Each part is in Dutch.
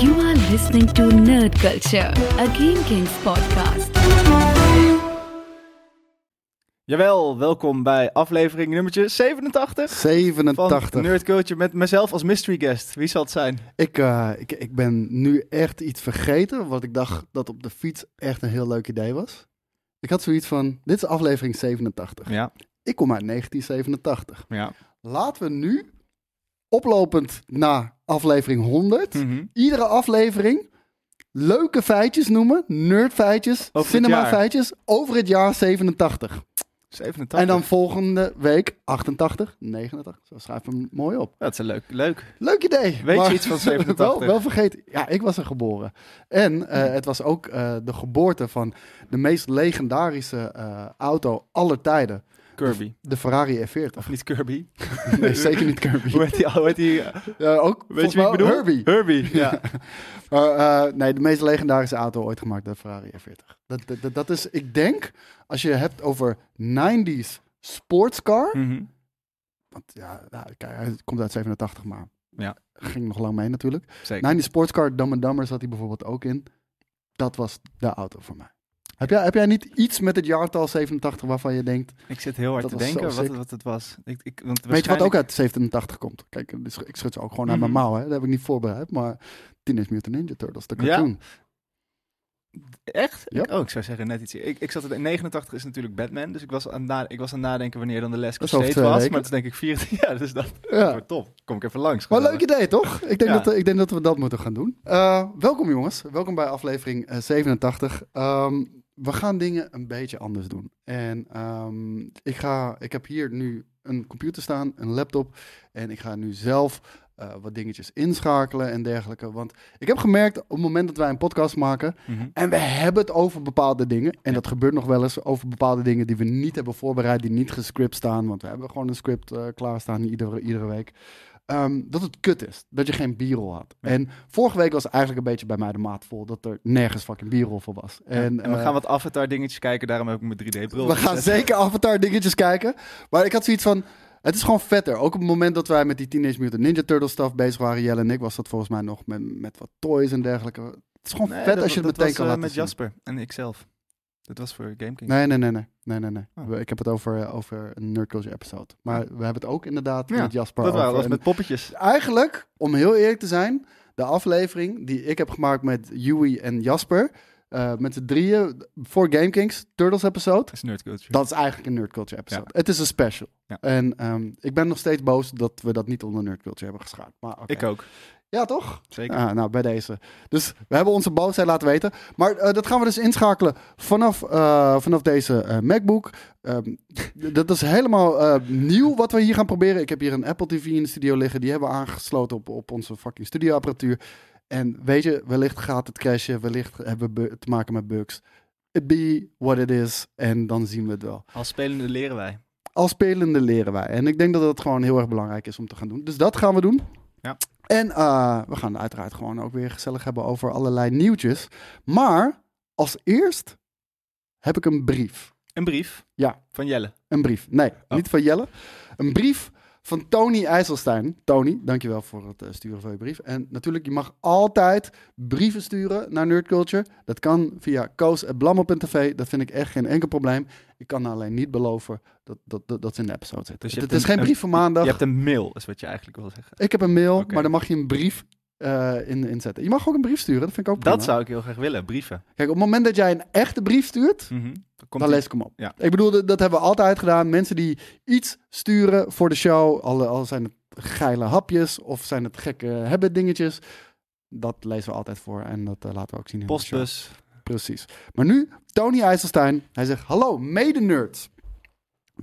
You are listening to Nerd Culture, a Game Kings podcast. Jawel, welkom bij aflevering nummertje 87 van 87. Nerd Culture met mezelf als mystery guest. Wie zal het zijn? Ik, eh, ik, ik ben nu echt iets vergeten, wat ik dacht dat op de fiets echt een heel leuk idee was. Ik had zoiets van, dit is aflevering 87. Ja, Ik kom uit 1987. ja. Laten we nu, oplopend naar aflevering 100, Mhm. iedere aflevering leuke feitjes noemen, nerdfeitjes, Over het cinema jaar. feitjes over het jaar 87. 87. En dan volgende week 88, 89. Zo schrijf hem mooi op. Dat is een leuk. leuk. Leuk idee. Weet je iets van 87? wel, wel vergeten. Ja, ik was er geboren. En eh, het was ook eh, de geboorte van de meest legendarische eh, auto aller tijden. Kirby. De Ferrari F40. Of niet Kirby? Nee, zeker niet Kirby. Hoe heet die? Hoe heet die? Ook Weet je wie ik bedoel? Herbie. Herbie, ja. Eh, nee, de meest legendarische auto ooit gemaakt, de Ferrari F40. Dat, dat, dat- is, ik denk, als je hebt over 90s sportscar. Mhm. Want ja, nou, kijk, hij komt uit 87, maar Ja. ging nog lang mee natuurlijk. Zeker. Nou, die sportscar Dumb and Dumber zat hij bijvoorbeeld ook in. Dat was de auto voor mij. Heb jij, heb jij niet iets met het jaartal 87 waarvan je denkt... Ik zit heel hard te denken wat, wat het was. Ik, ik, want Weet je wat ook uit 87 komt? Kijk, ik schud ze ook gewoon uit mijn Mhm. mouw. Hè? Dat heb ik niet voorbereid. Maar Teenage Mutant Ninja Turtles, de Ja. cartoon. Echt? Ja. Ik, oh, ik zou zeggen net iets. Ik, ik zat in 89 is natuurlijk Batman, dus ik was aan, na, ik was aan het nadenken wanneer dan de Les twee was. weken. Maar het is denk ik 24 jaar, dus dat Ja. wordt top. Kom ik even langs. Maar leuk idee, toch? Ik denk, Ja. dat, ik denk dat we dat moeten gaan doen. Eh, welkom jongens. Welkom bij aflevering eh, 87. Ehm, we gaan dingen een beetje anders doen. En ehm, ik, ga, ik heb hier nu een computer staan, een laptop. En ik ga nu zelf eh, wat dingetjes inschakelen en dergelijke. Want ik heb gemerkt op het moment dat wij een podcast maken... Mhm. En we hebben het over bepaalde dingen. En Ja. dat gebeurt nog wel eens over bepaalde dingen die we niet hebben voorbereid, die niet gescript staan. Want we hebben gewoon een script eh klaarstaan iedere, iedere week. Ehm, dat het kut is. Dat je geen b-roll had. Ja. En vorige week was eigenlijk een beetje bij mij de maat vol dat er nergens fucking b-roll voor was. En, we eh, gaan wat avatar dingetjes kijken, daarom heb ik mijn 3D-bril. we gaan zeker Avatar dingetjes kijken. Maar ik had zoiets van. Het is gewoon vetter. Ook op het moment dat wij met die Teenage Mutant Ninja Turtles stuff bezig waren, Jelle en ik, was dat volgens mij nog met, met wat toys en dergelijke. Het is gewoon Nee, vet dat- als je het meteen kan eh, laten met zien. Jasper en ikzelf. Dat was voor Game King. Nee, nee, nee, nee. nee, nee, nee. Oh. Ik heb het over, eh, over een Nerd Culture episode. Maar we hebben het ook inderdaad Ja, met Jasper dat over. was met poppetjes. Eigenlijk, om heel eerlijk te zijn, de aflevering die ik heb gemaakt met Yui en Jasper, eh, met z'n drieën, voor Game Kings, Turtles episode, Dat is nerd culture. dat is eigenlijk een Nerd Culture episode. Het is een special. Ja. En ehm, ik ben nog steeds boos dat we dat niet onder Nerd Culture hebben geschaard. Maar. Ik ook, Ja, toch? zeker. Ja, nou, bij deze. Dus we hebben onze boosheid laten weten. Maar eh, dat gaan we dus inschakelen vanaf, eh, vanaf deze eh, MacBook. Ehm, dat is helemaal nieuw wat we hier gaan proberen. Ik heb hier een Apple TV in de studio liggen. Die hebben we aangesloten op, op onze fucking studioapparatuur. En weet je, wellicht gaat het crashen. Wellicht hebben we te maken met bugs. It be what it is. En dan zien we het wel. Als spelende leren wij. Als spelende leren wij. En ik denk dat dat gewoon heel erg belangrijk is om te gaan doen. Dus dat gaan we doen. Ja. En eh, we gaan uiteraard gewoon ook weer gezellig hebben over allerlei nieuwtjes. Maar als eerst heb ik een brief. Een brief. Ja. Van Jelle. Een brief. Nee, Oh. niet van Jelle. Een brief van Tony IJsselstein. Tony, dankjewel voor het eh, sturen van je brief. En natuurlijk, je mag altijd brieven sturen naar Nerd Culture. Dat kan via koos.blammo.tv. Dat vind ik echt geen enkel probleem. Ik kan alleen niet beloven dat, dat, dat, dat ze in de episode zitten. Dus het is een- geen brief van maandag. Je hebt een mail, is wat je eigenlijk wil zeggen. Ik heb een mail, maar dan mag je een brief eh, in, inzetten. Je mag ook een brief sturen, dat vind ik ook prima. Dat zou ik heel graag willen, brieven. Kijk, op het moment dat jij een echte brief stuurt, Mhm. Dan lees ik hem op. Ja. Ik bedoel, dat, hebben we altijd gedaan. Mensen die iets sturen voor de show, al, al zijn het geile hapjes of zijn het gekke hebben dingetjes, dat lezen we altijd voor en dat eh, laten we ook zien in de show. Postbus. Precies. Maar nu, Tony IJsselstein, hij zegt, hallo mede-nerds.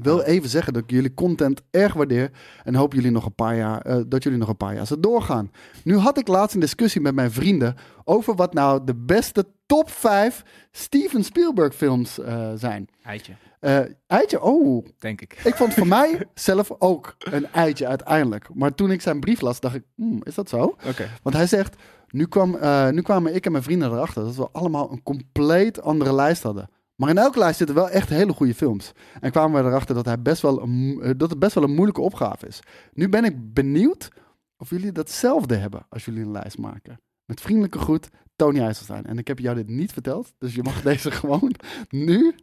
Wil even zeggen dat ik jullie content erg waardeer en hoop jullie nog een paar jaar, eh, dat jullie nog een paar jaar zo doorgaan. Nu had ik laatst een discussie met mijn vrienden over wat nou de beste top 5 Steven Spielberg films eh, zijn. Eitje, Eh, eitje, oh, denk ik. ik vond voor mij zelf ook een eitje uiteindelijk. Maar toen ik zijn brief las, dacht ik, hmm, is dat zo? Oké. Want hij zegt, nu, kwam, nu kwamen ik en mijn vrienden erachter dat we allemaal een compleet andere lijst hadden. Maar in elke lijst zitten wel echt hele goede films. En kwamen we erachter dat, hij best wel een, eh, dat het best wel een moeilijke opgave is. Nu ben ik benieuwd of jullie datzelfde hebben als jullie een lijst maken. Met vriendelijke groet, Tony IJsselstein. En ik heb jou dit niet verteld, dus je mag deze gewoon nu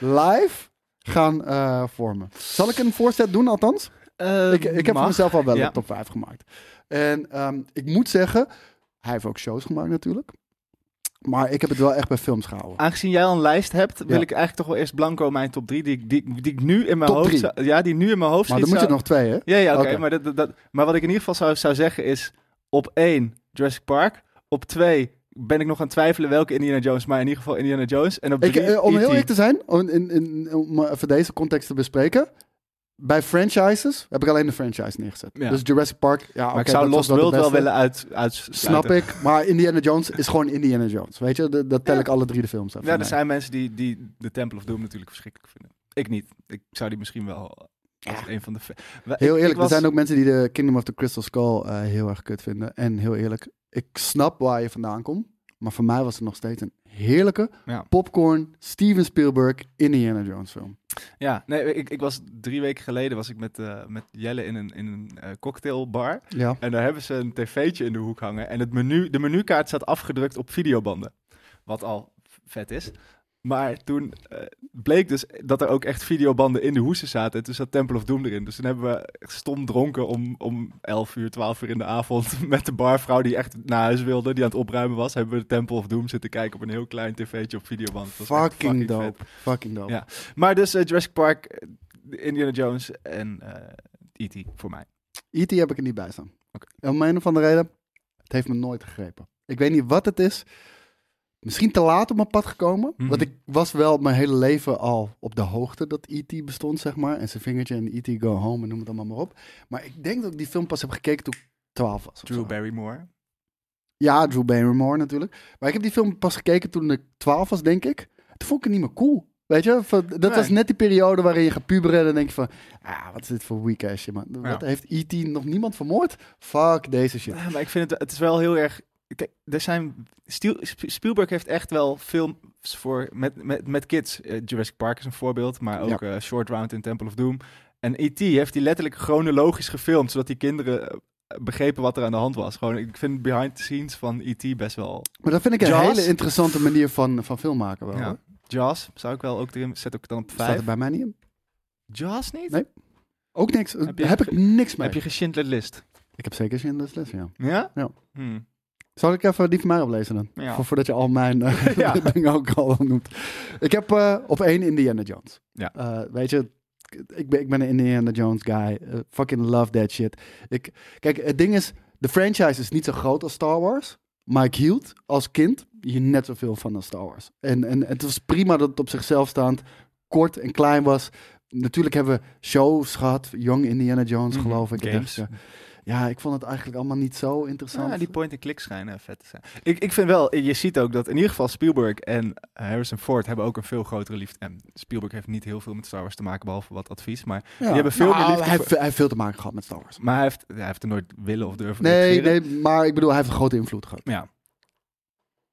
live gaan eh, vormen. Zal ik een voorzet doen althans? ik, ik heb voor mezelf al wel Ja. een top 5 gemaakt. En ehm, ik moet zeggen, hij heeft ook shows gemaakt natuurlijk. Maar ik heb het wel echt bij films gehouden. Aangezien jij al een lijst hebt, wil Ja. ik eigenlijk toch wel eerst blanco mijn top 3, die, ik- die, ik- die ik nu in mijn Top hoofd... zou- ja, die nu in mijn hoofd Maar dan moet je nog twee, hè? Ja, ja, oké. Maar, dat, dat, maar wat ik in ieder geval zou, zou zeggen is... Op één, Jurassic Park. Op twee ben ik nog aan het twijfelen welke Indiana Jones. Maar in ieder geval Indiana Jones. En op Ik, drie, eh, om heel E.T.. eerlijk te zijn, om, in, in, om even deze context te bespreken. Bij franchises heb ik alleen de franchise neergezet. Ja. Dus Jurassic Park, ja, Maar ik zou Lost World wel willen uit, uitsluiten. Snap ik. Maar Indiana Jones is gewoon Indiana Jones. Weet je, dat, dat tel Ja. ik alle drie de films uit. Ja, er zijn mensen die, die de Temple of Doom natuurlijk verschrikkelijk vinden. Ik niet. Ik zou die misschien wel Ja. een van de... Heel eerlijk, ik was- er zijn ook mensen die de Kingdom of the Crystal Skull eh, heel erg kut vinden. En heel eerlijk, ik snap waar je vandaan komt. Maar voor mij was het nog steeds een heerlijke Ja. popcorn Steven Spielberg Indiana Jones film. Ja, nee, ik, ik was drie weken geleden was ik met, eh, met Jelle in een, in een eh, cocktailbar. Ja. En daar hebben ze een tv'tje in de hoek hangen. En het menu, de menukaart staat afgedrukt op videobanden. Wat al vet is. Maar toen eh, bleek dus dat er ook echt videobanden in de hoesen zaten. En toen zat Temple of Doom erin. Dus toen hebben we stom dronken om, om 11 uur, 12 uur in de avond. Met de barvrouw die echt naar huis wilde, die aan het opruimen was. Hebben we de Temple of Doom zitten kijken op een heel klein tv'tje op videoband. Fucking, vet. dope. Fucking dope. Ja. Maar dus eh, Jurassic Park, eh, Indiana Jones en eh E.T. voor mij. E.T. heb ik er niet bij staan. En Om een of andere reden, het heeft me nooit gegrepen. Ik weet niet wat het is. Misschien te laat op mijn pad gekomen. Mhm. Want ik was wel mijn hele leven al op de hoogte dat E.T. bestond, zeg maar. En zijn vingertje en E.T. Go Home en noem het allemaal maar op. Maar ik denk dat ik die film pas heb gekeken toen ik 12 was. Drew zo. Barrymore. Ja, Drew Barrymore natuurlijk. Maar ik heb die film pas gekeken toen ik 12 was, denk ik. Toen vond ik het niet meer cool. Weet je, dat Nee. was net die periode waarin je gaat puberen en dan denk je van, ah, wat is dit voor weak ass shit, man. Wat heeft E.T. nog niemand vermoord? Fuck deze shit. Ja, maar ik vind het, het is wel heel erg. Kijk, er zijn, Spielberg heeft echt wel films voor met, met, met kids. Eh, Jurassic Park is een voorbeeld, maar ook eh, Short Round in Temple of Doom. En E.T. heeft hij letterlijk chronologisch gefilmd, zodat die kinderen eh, begrepen wat er aan de hand was. Gewoon, ik vind behind the scenes van E.T. best wel. Maar dat vind ik een Jaws. hele interessante manier van, van film maken wel. Ja. hoor. Jaws zou ik wel ook erin, zet ook dan op Staat vijf. er bij mij niet in. Jaws niet? Nee. Ook niks. Heb heb, je ik niks mee. Heb je geschindeld list? Ik heb zeker de les, ja. Ja? Ja. Hmm. Zal ik even die van mij oplezen dan? Ja. Voordat je al mijn Ja. dingen ook al noemt. Ik heb eh, op één Indiana Jones. Ja. Eh, weet je, ik ben, ik ben een Indiana Jones guy. Fucking love that shit. Ik, kijk, het ding is, de franchise is niet zo groot als Star Wars. Maar ik hield als kind hier net zoveel van als Star Wars. En, en het was prima dat het op zichzelf staand kort en klein was. Natuurlijk hebben we shows gehad. Young Indiana Jones, Mhm. geloof ik. Games. Ja, ik vond het eigenlijk allemaal niet zo interessant. Ja, die point-and-click schijnen vet te zijn. Ik, ik vind wel, je ziet ook dat in ieder geval Spielberg en Harrison Ford hebben ook een veel grotere liefde. En Spielberg heeft niet heel veel met Star Wars te maken, behalve wat advies. Maar, Ja. die hebben veel meer Nou, liefde Hij, voor- heeft- hij heeft veel te maken gehad met Star Wars. maar hij, heeft, hij heeft er nooit willen of durven Nee, nee, maar ik bedoel, hij heeft een grote invloed gehad. Ja.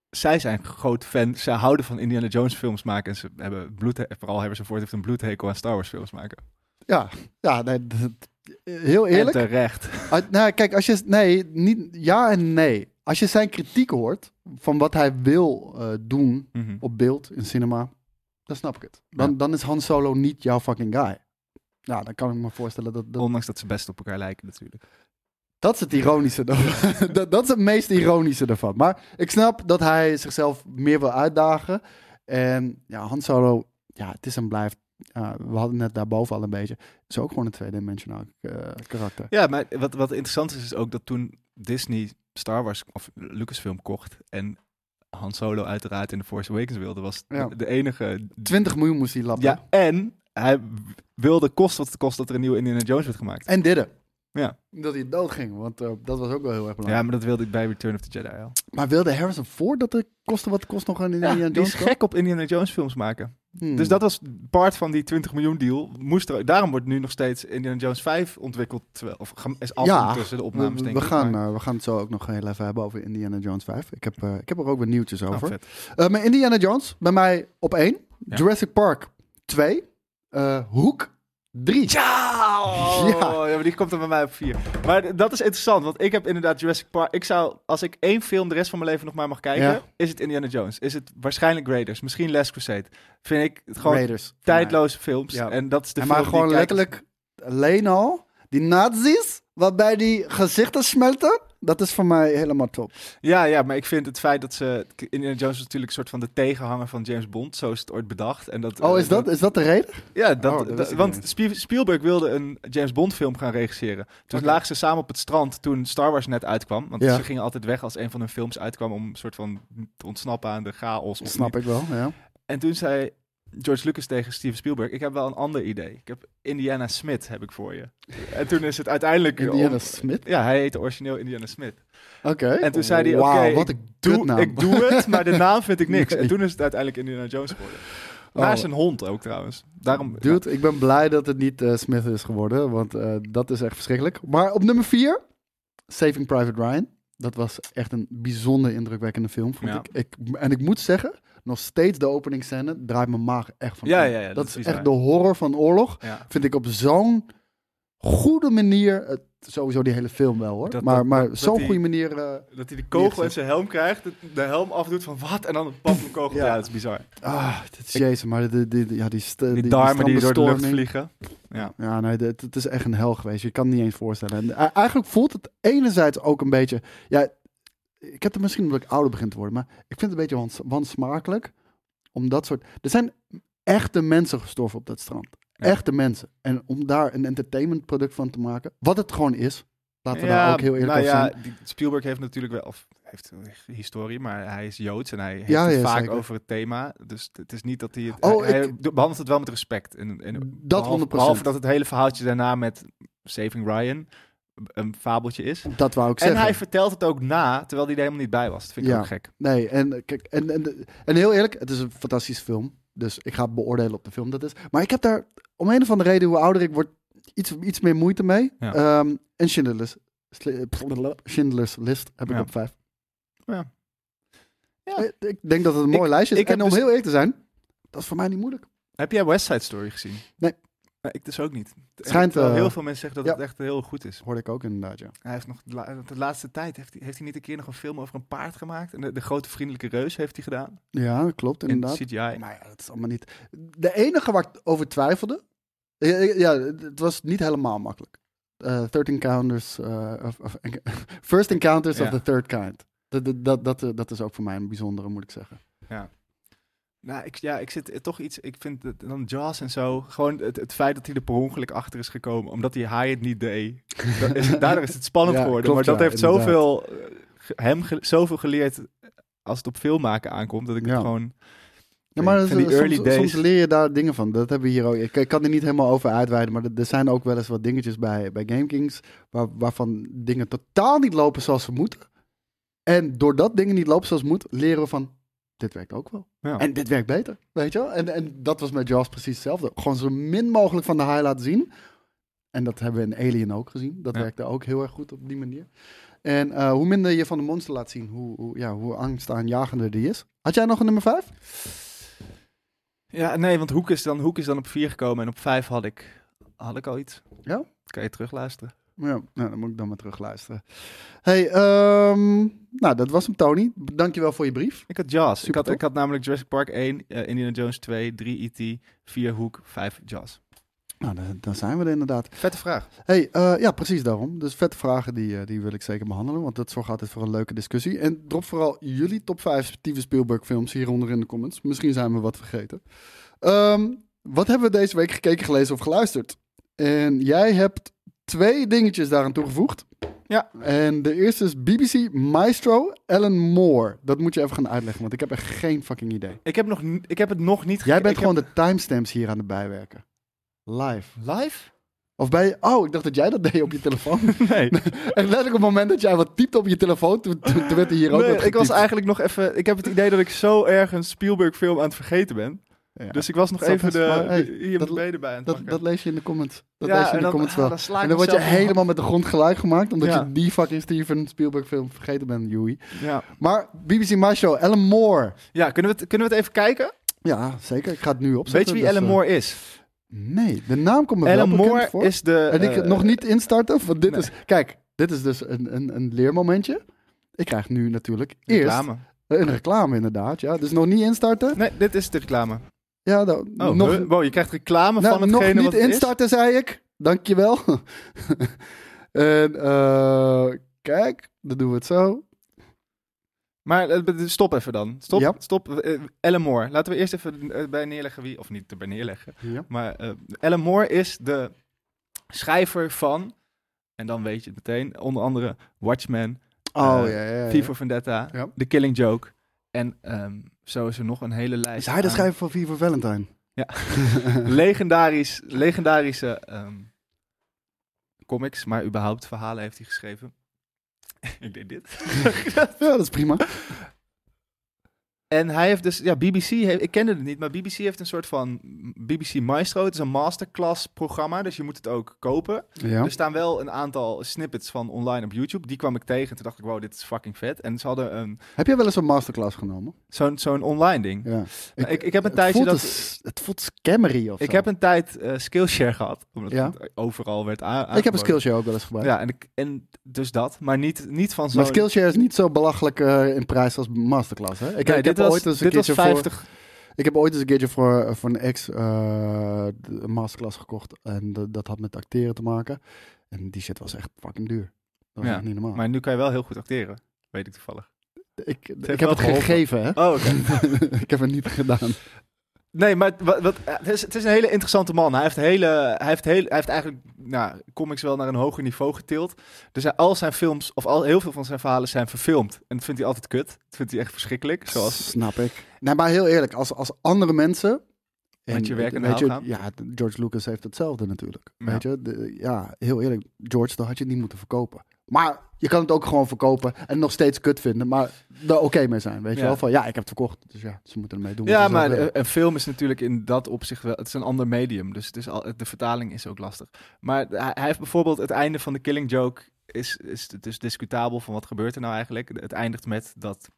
Zij zijn groot fan. Zij houden van Indiana Jones films maken. En ze hebben bloed, vooral Harrison Ford heeft een bloedhekel aan Star Wars films maken. Ja, ja nee, heel eerlijk. En terecht. Nou, kijk, als je. Nee, niet, ja en nee. Als je zijn kritiek hoort van wat hij wil eh, doen Mhm. op beeld in cinema, dan snap ik het. Dan, Ja. dan is Han Solo niet jouw fucking guy. Ja, dan kan ik me voorstellen dat. dat Ondanks dat ze best op elkaar lijken natuurlijk. Dat is het ironische. dat, dat is het meest ironische ervan. Maar ik snap dat hij zichzelf meer wil uitdagen. En ja, Han Solo, ja, het is en blijft. Ja, we hadden net daarboven al een beetje. Is ook gewoon een tweedimensionaal eh, karakter. Ja, maar wat, wat interessant is, is ook dat toen Disney Star Wars of Lucasfilm kocht en Han Solo uiteraard in The Force Awakens wilde, was Ja. de, de enige. 20 miljoen moest hij lappen. Ja, en hij wilde kost wat het kost dat er een nieuwe Indiana Jones werd gemaakt. En dit. Ja. Dat hij dood ging, want eh, dat was ook wel heel erg Ja, belangrijk. maar dat wilde ik bij Return of the Jedi al. maar wilde Harrison Ford dat het kostte wat kost nog een Ja, Indiana die Jones is film? gek op Indiana Jones films maken. Hmm. Dus dat was part van die 20 miljoen deal. Moest er, daarom wordt nu nog steeds Indiana Jones 5 ontwikkeld. Terwijl, of is af Ja, tussen de we, opnames, we denk ik. gaan, maar- eh, we gaan het zo ook nog heel even hebben over Indiana Jones 5. Ik heb, eh, ik heb er ook wat nieuwtjes Oh, over. Eh, maar Indiana Jones, bij mij op één. Ja. Jurassic Park 2. eh Hoek 3. Ja! Oh, Ja. ja. maar die komt er bij mij op vier. Maar d- dat is interessant, want ik heb inderdaad Jurassic Park... Ik zou, als ik één film de rest van mijn leven nog maar mag kijken... Ja. is het Indiana Jones. Is het waarschijnlijk Raiders. Misschien Last Crusade. Vind ik het gewoon Raiders. tijdloze films. Ja. En dat is de En film maar gewoon letterlijk alleen al die nazi's, waarbij die gezichten smelten, dat is voor mij helemaal top. Ja, ja, maar ik vind het feit dat ze... Indiana Jones is natuurlijk een soort van de tegenhanger van James Bond. Zo is het ooit bedacht. En dat, Oh, eh, is dat, is dat de reden? Ja, dat, Oh, dat dat- want Spielberg wilde een James Bond film gaan regisseren. Toen lagen ze samen op het strand toen Star Wars net uitkwam. Want Ja. ze gingen altijd weg als een van hun films uitkwam om een soort van te ontsnappen aan de chaos. Of Snap niet. ik wel, ja. En toen zei George Lucas tegen Steven Spielberg, ik heb wel een ander idee. Ik heb Indiana Smith heb ik voor je. en toen is het uiteindelijk... Indiana om- Smith? ja, hij heette origineel Indiana Smith. Oké. En toen zei hij, oké, wat ik, doe, ik doe het, maar de naam vind ik niks. Nee. En toen is het uiteindelijk Indiana Jones geworden. Oh. Naar zijn hond ook trouwens. Daarom, Dude, ik ben blij dat het niet eh, Smith is geworden, want eh, dat is echt verschrikkelijk. Maar op nummer 4, Saving Private Ryan. Dat was echt een bijzonder indrukwekkende film, vond Ja. ik. ik. En ik moet zeggen, nog steeds de openingsscène draait mijn maag echt van. Ja, ja, ja, dat dat is bizar. echt de horror van oorlog. ja. Vind ik op zo'n goede manier, het, sowieso die hele film wel hoor, Dat- maar, dat- maar dat zo'n goede manier. eh, Dat hij de kogel in zijn helm krijgt, de, de helm afdoet van wat, en dan pap een kogel. Ja. Ja, dat is bizar. ah, dit is jezus, maar de, de, de- ja, die, Die, die, darmen die, door de lucht vliegen. Ja. Ja, nee, het is echt een hel geweest. Je kan het niet eens voorstellen. En e- eigenlijk voelt het enerzijds ook een beetje... Ja, ik heb het misschien omdat ik ouder begin te worden, maar ik vind het een beetje wans, wansmakelijk. Om dat soort... Er zijn echte mensen gestorven op dat strand. Ja. Echte mensen. En om daar een entertainmentproduct van te maken, wat het gewoon is. Laten we Ja, daar ook heel eerlijk nou over ja, zijn. die- Spielberg heeft natuurlijk wel, of heeft een historie, maar hij is Joods en hij heeft Ja, het vaak zeker. over het thema. Dus het is niet dat hij het... Oh, hij, ik- hij behandelt het wel met respect. En, en Dat behalve, 100%. Behalve dat het hele verhaaltje daarna met Saving Ryan een fabeltje is. Dat wou ik En zeggen. hij vertelt het ook na, terwijl hij er helemaal niet bij was. Dat vind ik Ja. ook gek. Nee, en, kijk, en, en, en heel eerlijk, het is een fantastische film. Dus ik ga het beoordelen op de film dat is. Maar ik heb daar om een of andere reden, hoe ouder ik word, iets, iets meer moeite mee. Ja. Ehm, en Schindler's, Schindler's List heb ik Ja. op vijf. Ja. Ja. Eh, Ik denk dat het een mooi Ik- lijstje is. En om dus- heel eerlijk te zijn, dat is voor mij niet moeilijk. Heb jij West Side Story gezien? Nee. Nee, ik dus ook niet. schijnt, Terwijl eh, heel veel mensen zeggen dat ja. het echt heel goed is. Hoorde ik ook inderdaad, ja. Hij heeft nog de, la- de laatste tijd heeft hij, heeft hij niet een keer nog een film over een paard gemaakt. En de, de grote vriendelijke reus heeft hij gedaan. Ja, dat klopt In inderdaad. CGI. Maar ja, dat is allemaal niet... De enige waar ik over twijfelde... Ja, het was niet helemaal makkelijk. Eh 13 Encounters... eh, of, of, First Encounters of Ja. the Third Kind. Dat, dat, dat, dat, is ook voor mij een bijzondere, moet ik zeggen. Nou, ik, ja, ik zit eh, toch iets. Ik vind het, dan Jaws en zo. Gewoon het, het feit dat hij er per ongeluk achter is gekomen. Omdat hij hij het niet deed. Dat is, daardoor is het spannend Ja, geworden. klopt, maar dat ja, heeft inderdaad. zoveel. eh, hem ge- zoveel geleerd. Als het op film maken aankomt. Dat ik Ja. het gewoon. Ja, maar Van dat- die soms, early days. soms leer je daar dingen van. Dat hebben we hier ook. Ik, ik kan er niet helemaal over uitweiden, maar er, zijn ook wel eens wat dingetjes bij, bij GameKings waar, waarvan dingen totaal niet lopen zoals ze moeten. En doordat dingen niet lopen zoals het moet, leren we van, dit werkt ook wel. Ja. En dit werkt beter, weet je wel? En, en dat was met Jaws precies hetzelfde. Gewoon zo min mogelijk van de high laten zien. En dat hebben we in Alien ook gezien. Dat Ja. werkte ook heel erg goed op die manier. En eh, hoe minder je van de monster laat zien, hoe, hoe, ja, hoe angstaanjagender die is. Had jij nog een nummer 5? Ja, nee, want Hoek is dan, Hoek is dan op 4 gekomen. En op 5 had ik, had ik al iets. Ja? Kan je terugluisteren? Ja, nou, dan moet ik dan maar terug luisteren. Hey, ehm, nou, dat was hem, Tony. Dankjewel voor je brief. Ik had Jaws. Ik had, ik had namelijk Jurassic Park 1, eh, Indiana Jones 2, 3 E.T., 4 Hoek, 5 Jaws. Nou, dan, dan zijn we er inderdaad. Vette vraag. Hey, eh, ja, precies daarom. Dus vette vragen, die, eh, die wil ik zeker behandelen. Want dat zorgt altijd voor een leuke discussie. En drop vooral jullie top 5 Steven Spielberg films hieronder in de comments. Misschien zijn we wat vergeten. Ehm, wat hebben we deze week gekeken, gelezen of geluisterd? En jij hebt twee dingetjes daaraan toegevoegd. Ja. En de eerste is BBC Maestro Alan Moore. Dat moet je even gaan uitleggen, want ik heb echt geen fucking idee. Ik heb, nog, ik heb het nog niet Jij bent gewoon de timestamps hier aan het bijwerken. Live. Live? Of bij je... Oh, ik dacht dat jij dat deed op je telefoon. Nee. En letterlijk op het moment dat jij wat typte op je telefoon, toen, werd er hier ook Nee, ik was eigenlijk nog even... Ik heb het idee dat ik zo erg een Spielberg film aan het vergeten ben. Ja. Dus ik was nog even de, hey, hier dat- mijn benen bij aan dat, dat lees je in de comments. Dat Ja, lees je in de dan- comments wel. dan en dan word je helemaal met de grond gelijk gemaakt, omdat Ja. je die fucking Steven Spielberg film vergeten bent, Joey. Ja. Maar BBC Maestro, Alan Moore. ja, kunnen we, het, kunnen we het even kijken? Ja, zeker. Ik ga het nu opzetten. Weet je wie dus, Ellen eh, Moore is? Nee, de naam komt me wel Alan bekend Moore voor. is de... en ik eh, nog niet instarten, want dit nee. is... Kijk, dit is dus een, een, een leermomentje. Ik krijg nu natuurlijk eerst reclame. een reclame inderdaad, ja. Dus nog niet instarten. Nee, dit is de reclame. Ja, dan, Oh, nog, wow, je krijgt reclame nou, van nog hetgene niet wat het is? instarten, zei ik. Dankjewel. en eh, kijk, dan doen we het zo. Maar eh, stop even dan. Stop, Ja. stop. Eh, Alan Moore. Laten we eerst even bij neerleggen wie... Of niet erbij neerleggen. Ja. Maar Alan Moore is de schrijver van... En dan weet je het meteen. Onder andere Watchmen, Oh, ja, ja, ja. V for Vendetta. The Killing Joke. En ehm, zo is er nog een hele lijst. Is hij de aan schrijver van V for Valentine? Ja. legendarisch, legendarische ehm, comics, maar überhaupt verhalen heeft hij geschreven. Ik deed dit. ja, dat is prima. En hij heeft dus, ja, BBC, heeft, ik kende het niet, maar BBC heeft een soort van BBC Maestro. Het is een masterclass programma, dus je moet het ook kopen. Ja. Er staan wel een aantal snippets van online op YouTube. Die kwam ik tegen en toen dacht ik, wow, dit is fucking vet. En ze hadden een, Heb jij wel eens een masterclass genomen? zo'n, zo'n online ding. Ja. Ik, ik, heb een tijdje dat... het voelt scammery of Ik zo. heb een tijd eh, Skillshare gehad, omdat Ja. het overal werd aan. ik heb een. Skillshare ook wel eens gebruikt. Ja, en, ik, en dus dat, maar niet, niet van zo'n... Maar Skillshare is niet zo belachelijk eh, in prijs als Masterclass. Hè? Ik, Nee, ik dit heb was, ooit eens een dit was keertje voor, 50. ik heb ooit eens een keertje voor, voor een ex eh, een masterclass gekocht. En de- dat had met acteren te maken. En die shit was echt fucking duur. Dat was Ja, echt niet normaal. Maar nu kan je wel heel goed acteren, weet ik toevallig. ik, ik heb het geholpen. gegeven, hè? Oh, oké. ik heb het niet gedaan. Nee, maar wat, wat, het, is, het is een hele interessante man. Hij heeft, hele, hij heeft, heel, hij heeft eigenlijk nou, comics wel naar een hoger niveau getild. Dus hij, al zijn films, of al, heel veel van zijn verhalen zijn verfilmd. En dat vindt hij altijd kut. Dat vindt hij echt verschrikkelijk. Zoals, Snap ik. Nee, maar heel eerlijk, als, als andere mensen... Met je werk in de weet je, gaan? Ja, George Lucas heeft hetzelfde natuurlijk. Ja. Weet je, de- ja, heel eerlijk, George, dan had je het niet moeten verkopen. Maar je kan het ook gewoon verkopen en nog steeds kut vinden, maar er oké mee zijn. Weet je Ja. wel, van ja, ik heb het verkocht, dus ja, ze moeten ermee doen. ja, maar een, film is natuurlijk in dat opzicht wel... Het is een ander medium, dus het is al, de vertaling is ook lastig. Maar hij, hij heeft bijvoorbeeld het einde van de Killing Joke... Is, is het dus discutabel van wat gebeurt er nou eigenlijk. Het eindigt met dat...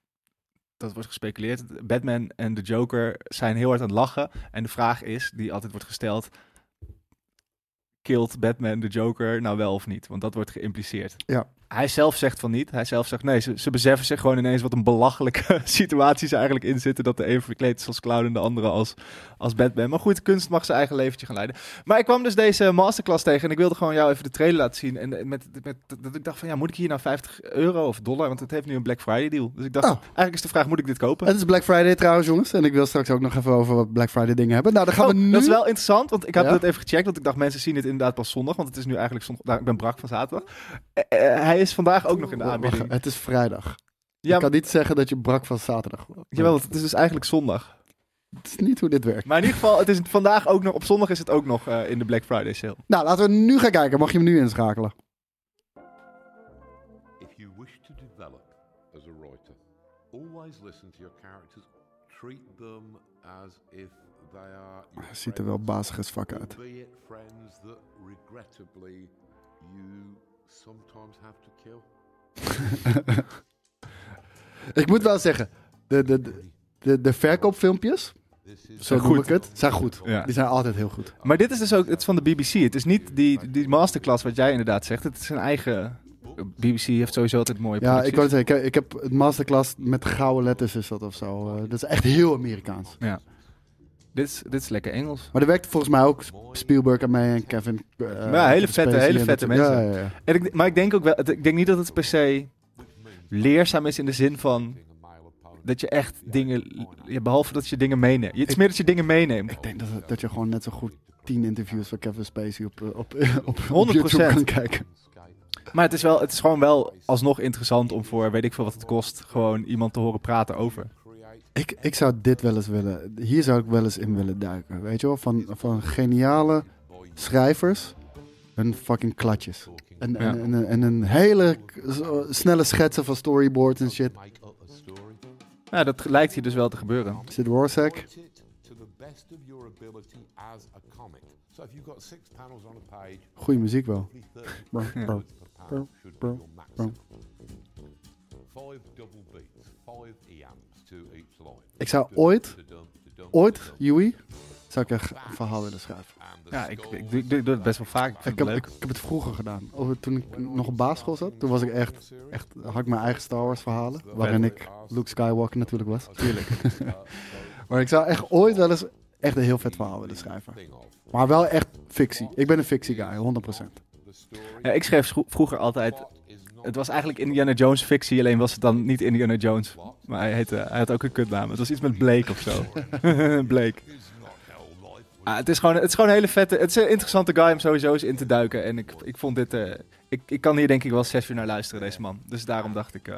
Dat wordt gespeculeerd. Batman en de Joker zijn heel hard aan het lachen. En de vraag is, die altijd wordt gesteld... Kilt Batman de Joker nou wel of niet? Want dat wordt geïmpliceerd. Ja. Hij zelf zegt van niet. Hij zelf zegt nee. Ze, ze beseffen zich gewoon ineens wat een belachelijke situatie ze eigenlijk in zitten. Dat de een verkleed is als clown en de andere als, als Batman. Maar goed, kunst mag zijn eigen leventje gaan leiden. Maar ik kwam dus deze masterclass tegen en ik wilde gewoon jou even de trailer laten zien. En met, met, dat ik dacht van ja, moet ik hier nou 50 euro of dollar? Want het heeft nu een Black Friday deal. Dus ik dacht, Oh. eigenlijk is de vraag, moet ik dit kopen? Het is Black Friday trouwens, jongens. En ik wil straks ook nog even over wat Black Friday dingen hebben. Nou, dan gaan Oh, we nu... Dat is wel interessant, want ik heb Ja? dat even gecheckt. Want ik dacht, mensen zien het inderdaad pas zondag. Want het is nu eigenlijk zondag. Nou, ik ben brak van zaterdag. Eh, hij is vandaag ook nog in de Wacht, aanbieding. Het is vrijdag. Ja, ik kan niet zeggen dat je brak van zaterdag. jawel, het is dus eigenlijk zondag. Het is niet hoe dit werkt. Maar in ieder geval, het is vandaag ook nog, op zondag is het ook nog eh, in de Black Friday sale. Nou, laten we nu gaan kijken. Mag je hem nu inschakelen? If you wish to develop as a writer, always listen to your characters. Treat them as if they are. ziet er wel friends, fuck uit. Albeit friends that regrettably you sometimes have to kill. Ik moet wel zeggen, de, de, de, de, de verkoopfilmpjes, zo noem goed. ik het, zijn goed. Ja. Die zijn altijd heel goed. Maar dit is dus ook, het is van de BBC. Het is niet die, die masterclass wat jij inderdaad zegt. Het is een eigen... BBC heeft sowieso altijd mooie Ja, ik producties. wou zeggen, ik, ik heb het masterclass met gouden letters is dat of zo. Eh, dat is echt heel Amerikaans. Dit is, dit is lekker Engels. Maar er werkte volgens mij ook Spielberg aan mee en Kevin. eh, Ja, hele vette- hele vette mensen. Ja, ja, ja. En ik, maar ik denk ook wel, ik denk niet dat het per se leerzaam is in de zin van dat je echt dingen, ja, behalve dat je dingen meeneemt. Het is meer dat je dingen meeneemt. Ik denk dat, dat je gewoon net zo goed tien interviews van Kevin Spacey op, eh, op, op, op 100%. YouTube kan kijken. Maar het is, wel, het is gewoon wel alsnog interessant om voor, weet ik veel wat het kost, gewoon iemand te horen praten over. Ik, ik zou dit wel eens willen. Hier zou ik wel eens in willen duiken. Weet je wel? Van, van geniale schrijvers. Hun fucking klatjes. En, en, Ja. en, en een hele snelle schetsen van storyboards en shit. Ja, dat lijkt hier dus wel te gebeuren. Zit Warsack. Page, Goeie muziek wel. roughly 30 Bro, bro, words per panel bro, should bro, be your maximum. Five double beats, five eams to each line. Ik zou ooit, ooit, Yui, zou ik echt een verhaal willen schrijven. Ja, ik, ik, ik doe het best wel vaak. Ik heb, het ik, heb het vroeger gedaan. Over, toen ik nog op basisschool zat, toen was ik echt, echt, had ik mijn eigen Star Wars verhalen. Waarin ik Luke Skywalker natuurlijk was. Tuurlijk. Maar ik zou echt ooit wel eens echt een heel vet verhaal willen schrijven. Maar wel echt fictie. Ik ben een fictie guy, 100%. the story. Ja, ik schreef vroeger altijd... Het was eigenlijk Indiana Jones fictie, alleen was het dan niet Indiana Jones. Maar hij, heette, hij had ook een kutnaam. Het was iets met Blake of zo. Blake. Ah, het, is gewoon, het is gewoon een hele vette... Het is een interessante guy om sowieso eens in te duiken. En ik, ik vond dit... eh, ik, ik kan hier denk ik wel zes uur naar luisteren, deze man. Dus daarom dacht ik... eh,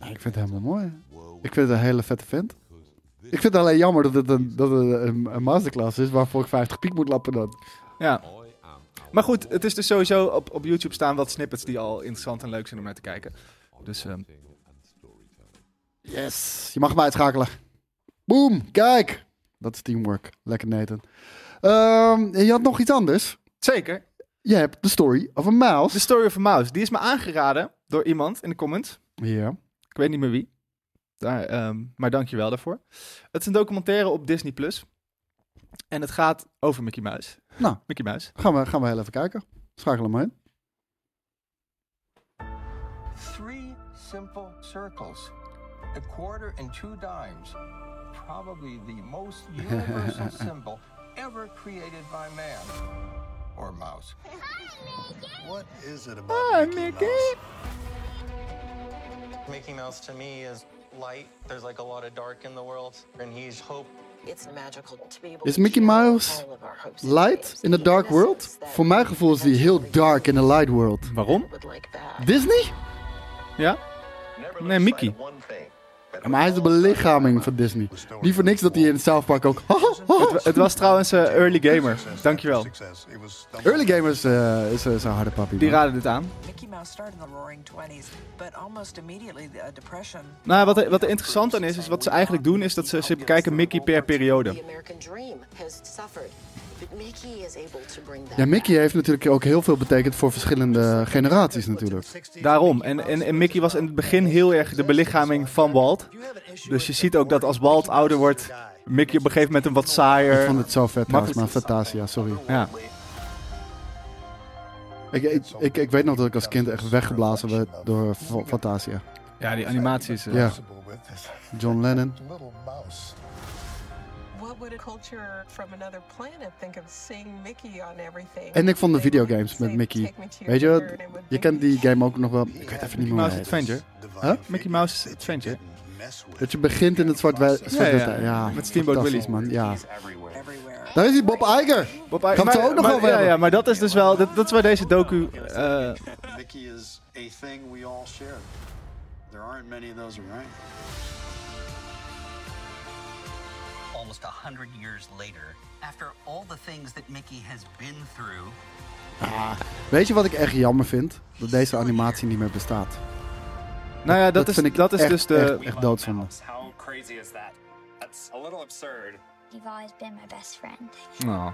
Ja, ik vind het helemaal mooi. Ik vind het een hele vette vent. Ik vind het alleen jammer dat het een, dat het een, een masterclass is waarvoor ik 50 piek moet lappen dan. ja. Maar goed, het is dus sowieso op, op YouTube staan wat snippets die al interessant en leuk zijn om naar te kijken. Dus ehm, storytelling. Yes, je mag me uitschakelen. Boom, kijk. Dat is teamwork. Lekker Nathan. Ehm, en je had nog iets anders. zeker. Je hebt The Story of a Mouse. The Story of a Mouse. Die is me aangeraden door iemand in de comments. Ja. Ik weet niet meer wie. Daar, ehm, maar dank je wel daarvoor. Het is een documentaire op Disney+. Plus. En het gaat over Mickey Mouse. Nou. Mickey Mouse. Gaan we, gaan we heel even kijken. Schakel hem maar in. Three simple circles, a quarter and two dimes. Probably the most universal symbol ever created by man or mouse. What is it about Mickey, Mouse? Mickey Mouse to me is light. There's like a lot of dark in the world, and he's hope. It's magical to be able Is Mickey Mouse Light in the dark world? Voor mijn gevoel is die heel dark in the light world. Waarom? Disney? Ja? Nee, Mickey. Ja, maar hij is de belichaming van Disney. Niet voor niks dat hij in South Park ook... Het, het was trouwens eh, Early Gamer. Dankjewel. Early Gamers eh, is, is een harde papi. Die raden dit aan. Mickey Mouse started in the Roaring Twenties, but almost immediately the uh, depression. Nou, wat er, wat er interessant aan is, is wat ze eigenlijk doen, is dat ze, ze bekijken Mickey per periode. Ja, Mickey heeft natuurlijk ook heel veel betekend voor verschillende generaties natuurlijk. Daarom. En, en, en Mickey was in het begin heel erg de belichaming van Walt. Dus je ziet ook dat als Walt ouder wordt, Mickey op een gegeven moment een wat Ik saaier. vond het zo vet trouwens, maar. Fantasia, sorry. Ja. Ik, ik, ik, ik weet nog dat ik als kind echt weggeblazen werd door Fa- Fantasia. ja, die animatie is... eh, Ja, John Lennon. What would a culture from another planet think of seeing Mickey on everything? En ik vond de videogames met Mickey. "Take me to your Weet je wat? dinner," and it would Je kent die game ook nog wel. Ik weet even niet meer hoe Mouse hij. Adventure. Huh? Mickey Mouse Adventure. Dat je begint in het zwart-wit. Ja, ja. Ja, ja, Met Steamboat Willie. man. Ja. Daar is die Bob Iger. Bob Gaan we het ook nog maar- over ja, hebben? ja, maar dat is dus wel... Dat, dat is waar deze docu... eh, Mickey is a thing we all share. There aren't many of those around. Almost a hundred years later, after all the things that Mickey has been through, Weet je wat ik echt jammer vind? Dat deze animatie niet meer bestaat. nou ja, dat, is, vind ik dat is echt, dus de... Echt, echt doodzonde. How crazy is that? That's a little absurd. You've always been my best friend. Nou,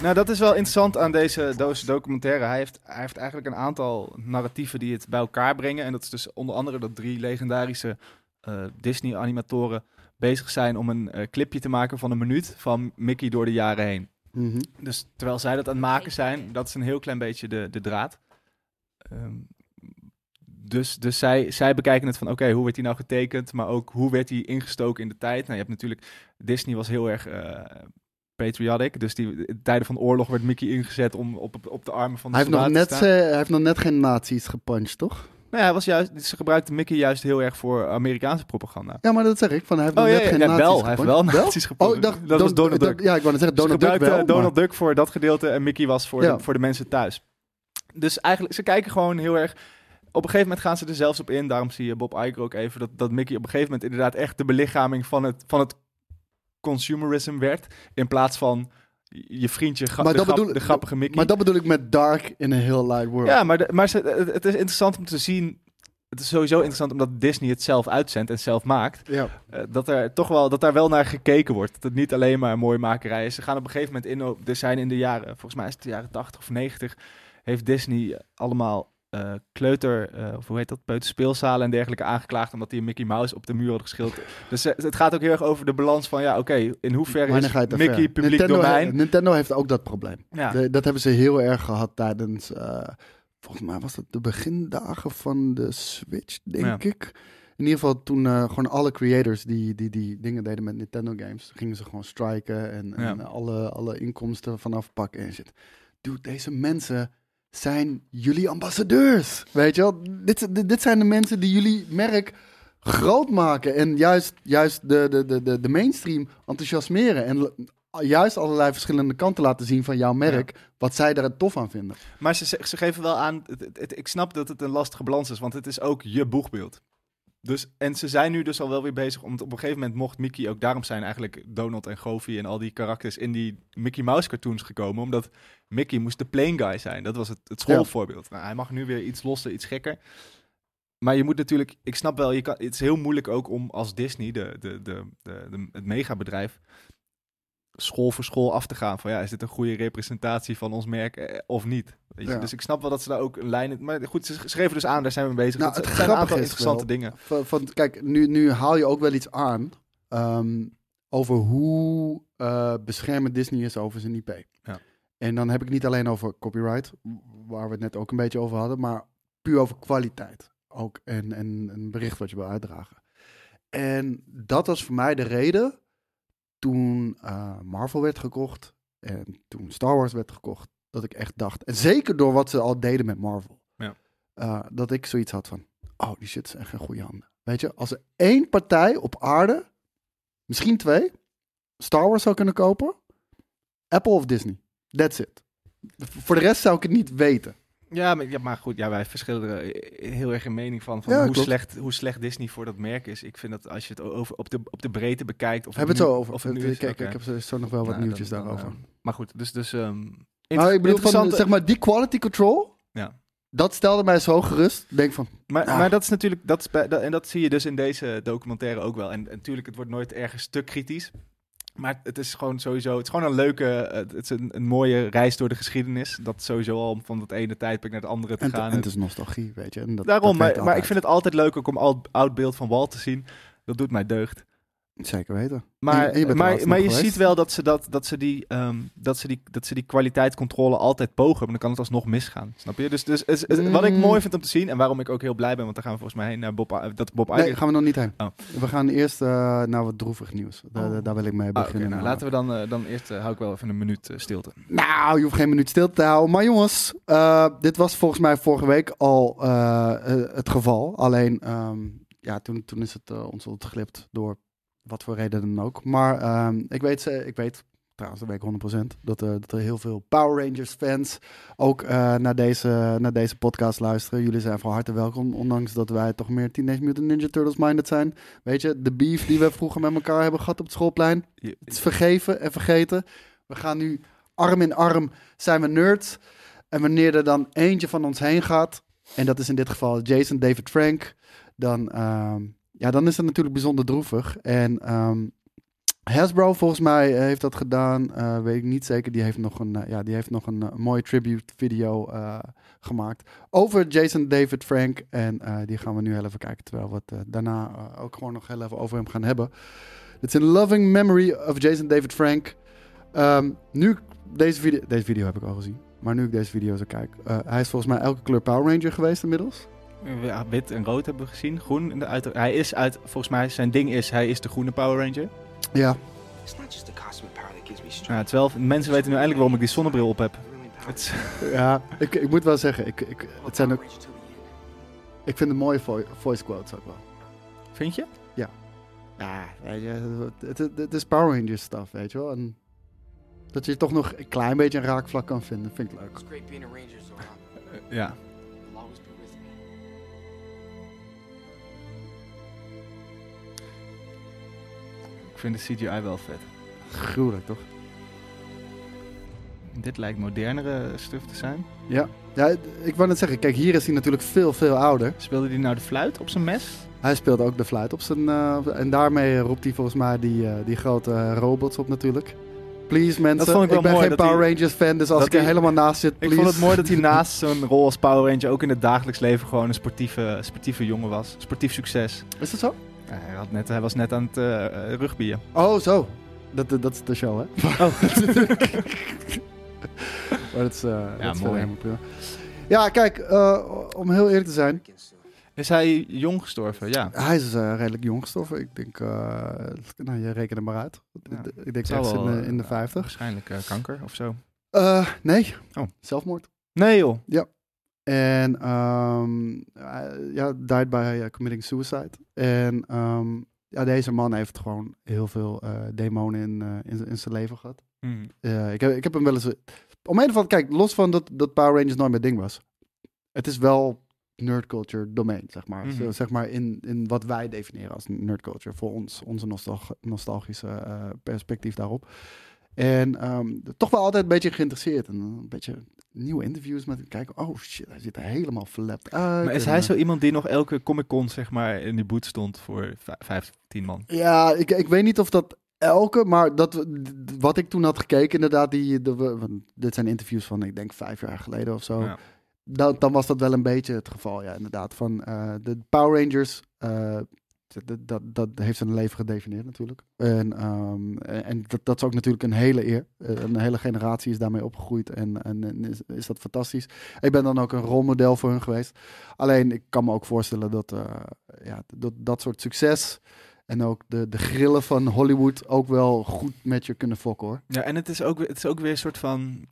nou, dat is wel interessant aan deze doos documentaire. Hij heeft, hij heeft eigenlijk een aantal narratieven die het bij elkaar brengen. En dat is dus onder andere dat drie legendarische eh, Disney-animatoren bezig zijn om een eh, clipje te maken van een minuut van Mickey door de jaren heen. Mhm. Dus terwijl zij dat aan het maken zijn, dat is een heel klein beetje de, de draad. Ehm, dus dus zij, zij bekijken het van, oké, hoe werd hij nou getekend? Maar ook, hoe werd hij ingestoken in de tijd? Nou, je hebt natuurlijk, Disney was heel erg eh, patriotic. Dus die, in tijden van oorlog werd Mickey ingezet om op, op, op de armen van de Hij heeft, nog net, te staan. eh, hij heeft nog net geen nazi's gepunched, toch? Nou ja, hij was juist, ze gebruikten Mickey juist heel erg voor Amerikaanse propaganda. Ja, maar dat zeg ik. Van, hij heeft Oh ja, ja, geen ja, wel. Hij heeft wel nazi's Oh, gepunched. ik dacht, Dat was Don- Donald Duck. Ja, ik wou net zeggen Ze Donald Duck wel. Donald Duck voor dat gedeelte en Mickey was voor, de, voor de mensen thuis. Dus eigenlijk, ze kijken gewoon heel erg... Op een gegeven moment gaan ze er zelfs op in. Daarom zie je Bob Iger ook even. Dat, dat Mickey op een gegeven moment inderdaad echt de belichaming van het, van het consumerism werd. In plaats van je vriendje, Maar de, dat grap- bedoel- de grappige Mickey. Maar dat bedoel ik met dark in a heel light world. Ja, maar, de- maar ze, het, is interessant om te zien... Het is sowieso interessant omdat Disney het zelf uitzendt en zelf maakt. Ja. Eh, dat er toch wel dat daar wel naar gekeken wordt. Dat het niet alleen maar mooie makerij is. Ze gaan op een gegeven moment in. op- Er zijn in de jaren, volgens mij is het de jaren 80 of 90, heeft Disney allemaal eh, kleuter, eh, of hoe heet dat, peuterspeelzalen en dergelijke aangeklaagd omdat die een Mickey Mouse op de muur had geschilderd. Dus eh, het gaat ook heel erg over de balans van, ja, oké, in hoeverre is Mickey ver? publiek Nintendo, domein? he- Nintendo heeft ook dat probleem. Ja. De- dat hebben ze heel erg gehad tijdens, volgens mij was dat de begindagen van de Switch, denk Ja. ik. In ieder geval toen gewoon alle creators die, die die dingen deden met Nintendo games, gingen ze gewoon striken en, alle, alle inkomsten vanaf pakken en shit. Dude, deze mensen zijn jullie ambassadeurs. Weet je wel? Dit, dit, dit zijn de mensen die jullie merk groot maken. En juist, juist de, de, de, de, de mainstream enthousiasmeren. En juist allerlei verschillende kanten laten zien van jouw merk. Wat zij daar tof aan vinden. Maar ze, ze geven wel aan, het- het- het- ik snap dat het een lastige balans is, want het is ook je boegbeeld. Dus, en ze zijn nu dus al wel weer bezig, om op een gegeven moment mocht Mickey ook daarom zijn eigenlijk Donald en Goofy en al die karakters in die Mickey Mouse cartoons gekomen, omdat Mickey moest de plain guy zijn. Dat was het, het schoolvoorbeeld. Nou, hij mag nu weer iets losser, iets gekker. Maar je moet natuurlijk, ik snap wel, je kan, het is heel moeilijk ook om als Disney, de, de, de, de, de- het megabedrijf, school voor school af te gaan. Van ja, is dit een goede representatie van ons merk eh, of niet? Weet je? Ja. Dus ik snap wel dat ze daar ook een lijn in... Maar goed, ze geven dus aan, daar zijn we mee bezig. Nou, Dat- het zijn een aantal interessante wel- dingen. Van, van- kijk, nu, nu haal je ook wel iets aan. ehm, over hoe eh, beschermend Disney is over zijn IP. Ja. En dan heb ik niet alleen over copyright, waar we het net ook een beetje over hadden, maar puur over kwaliteit. Ook en, en een bericht wat je wil uitdragen. En dat was voor mij de reden toen eh, Marvel werd gekocht en toen Star Wars werd gekocht, dat ik echt dacht, en zeker door wat ze al deden met Marvel, Ja. eh, dat ik zoiets had van, oh, die shit is echt in goede handen. Weet je, als er één partij op aarde, misschien twee, Star Wars zou kunnen kopen, Apple of Disney. That's it. Voor de rest zou ik het niet weten. Ja, maar, ja, maar goed, ja, wij verschillen er eh, heel erg in mening van, van Ja, hoe, klopt. slecht, hoe slecht Disney voor dat merk is. Ik vind dat als je het over, op, de, op de breedte bekijkt... Of Hebben het het zo over? Of het nu Eh, is, Kijk, ik heb zo- nog wel wat Nou, nieuwtjes dan- daarover. eh, maar goed, dus... dus ehm, Maar ik bedoel, van, zeg maar, die quality control, Ja. dat stelde mij zo gerust. Denk van, Maar, Ah. maar dat is natuurlijk, dat is bij- dat, en dat zie je dus in deze documentaire ook wel. En, en natuurlijk, het wordt nooit ergens te kritisch. Maar het is gewoon sowieso, het is gewoon een leuke, het is een, een mooie reis door de geschiedenis. Dat sowieso al om van het ene tijdperk naar het andere te en, gaan. en het is nostalgie, weet je. En dat, Daarom, dat maar, maar ik vind het altijd leuk ook om oud, oud beeld van Walt te zien. Dat doet mij deugd. Zeker weten. Maar, je maar, maar je geweest. ziet wel dat ze, dat, dat, ze die, ehm, dat, ze die, dat ze die kwaliteitscontrole altijd pogen. Maar dan kan het alsnog misgaan. Snap je? Dus, dus is- is- wat ik mooi vind om te zien. En waarom ik ook heel blij ben. Want daar gaan we volgens mij heen naar Bob, dat Bob Nee, Iger- gaan we nog niet heen. Oh. We gaan eerst eh, naar wat droevig nieuws. Daar, Oh. daar wil ik mee Ah, beginnen. nou, laten we dan, eh, dan eerst, eh, hou ik wel even een minuut stilte. Nou, je hoeft geen minuut stil te houden. Maar jongens, dit was volgens mij vorige week al het geval. Alleen, ehm, ja, toen, toen is het ons ontglipt door wat voor reden dan ook. Maar ehm, ik, weet, ze- ik weet, trouwens, dat weet ik 100%, dat er, dat er heel veel Power Rangers fans ook eh, naar, deze, naar deze podcast luisteren. Jullie zijn van harte welkom, ondanks dat wij toch meer Teenage Mutant Ninja Turtles minded zijn. Weet je, de beef die we vroeger met elkaar hebben gehad op het schoolplein, het is vergeven en vergeten. We gaan nu arm in arm zijn we nerds. En wanneer er dan eentje van ons heen gaat, en dat is in dit geval Jason David Frank, dan, ehm, ja, dan is dat natuurlijk bijzonder droevig. En ehm, Hasbro volgens mij eh, heeft dat gedaan, eh, weet ik niet zeker. Die heeft nog een, eh, ja, die heeft nog een, mooie tribute video gemaakt over Jason David Frank. En die gaan we nu heel even kijken, terwijl we het daarna ook gewoon nog heel even over hem gaan hebben. Is in loving memory of Jason David Frank. Ehm, nu ik deze video, deze video heb ik al gezien, maar nu ik deze video zo kijk, hij is volgens mij elke kleur Power Ranger geweest inmiddels. Ja, wit en rood hebben we gezien. Groen. In de uit, hij is uit, volgens mij, zijn ding is, hij is de groene Power Ranger. Ja. Ja, wel, mensen weten nu eindelijk waarom ik die zonnebril op heb. Ja ik, ik moet wel zeggen, ik, ik, het zijn ook, ik vind het mooie vo- voice quotes ook wel. vind je? Ja. Ja, weet je, het, het, het is Power Rangers stuff, weet je wel. En dat je toch nog een klein beetje een raakvlak kan vinden, vind ik leuk. Ja. Ik vind de CGI wel vet. Gruwelijk, toch? Dit lijkt modernere stuff te zijn. Ja. ja, ik wou net zeggen, kijk, hier is hij natuurlijk veel, veel ouder. Speelde hij nou de fluit op zijn mes? Hij speelt ook de fluit op zijn... eh, en daarmee roept hij volgens mij die, eh, die grote robots op natuurlijk. Please mensen, Dat vond ik wel ben mooi, geen dat Power hij- Rangers fan, dus als dat ik er hij- helemaal naast zit, Ik please. vond het mooi dat hij naast zijn rol als Power Ranger ook in het dagelijks leven gewoon een sportieve, sportieve jongen was. Sportief succes. Is dat zo? Ja, hij, had net, hij was net aan het eh eh, rugbyen. Oh, zo. Dat, dat, dat is de show, hè? Oh. maar dat is, eh, dat is mooi. prima. Ja, kijk, eh, om heel eerlijk te zijn. Is hij jong gestorven? Ja. Hij is eh, redelijk jong gestorven. Ik denk, eh, nou, je rekent er maar uit. Ik denk ergens in, de- in de eh, 50. Waarschijnlijk eh, kanker of zo. Eh, nee. Oh. Zelfmoord. Nee joh. Ja. En hij- ja, died by committing suicide. En ehm, ja, deze man heeft gewoon heel veel eh, demonen in, eh, in, in zijn leven gehad. Hmm. Eh, ik, heb, ik heb hem wel eens... Om een of andere... Kijk, los van dat, dat Power Rangers nooit mijn ding was. Het is wel nerd culture domein, zeg maar. Zo, zeg maar in, in wat wij definiëren als nerd culture. Voor ons, onze nostalg- nostalgische perspectief daarop. En ehm, toch wel altijd een beetje geïnteresseerd. En een beetje nieuwe interviews met hem kijken. Oh shit, hij ziet er helemaal verlept uit. Maar is hij eh, zo iemand die nog elke Comic Con zeg maar in die boot stond voor vij- 15 man? Ja, ik, ik weet niet of dat elke, maar dat, wat ik toen had gekeken, inderdaad, die, de, dit zijn interviews van, ik denk, vijf jaar geleden of zo. Ja. Dan, dan was dat wel een beetje het geval, ja, inderdaad. Van eh, de Power Rangers, eh, dat, dat, heeft zijn leven gedefinieerd natuurlijk. En, ehm, en dat, dat is ook natuurlijk een hele eer. Eh, een hele generatie is daarmee opgegroeid en, en, en is, dat fantastisch. Ik ben dan ook een rolmodel voor hun geweest. Alleen, ik kan me ook voorstellen dat eh, ja, dat, dat soort succes... En ook de, de grillen van Hollywood ook wel goed met je kunnen fokken hoor. Ja, en het is ook, het is ook weer een soort van.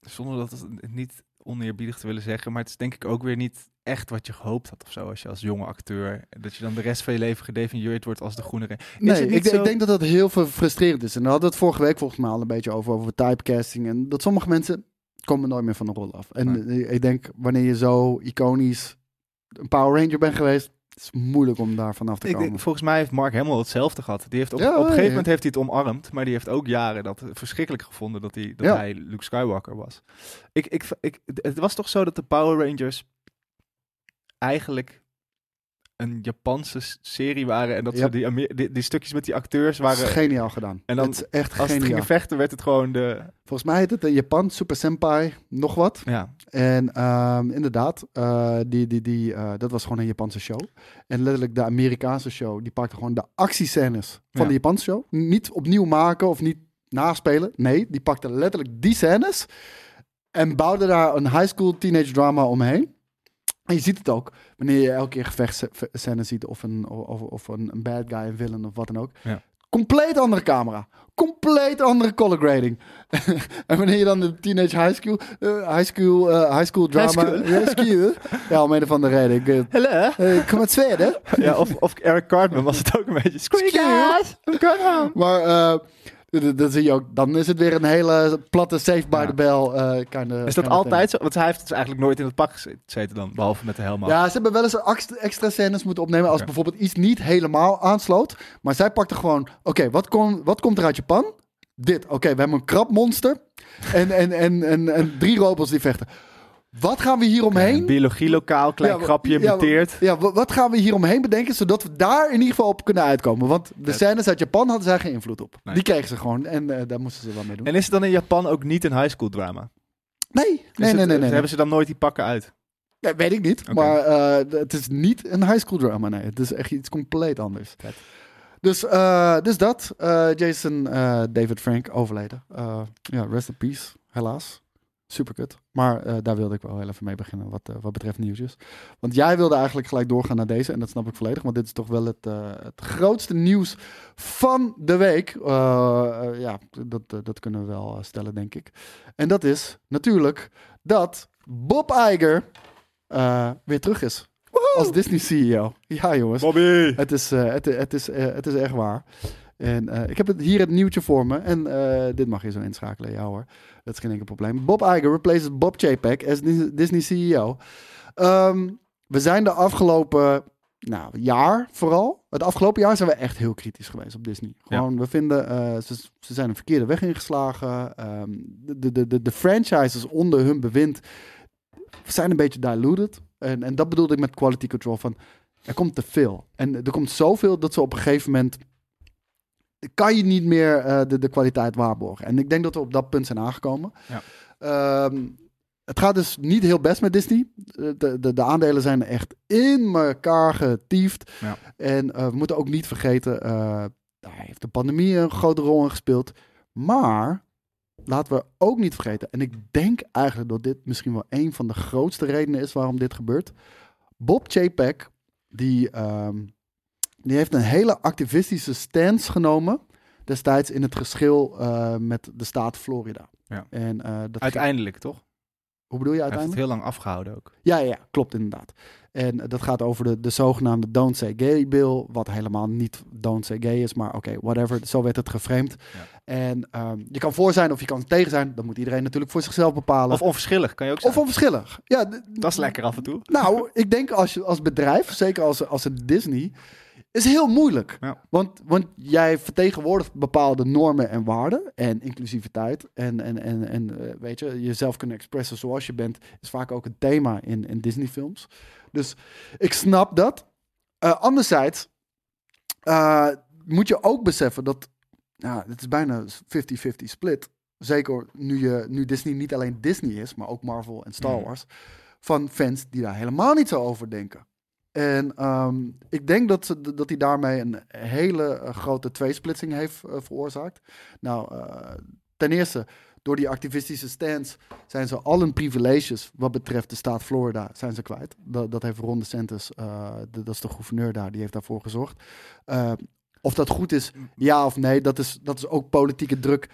Zonder dat het niet oneerbiedig te willen zeggen, maar het is denk ik ook weer niet echt wat je gehoopt had of zo. Als je als jonge acteur, dat je dan de rest van je leven gedefinieerd wordt als de groene. re- Is Nee, ik, zo- ik denk dat dat heel veel frustrerend is. En daar hadden we het vorige week volgens mij al een beetje over, over typecasting. En dat sommige mensen komen nooit meer van de rol af. En eh, ik denk, wanneer je zo iconisch een Power Ranger bent geweest, het is moeilijk om daar vanaf te Ik komen. denk, volgens mij heeft Mark Hamill hetzelfde gehad. Die heeft op, Ja, op een gegeven moment heeft hij het omarmd, maar die heeft ook jaren dat verschrikkelijk gevonden dat hij, dat Ja. hij Luke Skywalker was. Ik, ik, ik, het was toch zo dat de Power Rangers eigenlijk een Japanse serie waren en dat ze die, Amer- die, die stukjes met die acteurs waren. geniaal gedaan. En dan, het is echt als het geniaal. gingen vechten, werd het gewoon de. Volgens mij heet het in Japan Super Senpai nog wat. Ja. En ehm, inderdaad, eh, die, die, die, eh, dat was gewoon een Japanse show. En letterlijk de Amerikaanse show, die pakte gewoon de actiescènes van Ja. de Japanse show. Niet opnieuw maken of niet naspelen. Nee, die pakte letterlijk die scènes en bouwde daar een high school teenage drama omheen. En je ziet het ook wanneer je elke keer gevechtscènes ziet of een, of, of een, een bad guy, een villain of wat dan ook. Ja. Compleet andere camera. Compleet andere color grading. en wanneer je dan de teenage high school, eh, high school, eh, high school drama... High school. Ja, om een of andere reden. Ik, eh, Hallo? eh, kom uit Zweden. Ja, of, of Eric Cartman was het ook een beetje. Squeakers! Maar eh, dan zie je ook, dan is het weer een hele platte save by the bell. eh kinda- Is dat altijd zo? Want hij heeft dus eigenlijk nooit in het pak gezeten dan, behalve met de helm. Ja, ze hebben wel eens extra, scènes moeten opnemen als bijvoorbeeld iets niet helemaal aansloot. Maar zij pakte gewoon, oké, wat, wat komt er uit Japan? Dit, oké, we hebben een krabmonster en, en, en, en, en drie robots die vechten. Wat gaan we hier omheen? Biologielokaal, klein Ja, wa- grapje, ja, muteert. Wat gaan we hier omheen bedenken, zodat we daar in ieder geval op kunnen uitkomen? Want de scènes uit Japan hadden zij geen invloed op. Nee. Die kregen ze gewoon en eh, daar moesten ze wel mee doen. En is het dan in Japan ook niet een high school drama? nee, nee, het- nee, nee, nee. Hebben ze dan nooit die pakken uit? Ja, weet ik niet. Maar eh, het is niet een high school drama. Nee, het is echt iets compleet anders. Dus, eh, dus dat. Eh, Jason eh, David Frank overleden. Eh, ja, rest in peace, helaas. Super kut. Maar eh, daar wilde ik wel heel even mee beginnen wat, eh, wat betreft nieuwsjes. Want jij wilde eigenlijk gelijk doorgaan naar deze. En dat snap ik volledig. Want dit is toch wel het, eh, het grootste nieuws van de week. Ja, dat, dat kunnen we wel stellen, denk ik. En dat is natuurlijk dat Bob Iger weer terug is. Als Disney CEO. Ja, jongens. Bobby! Het is, het, het, is, het is echt waar. En eh, ik heb het, hier het nieuwtje voor me. En eh, dit mag je zo inschakelen. Ja hoor. Dat is geen enkel probleem. Bob Iger replaces Bob Chapek as Dis- Disney CEO. Ehm, we zijn de afgelopen nou, jaar vooral. Het afgelopen jaar zijn we echt heel kritisch geweest op Disney. Gewoon, we vinden, eh, ze, ze zijn een verkeerde weg ingeslagen. Ehm, de, de, de, de franchises onder hun bewind zijn een beetje diluted. En, en dat bedoelde ik met quality control van, er komt te veel. En er komt zoveel dat ze op een gegeven moment kan je niet meer eh, de, de kwaliteit waarborgen. En ik denk dat we op dat punt zijn aangekomen. Ja. Ehm, het gaat dus niet heel best met Disney. Eh, De, de, de aandelen zijn echt in elkaar getiefd. Ja. En eh, we moeten ook niet vergeten, eh, daar heeft de pandemie een grote rol in gespeeld. Maar laten we ook niet vergeten, en ik denk eigenlijk dat dit misschien wel een van de grootste redenen is waarom dit gebeurt. Bob Chapek, die, ehm, die heeft een hele activistische stance genomen destijds in het geschil eh, met de staat Florida. Ja. En, eh, dat Uiteindelijk, toch? Hoe bedoel je Hij heeft het uiteindelijk? heel lang afgehouden ook. Ja, ja, klopt inderdaad. En eh, dat gaat over de, de zogenaamde Don't Say Gay Bill, wat helemaal niet Don't Say Gay is, maar oké, whatever, zo werd het geframed. En ehm, je kan voor zijn of je kan tegen zijn, dat moet iedereen natuurlijk voor zichzelf bepalen. Of onverschillig, kan je ook Of zeggen. onverschillig. Ja, Dat is lekker af en toe. nou, ik denk als, je, als bedrijf, zeker als, als een Disney, is heel moeilijk. Ja. Want, want jij vertegenwoordigt bepaalde normen en waarden en inclusiviteit. En, en, en, en eh, weet je, jezelf kunnen expressen zoals je bent, is vaak ook een thema in, in Disney-films. Dus ik snap dat. Eh, anderzijds eh, moet je ook beseffen dat ja, het is bijna 50-50 split. Zeker nu, je, nu Disney niet alleen Disney is, maar ook Marvel en Star Mhm. Wars. Van fans die daar helemaal niet zo over denken. En ehm, ik denk dat, dat hij daarmee een hele eh, grote tweesplitsing heeft eh, veroorzaakt. Nou, eh, ten eerste, door die activistische stance zijn ze al hun privileges wat betreft de staat Florida zijn ze kwijt. Dat, dat heeft Ron DeSantis, de, dat is de gouverneur daar, die heeft daarvoor gezorgd. Of dat goed is, ja of nee, dat is, dat is ook politieke druk.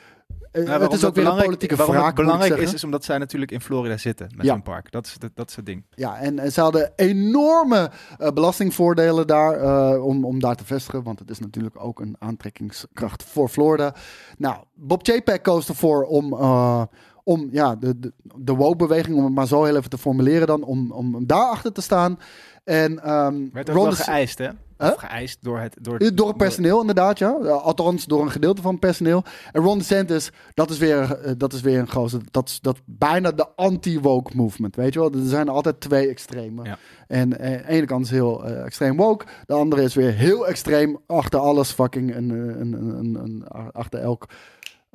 Eh, Nou, het is ook weer een politieke waarom het ik belangrijk is, is omdat zij natuurlijk in Florida zitten met Ja. hun park. Dat is, dat, dat is het ding. Ja, en, en ze hadden enorme eh, belastingvoordelen daar eh, om, om daar te vestigen. Want het is natuurlijk ook een aantrekkingskracht voor Florida. Nou, Bob Chapek koos ervoor om, eh, om ja, de, de, de woke-beweging, om het maar zo heel even te formuleren dan, om, om daarachter te staan. En, ehm Werd ook Ron wel geëist, hè? Huh? Of geëist door het... Door, Eh, Door het personeel, inderdaad, ja. Eh, Althans, door een gedeelte van het personeel. En Ron DeSantis, dat is weer, eh, dat is weer een gozer. Dat is dat bijna de anti-woke movement, weet je wel. Er zijn altijd twee extremen. Ja. En eh, de ene kant is heel eh, extreem woke. De andere is weer heel extreem achter alles fucking. Een, een, een- achter elk...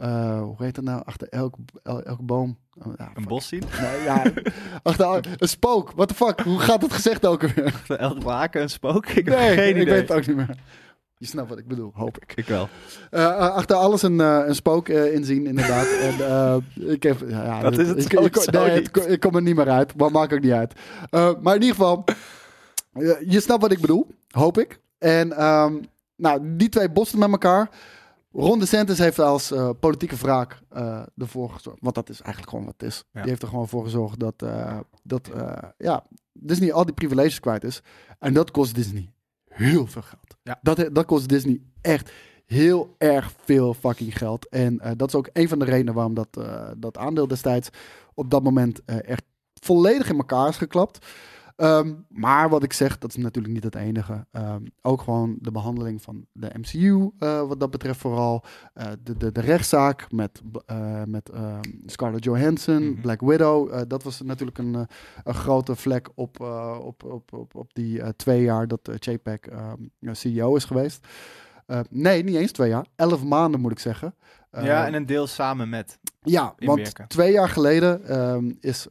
eh, hoe heet dat nou? Achter elk, el- elke boom. Oh, ja, Een bos zien? Nee, ja, achter een spook. What the fuck? Hoe gaat het gezegd ook weer? Elk waken een spook? Ik heb geen idee. ik weet het ook niet meer. Je snapt wat ik bedoel, hoop ik. Ik wel. Eh, eh, achter alles een, een spook inzien, inderdaad. en, ik heb, ja, Dat is het ik, nee, het ik kom er niet meer uit, maar maakt ook niet uit. Maar in ieder geval, je snapt wat ik bedoel, hoop ik. En ehm, nou, die twee botsen met elkaar. Ron DeSantis heeft als eh, politieke wraak eh, ervoor gezorgd. Want dat is eigenlijk gewoon wat het is. Ja. Die heeft er gewoon voor gezorgd dat, eh, dat ja, Disney al die privileges kwijt is. En dat kost Disney heel veel geld. Ja. Dat, dat kost Disney echt heel erg veel fucking geld. En dat is ook een van de redenen waarom dat, dat aandeel destijds op dat moment echt volledig in elkaar is geklapt. Ehm, maar wat ik zeg, dat is natuurlijk niet het enige. Ehm, ook gewoon de behandeling van de MCU, eh, wat dat betreft vooral. Eh, de, de, de rechtszaak met, eh, met ehm, Scarlett Johansson, Mhm. Black Widow. dat was natuurlijk een, een grote vlek op, op, op, op, op die twee jaar dat JPEG CEO is geweest. Nee, niet eens twee jaar. Elf maanden moet ik zeggen. Ja, en een deel samen met. ja, want twee jaar geleden is,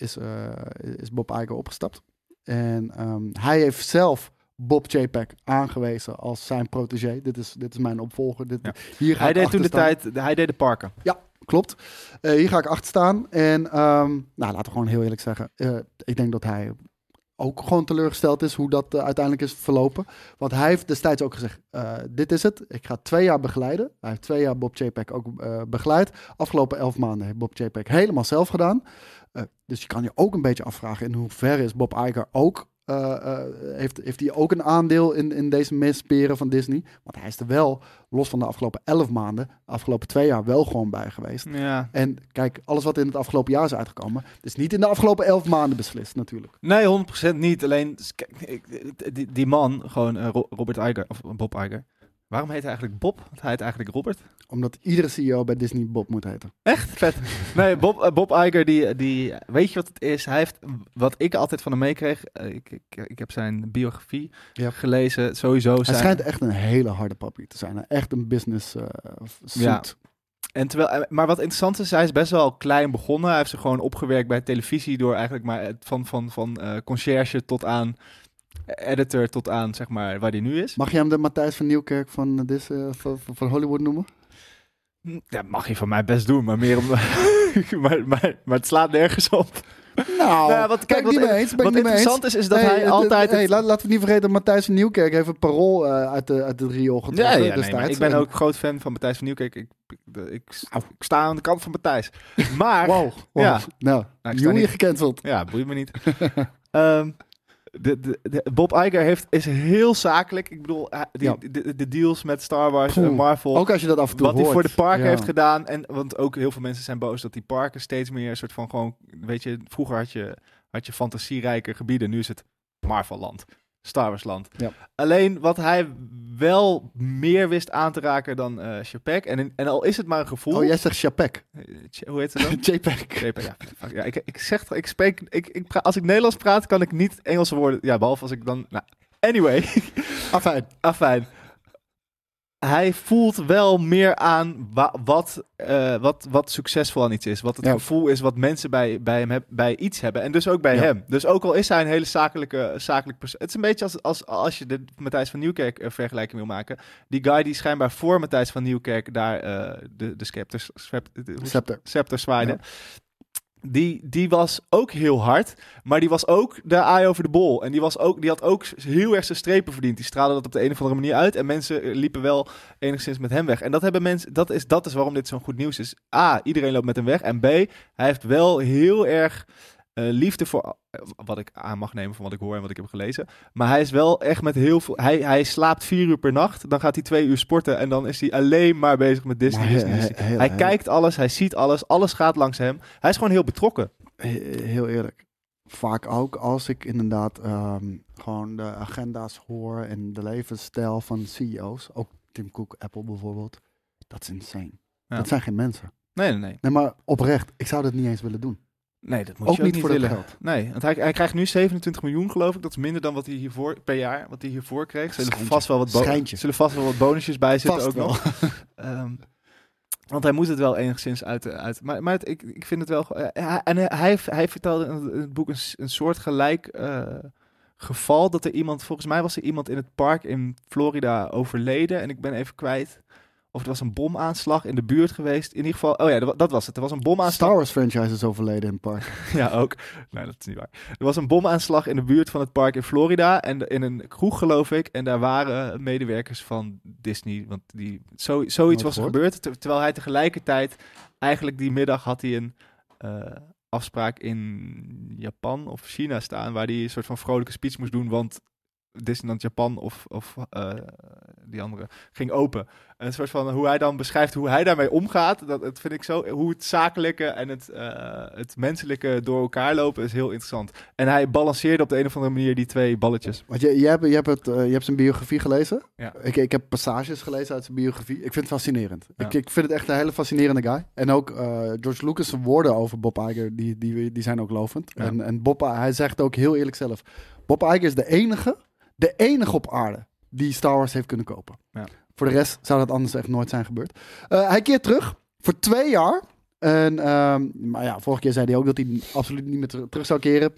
is, eh, is Bob Iger opgestapt. En ehm, hij heeft zelf Bob Chapek aangewezen als zijn protégé. Dit is, dit is mijn opvolger. Dit, Ja. hier ga Hij deed toen de staan. tijd, hij deed de parken. Ja, klopt. Eh, hier ga ik achter staan. En ehm, nou, laten we gewoon heel eerlijk zeggen. eh, ik denk dat hij ook gewoon teleurgesteld is hoe dat eh, uiteindelijk is verlopen. Want hij heeft destijds ook gezegd, eh, dit is het. Ik ga twee jaar begeleiden. Hij heeft twee jaar Bob Chapek ook eh, begeleid. Afgelopen elf maanden heeft Bob Chapek helemaal zelf gedaan. Dus je kan je ook een beetje afvragen in hoeverre is Bob Iger ook... eh, eh, heeft, heeft hij ook een aandeel in, in deze misperen van Disney? Want hij is er wel, los van de afgelopen elf maanden, de afgelopen twee jaar wel gewoon bij geweest. Ja. En kijk, alles wat in het afgelopen jaar is uitgekomen, is niet in de afgelopen elf maanden beslist natuurlijk. Nee, 100% niet. Alleen, die, die man, gewoon eh, Ro- Robert Iger, of Bob Iger, Waarom heet hij eigenlijk Bob? Want hij heet eigenlijk Robert. Omdat iedere CEO bij Disney Bob moet heten. Echt vet. Nee, Bob, eh, Bob Iger, die, die, weet je wat het is? Hij heeft, wat ik altijd van hem meekreeg, eh, ik, ik, ik heb zijn biografie Ja. gelezen, sowieso. Hij zijn, schijnt echt een hele harde papi te zijn. Echt een business eh suit. Ja. En terwijl, maar wat interessant is, hij is best wel klein begonnen. Hij heeft zich gewoon opgewerkt bij televisie door eigenlijk maar van, van, van conciërge tot aan editor tot aan zeg maar waar hij nu is. Mag je hem de Matthijs van Nieuwkerk van, Dis, eh, van, Hollywood noemen? Ja, mag je van mij best doen, maar meer om. maar, maar, maar het slaat nergens op. Nou, Nou, wat- kijk, niet wat- mee eens. Wat niet interessant eens. is, is dat Nee, hij altijd Hey, het- laat, laten we niet vergeten dat Matthijs van Nieuwkerk heeft een parool eh, uit, de, uit de riool Ja, getrokken ja nee, maar destijds. ik ben En- ook groot fan van Matthijs van Nieuwkerk. Ik, ik, ik, ik sta aan de kant van Matthijs. Maar, Wow, wow. Ja. Nou, Nou, ik sta Joey niet- gecanceld. ja, boeit me niet. Ehm, de, de, de- Bob Iger heeft, is heel zakelijk. Ik bedoel, die, Ja. de, de deals met Star Wars Poeh. en Marvel. Ook als je dat af en toe wat hij voor de parken Ja. heeft gedaan. En, want ook heel veel mensen zijn boos dat die parken steeds meer een soort van gewoon... Weet je, vroeger had je, had je fantasierijke gebieden. Nu is het Marvelland. Star Wars land. Ja. Alleen wat hij wel meer wist aan te raken dan eh Chapek. En, in- en al is het maar een gevoel. Oh, jij zegt Chapek. Eh, Hoe heet het dan? JPEG. JPEG, ja. Ja ik, ik zeg, ik spreek, ik, ik pra- als ik Nederlands praat, kan ik niet Engelse woorden. Ja, behalve als ik dan. Nou, anyway, Afijn. afijn. Hij voelt wel meer aan wa- wat, eh, wat, wat succesvol aan iets is. Wat het Ja. gevoel is wat mensen bij, bij hem bij iets hebben. En dus ook bij Ja. hem. Dus ook al is hij een hele zakelijke, zakelijk persoon. Het is een beetje als, als, als je de Matthijs van Nieuwkerk eh, vergelijking wil maken. Die guy die schijnbaar voor Matthijs van Nieuwkerk daar eh, de, de scepter, Scepter. scepter zwaaide. Die, die was ook heel hard, maar die was ook de eye over de bol. En die, was ook, die had ook heel erg zijn strepen verdiend. Die straalde dat op de een of andere manier uit. En mensen eh, liepen wel enigszins met hem weg. En dat, hebben mensen, dat, is, dat is waarom dit zo'n goed nieuws is. A, iedereen loopt met hem weg. En B, hij heeft wel heel erg liefde voor eh, wat ik aan mag nemen van wat ik hoor en wat ik heb gelezen. Maar hij is wel echt met heel veel... Hij, hij slaapt vier uur per nacht. Dan gaat hij twee uur sporten. En dan is hij alleen maar bezig met Disney. Heel- hij kijkt alles, hij ziet alles. Alles gaat langs hem. Hij is gewoon heel betrokken. He- Heel eerlijk. Vaak ook als ik inderdaad ehm, gewoon de agenda's hoor en de levensstijl van CEO's. Ook Tim Cook, Apple bijvoorbeeld. Dat is insane. Ja. Dat zijn geen mensen. Nee, nee, nee. Nee, maar oprecht. Ik zou dat niet eens willen doen. Nee, dat moet Ook je ook niet niet voor willen. geld. Nee, want hij, hij krijgt nu 27 miljoen, geloof ik. Dat is minder dan wat hij hiervoor per jaar, wat hij hiervoor kreeg. Er zullen Schijntje. vast wel wat, Schijntje. zullen vast wel wat bonusjes bij zitten Vast ook wel. nog. Ehm, want hij moet het wel enigszins uit. uit maar maar het, ik, ik vind het wel. eh, hij- en hij, hij, vertelde in het boek een, een soort gelijk eh, geval dat er iemand, volgens mij was er iemand in het park in Florida overleden. En ik ben even kwijt. Of het was een bomaanslag in de buurt geweest. In ieder geval, oh ja, dat wa- dat was het. Er was een bomaanslag. Star Wars franchise is overleden in het park. Ja, ook. Nee, dat is niet waar. Er was een bomaanslag in de buurt van het park in Florida. En in een kroeg, geloof ik. En daar waren medewerkers van Disney. Want die, zo, zoiets was er gebeurd. ter- terwijl hij tegelijkertijd... Eigenlijk die middag had hij een eh, afspraak in Japan of China staan. Waar hij een soort van vrolijke speech moest doen. Want Disneyland Japan of, of eh, die andere ging open. En een soort van hoe hij dan beschrijft hoe hij daarmee omgaat. Dat, dat vind ik zo. Hoe het zakelijke en het, eh, het menselijke door elkaar lopen is heel interessant. En hij balanceerde op de een of andere manier die twee balletjes. Want je, je, hebt, je, hebt het, eh, je hebt zijn biografie gelezen. Ja. Ik, ik heb passages gelezen uit zijn biografie. Ik vind het fascinerend. Ja. Ik, ik vind het echt een hele fascinerende guy. En ook George Lucas' woorden over Bob Iger, die, die, die zijn ook lovend. Ja. En, en Bob, hij zegt ook heel eerlijk zelf, Bob Iger is de enige, de enige op aarde die Star Wars heeft kunnen kopen. Ja. Voor de rest zou dat anders echt nooit zijn gebeurd. Eh, hij keert terug voor twee jaar. En, ehm, maar ja, vorige keer zei hij ook dat hij absoluut niet meer ter- terug zou keren.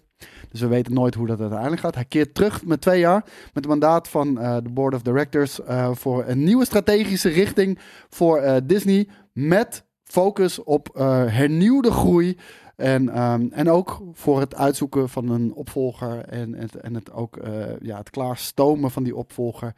Dus we weten nooit hoe dat uiteindelijk gaat. Hij keert terug met twee jaar met het mandaat van eh, de Board of Directors eh, voor een nieuwe strategische richting voor Disney. Met focus op hernieuwde groei. En, ehm, en ook voor het uitzoeken van een opvolger en, het, en het ook eh, ja, het klaarstomen van die opvolger.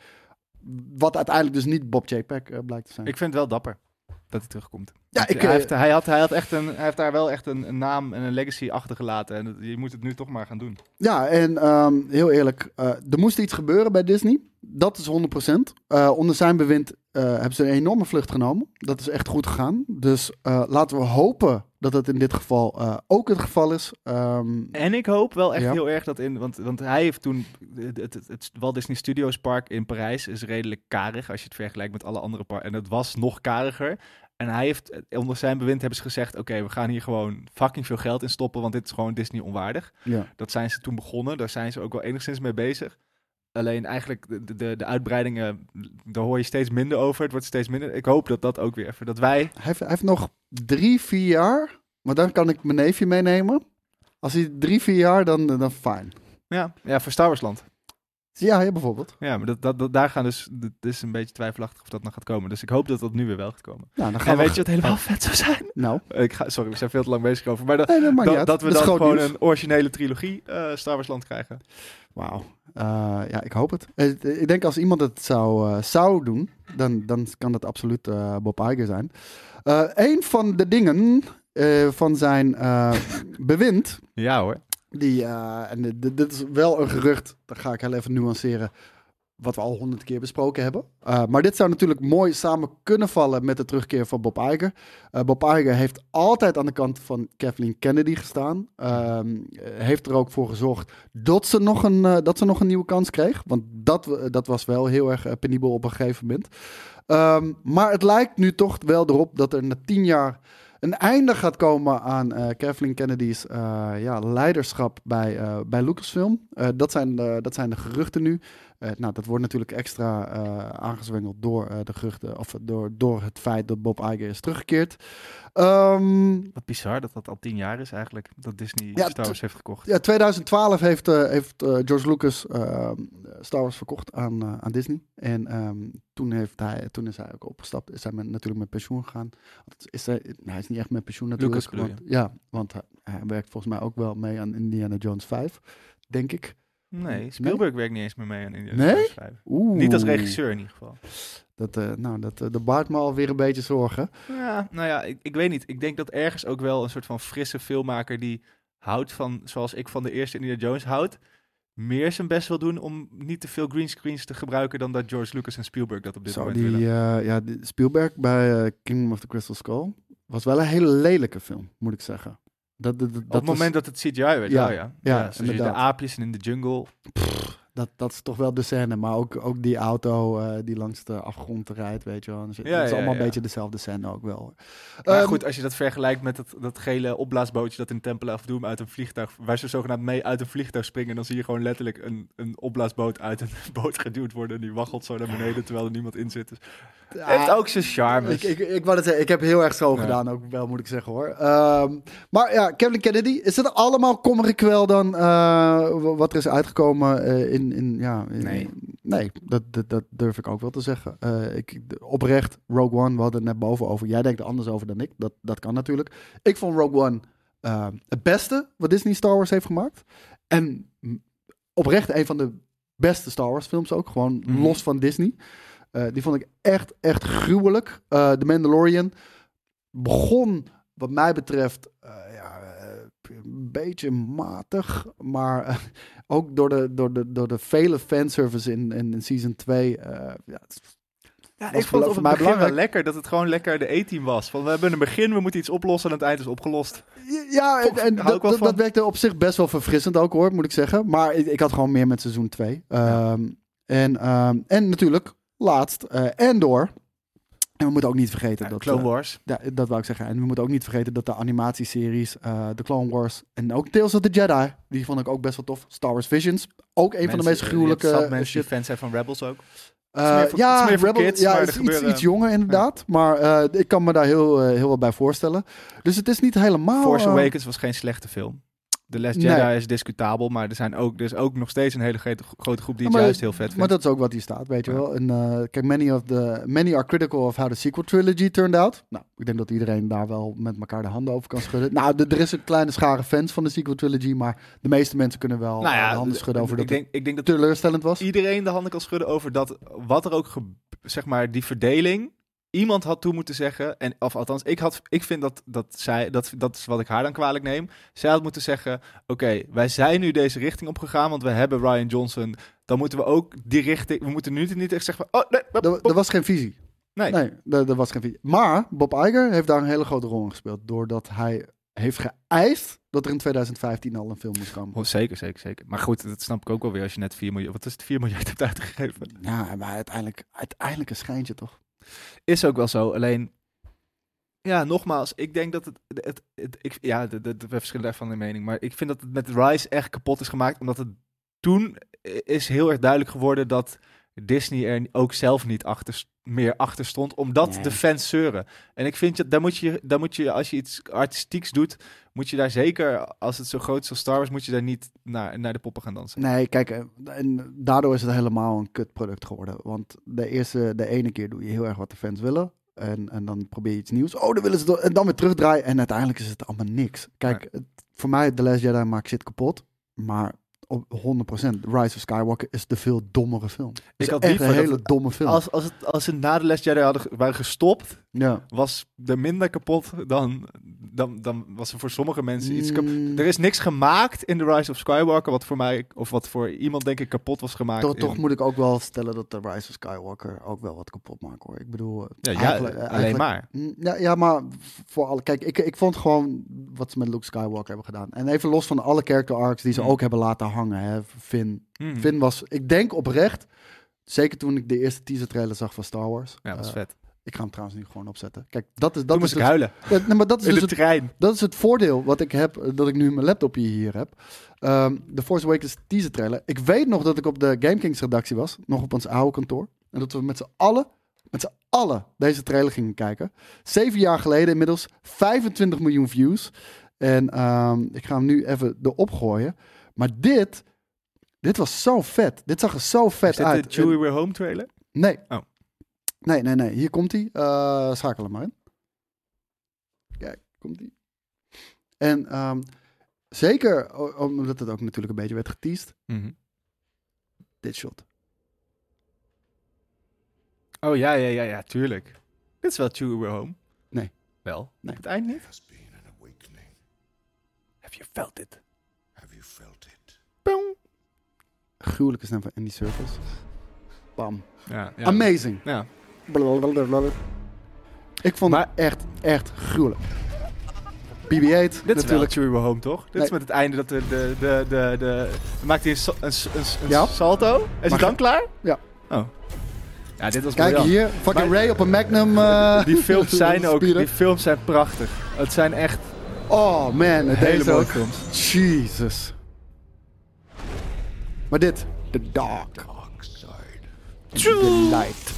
Wat uiteindelijk dus niet Bob J. Peck eh, blijkt te zijn. Ik vind het wel dapper dat hij terugkomt. Ja, ik, hij, eh, heeft, hij, had, hij, had echt een, hij heeft daar wel echt een, een naam en een legacy achtergelaten. En je moet het nu toch maar gaan doen. Ja, en ehm, heel eerlijk, er moest iets gebeuren bij Disney. Dat is 100%. Eh, onder zijn bewind hebben ze een enorme vlucht genomen. Dat is echt goed gegaan. Dus laten we hopen dat het in dit geval eh, ook het geval is. Ehm, En ik hoop wel echt Ja. heel erg dat in, want, want hij heeft toen, het, het, het, het Walt Disney Studios Park in Parijs is redelijk karig als je het vergelijkt met alle andere parken. En het was nog kariger. En hij heeft, eh, onder zijn bewind hebben ze gezegd, oké, we gaan hier gewoon fucking veel geld in stoppen, want dit is gewoon Disney onwaardig. ja. Dat zijn ze toen begonnen, daar zijn ze ook wel enigszins mee bezig. Alleen eigenlijk de, de, de uitbreidingen, daar hoor je steeds minder over. Het wordt steeds minder. Ik hoop dat dat ook weer even, dat wij... Hij, heeft, hij heeft nog drie, vier jaar. Maar dan kan ik mijn neefje meenemen. Als hij drie, vier jaar, dan, dan fijn. Ja, ja voor Star Wars Land. Ja, ja, bijvoorbeeld. Ja, maar dat, dat, dat- daar gaan dus, het is een beetje twijfelachtig of dat nog gaat komen. Dus ik hoop dat dat nu weer wel gaat komen. Nou, dan gaan En we... weet je wat helemaal vet zou zijn? Nou, Ik ga, sorry, we zijn veel te lang bezig over. Maar dat, nee, dat dat, we dan gewoon nieuws. een originele trilogie eh Star Wars Land krijgen. Wauw. Eh, ja, ik hoop het. Eh, Ik denk als iemand het zou, zou doen, dan, dan kan dat absoluut Bob Iger zijn. Een van de dingen van zijn bewind, Ja hoor. Die, eh, en dit- is wel een gerucht, dat ga ik heel even nuanceren, wat we al honderd keer besproken hebben. Eh, maar dit zou natuurlijk mooi samen kunnen vallen met de terugkeer van Bob Iger. Eh, Bob Iger heeft altijd aan de kant van Kathleen Kennedy gestaan. Ehm, eh, heeft er ook voor gezorgd dat ze nog een, dat ze nog een nieuwe kans kreeg. Want dat, dat was wel heel erg penibel op een gegeven moment. Ehm, maar het lijkt nu toch wel erop dat er na tien jaar een einde gaat komen aan eh Kathleen Kennedy's eh, ja, leiderschap bij, eh, bij Lucasfilm. Dat, zijn de, dat zijn de geruchten nu. Eh, nou, dat wordt natuurlijk extra eh, aangezwengeld door eh, de geruchten, of door, door het feit dat Bob Iger is teruggekeerd. Ehm, Wat bizar dat dat al tien jaar is eigenlijk. Dat Disney Ja, Star Wars heeft gekocht. ja, 2012 heeft, heeft George Lucas ehm, Star Wars verkocht aan, aan Disney. En ehm, toen, heeft hij, toen is hij ook opgestapt. Is hij met, natuurlijk met pensioen gegaan. Is hij, hij is niet echt met pensioen natuurlijk. Lucas want, ja, want hij, hij werkt volgens mij ook wel mee aan Indiana Jones 5, denk ik. Nee, Spielberg werkt niet eens meer mee aan Indiana Nee? Jones 5. Oeh. Niet als regisseur in ieder geval. Dat, eh, nou, dat, eh, dat baart me alweer een beetje zorgen. Ja, nou ja, ik, ik weet niet. Ik denk dat ergens ook wel een soort van frisse filmmaker die houdt van, zoals ik van de eerste Indiana Jones houd, meer zijn best wil doen om niet te veel greenscreens te gebruiken dan dat George Lucas en Spielberg dat op dit moment die, willen. eh, ja, Spielberg bij Kingdom of the Crystal Skull was wel een hele lelijke film, moet ik zeggen. Dat, dat, dat, op het moment dat het CGI werd, Ja, ja, ja. ja, zoals je de aapjes en in de jungle. Dat, dat is toch wel de scène, maar ook, ook die auto eh, die langs de afgrond rijdt, weet je wel. Dus Ja, het is ja, allemaal een beetje dezelfde scène ook wel. Maar Ehm, goed, als je dat vergelijkt met dat, dat gele opblaasbootje dat in Temple of Doom uit een vliegtuig, waar ze zogenaamd mee uit een vliegtuig springen, dan zie je gewoon letterlijk een, een opblaasboot uit een boot geduwd worden en die waggelt zo naar beneden terwijl er niemand in zit. Dus het heeft ook zijn charme. Ik, ik, ik, wou het zeggen, ik heb heel erg zo gedaan, ook wel moet ik zeggen hoor. Ehm, maar ja, Kevin Kennedy, is het allemaal kommer wel dan eh, wat er is uitgekomen eh, in, in, ja, in- Nee. nee dat, dat, dat durf ik ook wel te zeggen. Eh, ik, de- oprecht, Rogue One, we hadden het net boven over. Jij denkt er anders over dan ik, dat, dat kan natuurlijk. Ik vond Rogue One eh, het beste wat Disney Star Wars heeft gemaakt. En oprecht een van de beste Star Wars films ook, gewoon Mhm. los van Disney. Eh, die vond ik echt, echt gruwelijk. Eh The Mandalorian begon, wat mij betreft, ja, een beetje matig. Maar ook door de, door, de, door de vele fanservice in, in, in season 2. eh, ja, Ja, ik vond het op voor het mij begin wel lekker dat het gewoon lekker de E-team was. Van we hebben een begin, we moeten iets oplossen en het eind is opgelost. Ja, en, dat, dat, werkte op zich best wel verfrissend ook hoor, moet ik zeggen. Maar ik, ik had gewoon meer met seizoen 2. Ehm, en, ehm, en natuurlijk, laatst, eh Endor. En we moeten ook niet vergeten dat... Clone eh, Wars. ja, dat wou ik zeggen. En we moeten ook niet vergeten dat de animatieseries, eh The Clone Wars en ook Tales of the Jedi, die vond ik ook best wel tof. Star Wars Visions, ook een van de meest gruwelijke eh, mensen die shit. fan zijn van Rebels ook. Voor- ja, het is kids, ja, iets, jonger inderdaad. Maar ik kan me daar heel, heel wat bij voorstellen. Dus het is niet helemaal... Force Awakens was geen slechte film. The Last Nee. Jedi is discutabel, maar er, zijn ook, is ook nog steeds een hele grote, groep die het juist heel vet vindt. Maar dat is ook wat hier staat, weet je wel. En eh, kijk, many, of the, many are critical of how the sequel trilogy turned out. Nou, ik denk dat iedereen daar wel met elkaar de handen over kan schudden. nou, de- er is een kleine schare fans van de sequel trilogy, maar de meeste mensen kunnen wel Nou ja, de handen schudden over ik dat denk, ik denk dat het teleurstellend was. iedereen de handen kan schudden over dat wat er ook, zeg maar, die verdeling. Iemand had toe moeten zeggen, en, of althans, ik, had, ik vind dat, dat zij, dat, dat is wat ik haar dan kwalijk neem. Zij had moeten zeggen: Oké, wij zijn nu deze richting opgegaan, want we hebben Ryan Johnson. Dan moeten we ook die richting. We moeten nu niet echt zeggen: van, Oh, nee, Er, er was geen visie. nee. Nee, er, er was geen visie. Maar Bob Iger heeft daar een hele grote rol in gespeeld. Doordat hij heeft geëist dat er in 2015 al een film moest komen. Oh, zeker, zeker, zeker. Maar goed, dat snap ik ook wel weer als je net 4 miljoen... Wat is het, 4 miljard hebt uitgegeven? Ja, maar uiteindelijk, uiteindelijk een schijntje toch? Is ook wel zo, alleen... Ja, nogmaals, ik denk dat het... het, ik, ja, de, we verschillen daarvan in mening. Maar ik vind dat het met Rise echt kapot is gemaakt. Omdat het toen is heel erg duidelijk geworden dat Disney er ook zelf niet achter, meer achter stond. Omdat Nee. de fans zeuren. En ik vind, dat daar moet, je, daar moet je, als je iets artistieks doet... Moet je daar zeker, als het zo groot is als Star Wars... Moet je daar niet naar, naar de poppen gaan dansen. Nee, kijk, eh, en daardoor is het helemaal een kut product geworden. Want de eerste, de ene keer doe je heel erg wat de fans willen. En, en dan probeer je iets nieuws. Oh, dan willen ze. En dan weer terugdraaien. En uiteindelijk is het allemaal niks. Kijk, het- voor mij, The Last Jedi maakt shit kapot. Maar op 100% Rise of Skywalker is de veel dommere film. Is Ik had echt een hele domme film. Als, als, het, als ze na de Les Jedi hadden, waren gestopt, Ja. was er minder kapot dan, dan, dan was er voor sommige mensen iets kapot. Mm. Er is niks gemaakt in The Rise of Skywalker wat voor mij, of wat voor iemand denk ik kapot was gemaakt. Toch, in- toch moet ik ook wel stellen dat de Rise of Skywalker ook wel wat kapot maakt hoor. Ik bedoel, eh, Ja, ja, eigenlijk- eh, alleen maar. Mm, Ja, ja, maar voor alle. Kijk, ik, ik vond gewoon wat ze met Luke Skywalker hebben gedaan. En even los van alle character arcs die ze Mm. ook hebben laten hangen. Hè. Finn. Mm. Finn was, ik denk oprecht, zeker toen ik de eerste teaser trailer zag van Star Wars. Ja, dat is eh, vet. Ik ga hem trouwens nu gewoon opzetten. Kijk, dat is dat Toen is moest ik huilen. Ja, nee, maar dat is In dus de het, trein. dat is het voordeel wat ik heb, eh, dat ik nu mijn laptopje hier heb. Ehm The Force Awakens teaser trailer. Ik weet nog dat ik op de GameKings redactie was, nog op ons oude kantoor. En dat we met z'n allen, met z'n allen deze trailer gingen kijken. Zeven jaar geleden inmiddels 25 miljoen views. En ehm, ik ga hem nu even erop gooien. Maar dit, dit was zo vet. Dit zag er zo vet Is dit uit. de Chewie We're Home trailer? Nee. Oh. Nee, nee, nee. Hier komt hij. Eh schakel hem maar in. Kijk, komt hij. En ehm, zeker omdat het ook natuurlijk een beetje werd geteased. Mhm. Dit shot. Oh ja, ja, ja, ja, tuurlijk. Dit is wel Chewie We're Home. Nee. Wel? Nee. Op het eind niet? Have you felt it? Gruwelijke stem van Andy Serkis. Bam. Ja, ja. Amazing. Ja. Blablabla. Ik vond het echt, echt gruwelijk. BB-8 Dit is natuurlijk. Chewie We're Home, toch? Dit Nee. is met het einde dat de... de, de, de, maakt hij een, een, een, een Ja. salto. Is hij dan klaar? Ja. Oh. Ja, dit was Kijk briljant. hier, fucking Maar- Ray op een Magnum. eh, Die films zijn ook... Die films zijn prachtig. Het zijn echt Oh man, hele deze mooie ook. films. Jesus. Maar dit, The Dark. The Light.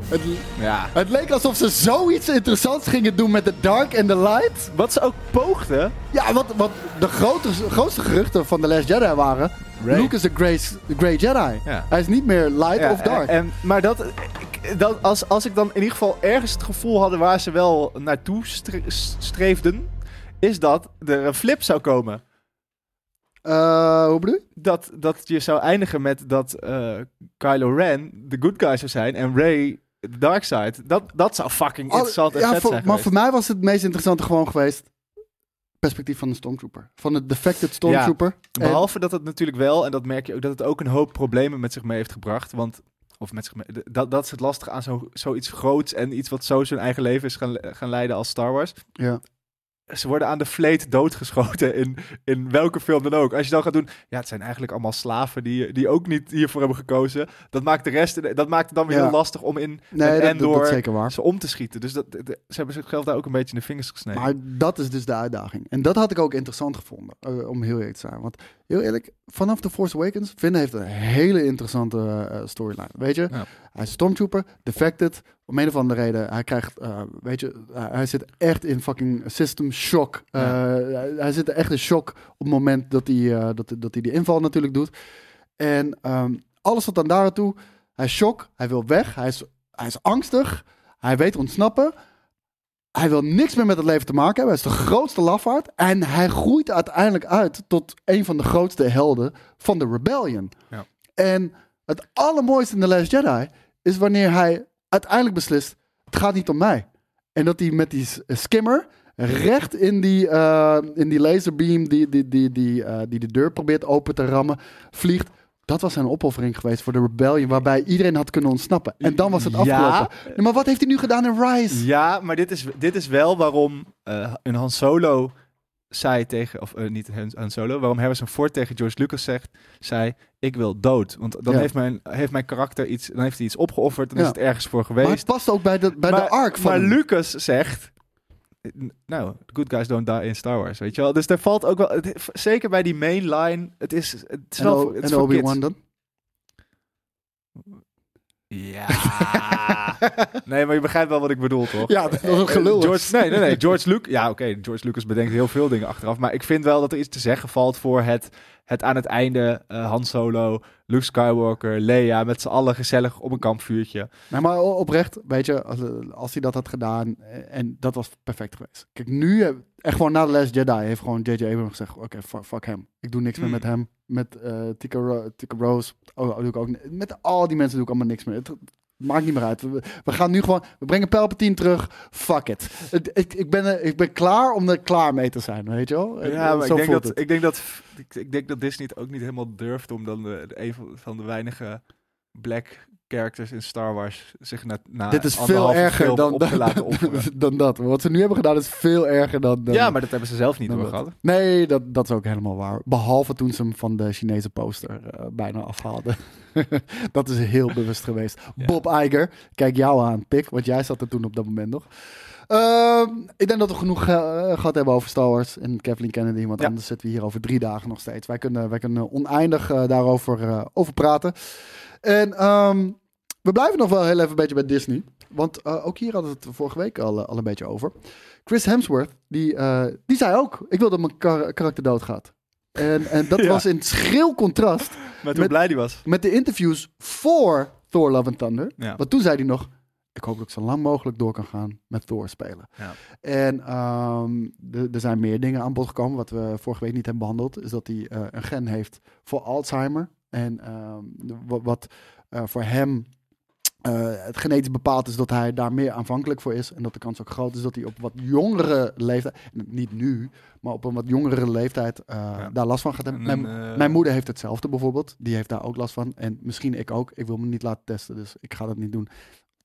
Het, Ja. het leek alsof ze zoiets interessants gingen doen met The Dark en The Light. Wat ze ook poogden... Ja, wat, wat de grote, grootste geruchten van The Last Jedi waren... Ray. Luke is de Grey, Jedi. Ja. Hij is niet meer light Ja, of dark. En, maar dat, als, als ik dan in ieder geval ergens het gevoel hadden waar ze wel naartoe stre- streefden, is dat er een flip zou komen. Eh, hoe bedoel je? Dat, dat je zou eindigen met dat eh, Kylo Ren de good guy zou zijn en Rey de dark side. Dat, dat zou fucking interessant en ja, vet voor- zijn maar voor mij was het meest interessante gewoon geweest... perspectief van de Stormtrooper. Van de defected Stormtrooper. Behalve dat het natuurlijk wel, en dat merk je ook, dat het ook een hoop problemen met zich mee heeft gebracht. Want, of met zich mee, dat, dat is het lastige aan zo, zoiets groots en iets wat zo zijn eigen leven is gaan, gaan leiden als Star Wars. ja. Ze worden aan de vleet doodgeschoten in, in welke film dan ook. Als je dan gaat doen, ja, het zijn eigenlijk allemaal slaven die, die ook niet hiervoor hebben gekozen. Dat maakt de rest, dat maakt het dan weer Ja. heel lastig om in Nee, zeker waar. ze om te schieten. Dus dat, dat- ze hebben zichzelf daar ook een beetje in de vingers gesneden. Maar dat is dus de uitdaging. En dat had ik ook interessant gevonden, eh, om heel eerlijk te zijn. Want heel eerlijk, vanaf The Force Awakens, Finn heeft een hele interessante eh, storyline. Weet je, Ja. Hij is Stormtrooper, defected. Om een of andere reden, hij krijgt, eh, weet je, hij- hij zit echt in fucking system shock. Eh, hij, hij zit echt in shock op het moment dat hij, eh, dat, dat hij die inval natuurlijk doet. En ehm, alles wat dan daar naartoe, hij is shock, hij wil weg, hij is, hij is angstig, hij weet ontsnappen. Hij wil niks meer met het leven te maken hebben. Hij is de grootste lafaard. En hij groeit uiteindelijk uit tot een van de grootste helden van de Rebellion. Ja. En het allermooiste in The Last Jedi is wanneer hij uiteindelijk beslist: het gaat niet om mij. En dat hij met die skimmer recht in die, eh, in die laserbeam die, die, die, die, eh, die de deur probeert open te rammen, vliegt. Dat was zijn opoffering geweest voor de rebellion, waarbij iedereen had kunnen ontsnappen. En dan was het afgelopen. Ja. Maar wat heeft hij nu gedaan in Rise? Ja, maar dit is, dit is wel waarom eh, een Han Solo zei tegen, of eh, niet Han Han Solo, waarom Harrison Ford tegen George Lucas zegt, zei, ik wil dood. Want dan Ja. heeft, mijn, heeft mijn karakter iets, dan heeft hij iets opgeofferd, dan Ja. is het ergens voor Maar het geweest. past ook bij de, bij de maar, arc van maar. Lucas zegt, nou, good guys don't die in Star Wars, weet je wel. Dus er valt ook wel, het- zeker bij die mainline, het is, het is En, wel, O- het is en Obi-Wan dan? Ja. nee, maar je begrijpt wel wat ik bedoel, toch? Ja, dat was een gelul. George, nee, nee, nee. George Lucas. Ja, oké. George Lucas bedenkt heel veel dingen achteraf. Maar ik vind wel dat er iets te zeggen valt voor het, het aan het einde eh Han Solo, Luke Skywalker, Leia met z'n allen gezellig op een kampvuurtje. Nee, maar oprecht, weet je, als, als hij dat had gedaan, eh, en dat was perfect geweest. Kijk, nu, eh, echt gewoon na The Last Jedi, heeft gewoon J.J. Abrams gezegd, oké, fuck, fuck hem. Ik doe niks meer Hmm. met hem, met eh Tika, Ro- Tika Rose, oh, doe ik ook, met al die mensen doe ik allemaal niks meer. Het maakt niet meer uit. We, we gaan nu gewoon, we brengen Palpatine terug, fuck it. Ik, ik, ben, er- ik ben klaar om er klaar mee te zijn, weet je wel? Ja, maar Zo ik denk, dat, ik, denk dat, ik, ik denk dat Disney het ook niet helemaal durft om dan de, de- een van de weinige black characters in Star Wars zich na, na Dit is veel erger dan, op laten dan dat. Wat ze nu hebben gedaan is veel erger dan... dan Ja, maar dat hebben ze zelf niet doorgehad. Nee, dat, dat is ook helemaal waar. Behalve toen ze hem van de Chinese poster eh, bijna afhaalden. dat is heel bewust geweest. Bob Iger, kijk jou aan, pik. Want jij zat er toen op dat moment nog. Ehm, ik denk dat we genoeg eh, gehad hebben over Star Wars en Kathleen Kennedy. Want Ja. anders zitten we hier over drie dagen nog steeds. Wij kunnen, wij kunnen oneindig eh, daarover eh, over praten. En ehm, we blijven nog wel heel even een beetje bij Disney. Want eh, ook hier hadden we het vorige week al, eh, al een beetje over. Chris Hemsworth, die, eh, die zei ook... Ik wil dat mijn kar- karakter doodgaat. En, en dat Ja. was in schril contrast Met hoe blij die was. met de interviews voor Thor Love and Thunder. Ja. Want toen zei hij nog... Ik hoop dat ik zo lang mogelijk door kan gaan met Thor spelen. Ja. En ehm, er zijn meer dingen aan bod gekomen. Wat we vorige week niet hebben behandeld. Is dat hij een gen heeft voor Alzheimer. En ehm, wat, wat eh, voor hem eh, het genetisch bepaald is dat hij daar meer aanvankelijk voor is. En dat de kans ook groot is dat hij op wat jongere leeftijd, niet nu, maar op een wat jongere leeftijd eh, daar last van gaat hebben. En, Mijn, mijn moeder heeft hetzelfde bijvoorbeeld. Die heeft daar ook last van. En misschien ik ook. Ik wil me niet laten testen, dus ik ga dat niet doen.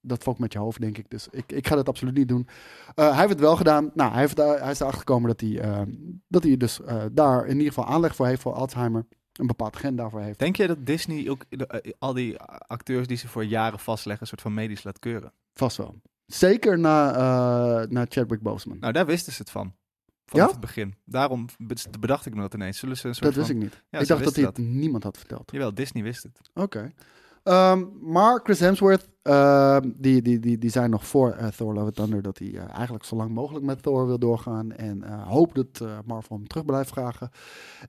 Dat fokt met je hoofd, denk ik. Dus ik, ik ga dat absoluut niet doen. Hij heeft het wel gedaan. Nou, hij, heeft, hij is erachter gekomen dat hij, eh, dat hij dus daar in ieder geval aanleg voor heeft voor Alzheimer. Een bepaald gen daarvoor heeft. Denk je dat Disney ook de- eh, al die acteurs die ze voor jaren vastleggen, een soort van medisch laat keuren? Vast wel. Zeker na, eh na Chadwick Boseman. Nou, daar wisten ze het van. Vanaf Ja? het begin. Daarom be- bedacht ik me dat ineens. Zullen ze een soort Dat wist van- ik niet. Ja, ik dacht dat hij het niemand had verteld. Jawel, Disney wist het. Oké. Ehm, maar Chris Hemsworth, ehm, die, die, die, die zei nog voor eh, Thor Love and Thunder dat hij eh, eigenlijk zo lang mogelijk met Thor wil doorgaan. En eh hoopt dat Marvel hem terug blijft vragen.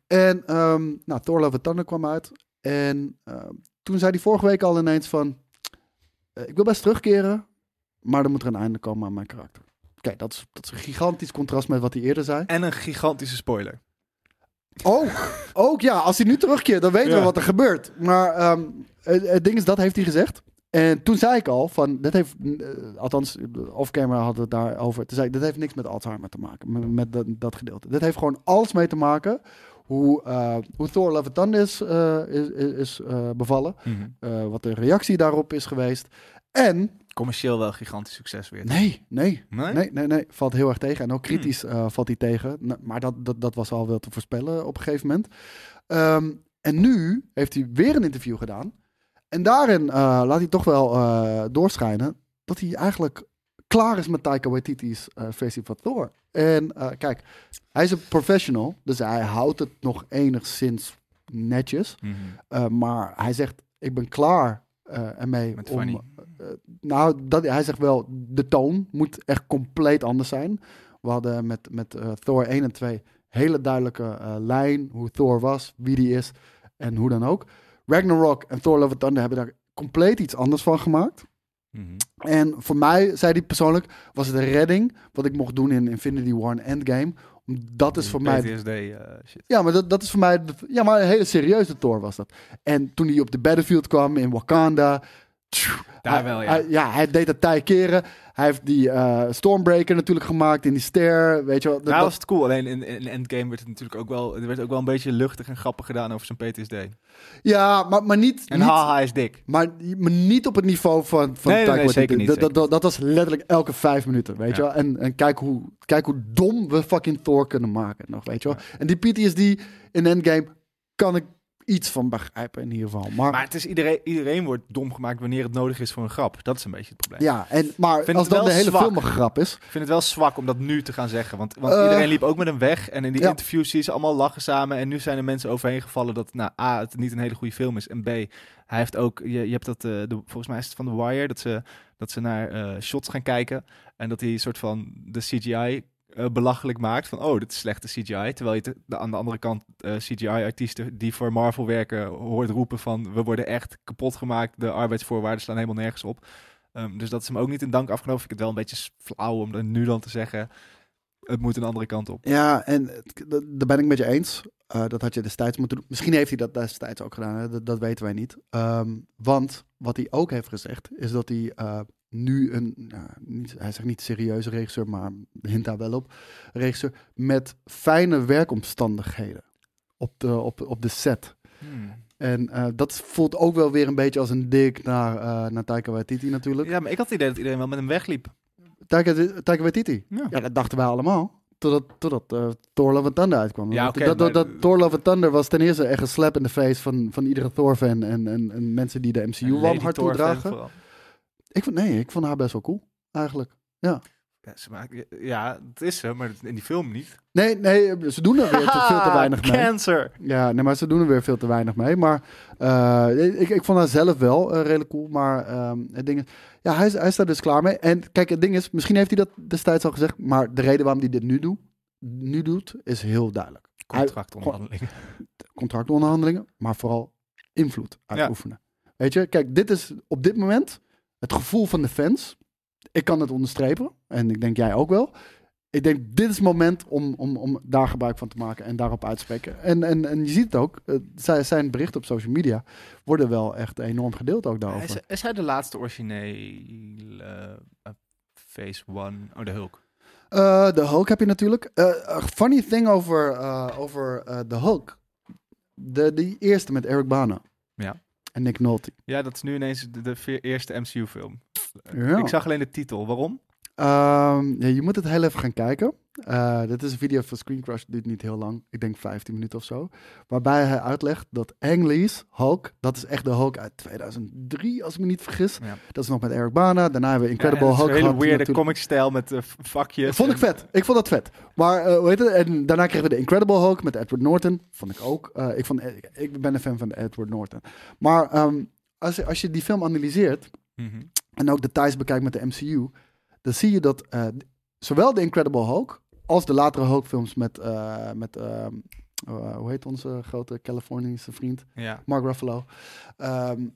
En ehm, nou, Thor Love and Thunder kwam uit. En toen zei hij vorige week al ineens van, ik wil best terugkeren, maar er moet er een einde komen aan mijn karakter. Oké, dat, is, dat is een gigantisch contrast met wat hij eerder zei. En een gigantische spoiler. Ook, ook ja, als hij nu terugkeert, dan weten we wat er gebeurt. Maar ehm, het, het ding is, dat heeft hij gezegd. En toen zei ik al, van, dit heeft, eh, althans, off-camera hadden we het daarover. Toen zei ik, dit heeft niks met Alzheimer te maken, met, met dat, dat gedeelte. Dit heeft gewoon alles mee te maken hoe, eh, hoe Thor Love and Thunder is, eh, is, is, eh, bevallen. Mhm. Eh, wat de reactie daarop is geweest. En Commercieel wel gigantisch succes weer. Nee, nee. Nee? Nee, nee, nee. Valt heel erg tegen. En ook kritisch eh, valt hij tegen. Nou, Maar dat, dat, dat was al wel te voorspellen op een gegeven moment. Ehm, en nu heeft hij weer een interview gedaan. En daarin eh, laat hij toch wel eh, doorschijnen dat hij eigenlijk klaar is met Taika Waititi's versie van Thor. En kijk, hij is een professional, dus hij houdt het nog enigszins netjes. Mhm. Maar hij zegt, ik ben klaar uh, ermee Met om... funny. Uh, nou, dat, hij zegt wel, de toon moet echt compleet anders zijn. We hadden met, met uh, Thor 1 en 2 hele duidelijke lijn, hoe Thor was, wie die is en hoe dan ook. Ragnarok en Thor Love and Thunder hebben daar compleet iets anders van gemaakt. Mhm. En voor mij, zei hij persoonlijk, was het een redding wat ik mocht doen in Infinity War en Endgame. Dat is voor mij... PTSD uh, shit. Ja, maar dat, dat is voor mij... Ja, maar een hele serieuze Thor was dat. En toen hij op de battlefield kwam in Wakanda... Daar Hij- wel, ja. Hij, ja, hij deed het tij keren. Hij heeft die eh, Stormbreaker natuurlijk gemaakt in die stair. Weet je wel. Dat, Daar dat- was het cool. Alleen in, in Endgame werd het natuurlijk ook wel, er werd ook wel een beetje luchtig en grappig gedaan over zijn PTSD. ja, maar, maar niet... En niet haha, hij is dik. Maar, maar niet op het niveau van, van Nee, nee, zeker niet, Dat, dat, dat, dat was letterlijk elke vijf minuten, weet je Ja. wel. En, en kijk, hoe, kijk hoe dom we fucking Thor kunnen maken nog, weet je wel. En die PTSD in Endgame kan ik iets van begrijpen in ieder geval. Maar, Maar het is iedereen, iedereen wordt dom gemaakt wanneer het nodig is voor een grap. Dat is een beetje het probleem. ja, en, maar vind als dan de hele zwak. film een grap is... Ik vind het wel zwak om dat nu te gaan zeggen. Want, want Eh, iedereen liep ook met hem weg. En in die ja. interviews zie je ze allemaal lachen samen. En nu zijn er mensen overheen gevallen dat nou, A, het niet een hele goede film is. En B, hij heeft ook... Je, je hebt dat, eh, de, volgens mij is het van The Wire, dat ze, dat ze naar eh, shots gaan kijken. En dat hij een soort van de CGI eh, belachelijk maakt. Van, oh, dit is slechte CGI. Terwijl je de, aan de andere kant eh, CGI-artiesten die voor Marvel werken... hoort roepen van, we worden echt kapot gemaakt. De arbeidsvoorwaarden slaan helemaal nergens op. Ehm, dus dat is hem ook niet in dank afgenomen. Vind ik het wel een beetje flauw om dan nu dan te zeggen... het moet een andere kant op. Ja, en daar ben ik met je eens. Eh, dat had je destijds moeten doen. Misschien heeft hij dat destijds ook gedaan. Hè? Dat, weten wij niet. Ehm, want wat hij ook heeft gezegd, is dat hij nu een, nou, niet, hij zegt niet serieuze regisseur, maar hint daar wel op, regisseur met fijne werkomstandigheden op de, op, op de set. En eh, dat voelt ook wel weer een beetje als een dik naar, eh naar Taika Waititi natuurlijk. Ja, maar ik had het idee dat iedereen wel met hem wegliep. Taika, Taika Waititi. Ja. Ja. dat dachten wij allemaal. Totdat, totdat eh, Thor Love and Thunder uitkwam. Ja, dat, dat, dat Thor Love and Thunder was ten eerste echt een slap in de face van, van iedere Thor-fan en, en, en mensen die de MCU warm fan toedragen. Ik vond, nee, ik vond haar best wel cool, eigenlijk. Ja. Ja, ze maakt- ja, het is ze, maar in die film niet. Nee, nee, ze doen er weer te, veel te weinig mee. Cancer! Ja, nee, maar ze doen er weer veel te weinig mee. Maar eh, ik, ik vond haar zelf wel eh, redelijk cool. Maar ehm, het ding is, ja, hij, hij is daar dus klaar mee. En kijk, het ding is, misschien heeft hij dat destijds al gezegd. Maar de reden waarom hij dit nu, doet, nu doet, is heel duidelijk. Contractonderhandelingen. contractonderhandelingen, maar vooral invloed uitoefenen. Weet je, kijk, dit is op dit moment het gevoel van de fans. Ik kan het onderstrepen en ik denk jij ook wel. Ik denk, dit is het moment om, om, om daar gebruik van te maken en daarop uit te spreken. En, en, en je ziet het ook, eh, zij- zijn berichten op social media worden wel echt enorm gedeeld ook daarover. Is, is hij de laatste originele eh, Phase One? Oh, de Hulk. Eh, de Hulk heb je natuurlijk. A funny thing over, eh, over de Hulk. De, die eerste met Eric Bana Ja. En Nick Nolte. Ja, dat is nu ineens de, eerste MCU-film. Ja. Ik zag alleen de titel. Waarom? Ehm, ja, je moet het heel even gaan kijken. Eh, dit is een video van Screen Crush, duurt niet heel lang. Ik denk 15 minuten of zo. Waarbij hij uitlegt dat Ang Lee's Hulk, dat is echt de Hulk uit 2003, als ik me niet vergis. Ja. Dat is nog met Eric Bana. Daarna hebben we Incredible Ja, Hulk Een hele weirde natuurlijk. comic-stijl met eh, vakjes. Vond ik en- vet. Ik vond dat vet. Maar eh, hoe heet het? En daarna kregen we de Incredible Hulk met Edward Norton. Vond ik ook. Ik, vond, ik ben een fan van Edward Norton. Maar ehm, als, je- als je die film analyseert Mhm. en ook details bekijkt met de MCU, dan zie je dat eh, zowel de Incredible Hulk als de latere Hulk-films met, eh, met ehm, eh, hoe heet onze grote Californische vriend? Ja. Mark Ruffalo. Ehm,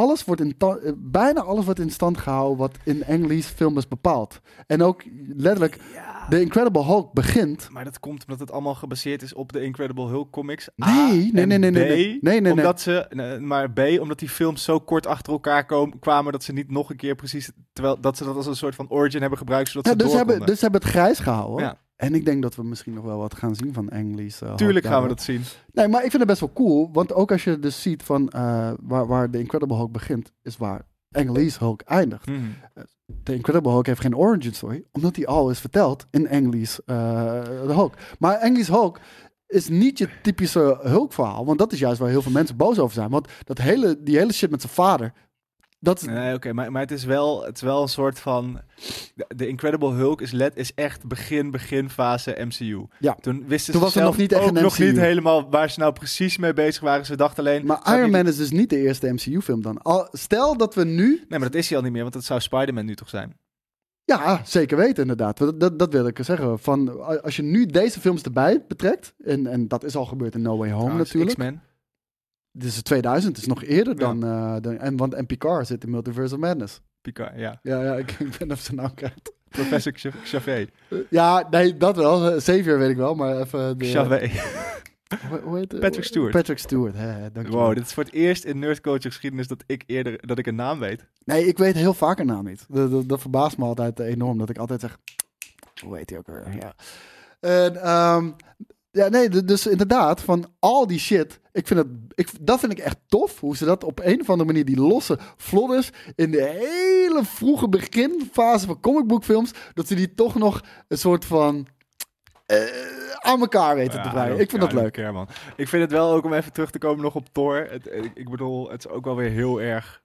alles wordt in eh, bijna alles wordt in stand gehouden wat in Ang Lee's film is bepaald. En ook letterlijk, de Incredible Hulk begint. Maar dat komt omdat het allemaal gebaseerd is op de Incredible Hulk comics. Nee, A, nee, nee, nee, B, nee, nee. Nee, nee, omdat ze, nee, maar B, omdat die films zo kort achter elkaar komen, kwamen dat ze niet nog een keer precies, terwijl dat ze dat als een soort van origin hebben gebruikt, zodat Ja, ze dus, hebben, dus hebben het grijs gehouden. Ja. En ik denk dat we misschien nog wel wat gaan zien van Lee's. eh, Tuurlijk gaan we dat zien. Nee, maar ik vind het best wel cool. Want ook als je dus ziet van eh, waar, waar de Incredible Hulk begint, is waar Lee's Hulk eindigt. Mhm. De Incredible Hulk heeft geen origin story, omdat hij al is verteld in Lee's eh, Hulk. Maar Lee's Hulk is niet je typische Hulk-verhaal, want dat is juist waar heel veel mensen boos over zijn. Want dat hele, die hele shit met zijn vader, dat. Nee, oké, maar, maar het is wel, het is wel een soort van. De, Incredible Hulk is, let, is echt begin, beginfase MCU. Ja. Toen wisten Toen ze was zelf nog niet echt ook nog niet helemaal waar ze nou precies mee bezig waren. Ze dachten alleen. Maar Iron die- Man is dus niet de eerste MCU-film dan. Al, stel dat we nu Nee, maar dat is hij al niet meer, want dat zou Spider-Man nu toch zijn? Ja, zeker weten inderdaad. Dat, dat, dat wil ik zeggen. Van, als je nu deze films erbij betrekt, en, en dat is al gebeurd in No Way Home Trouwens, natuurlijk. X-Men. Dit is 2000, het is nog eerder Ja. dan, eh, dan en, want en Picard zit in Multiverse of Madness. Picard, ja. Ja, ja ik, ik ben even zijn naam kwijt. Professor Xavier. Ja, nee, dat wel. Xavier weet ik wel, maar even... De, Xavier. Hoe, heet, Patrick Stewart. Patrick Stewart, hè, dankjewel. Wow, dit is voor het eerst in nerdculture geschiedenis dat ik eerder dat ik een naam weet. Nee, ik weet heel vaak een naam niet. Dat, dat, dat verbaast me altijd enorm. Dat ik altijd zeg, hoe heet hij ook weer? Ja. En, ehm, ja, nee, dus inderdaad, van al die shit. Ik vind het, ik, dat vind ik echt tof. Hoe ze dat op een of andere manier, die losse vlodders. in de hele vroege beginfase van comicboekfilms. dat ze die toch nog een soort van. eh, aan elkaar weten te Ja. I Ik vind dat leuk. care, man. Ik vind het wel ook om even terug te komen nog op Thor. Het, ik, bedoel, het is ook wel weer heel erg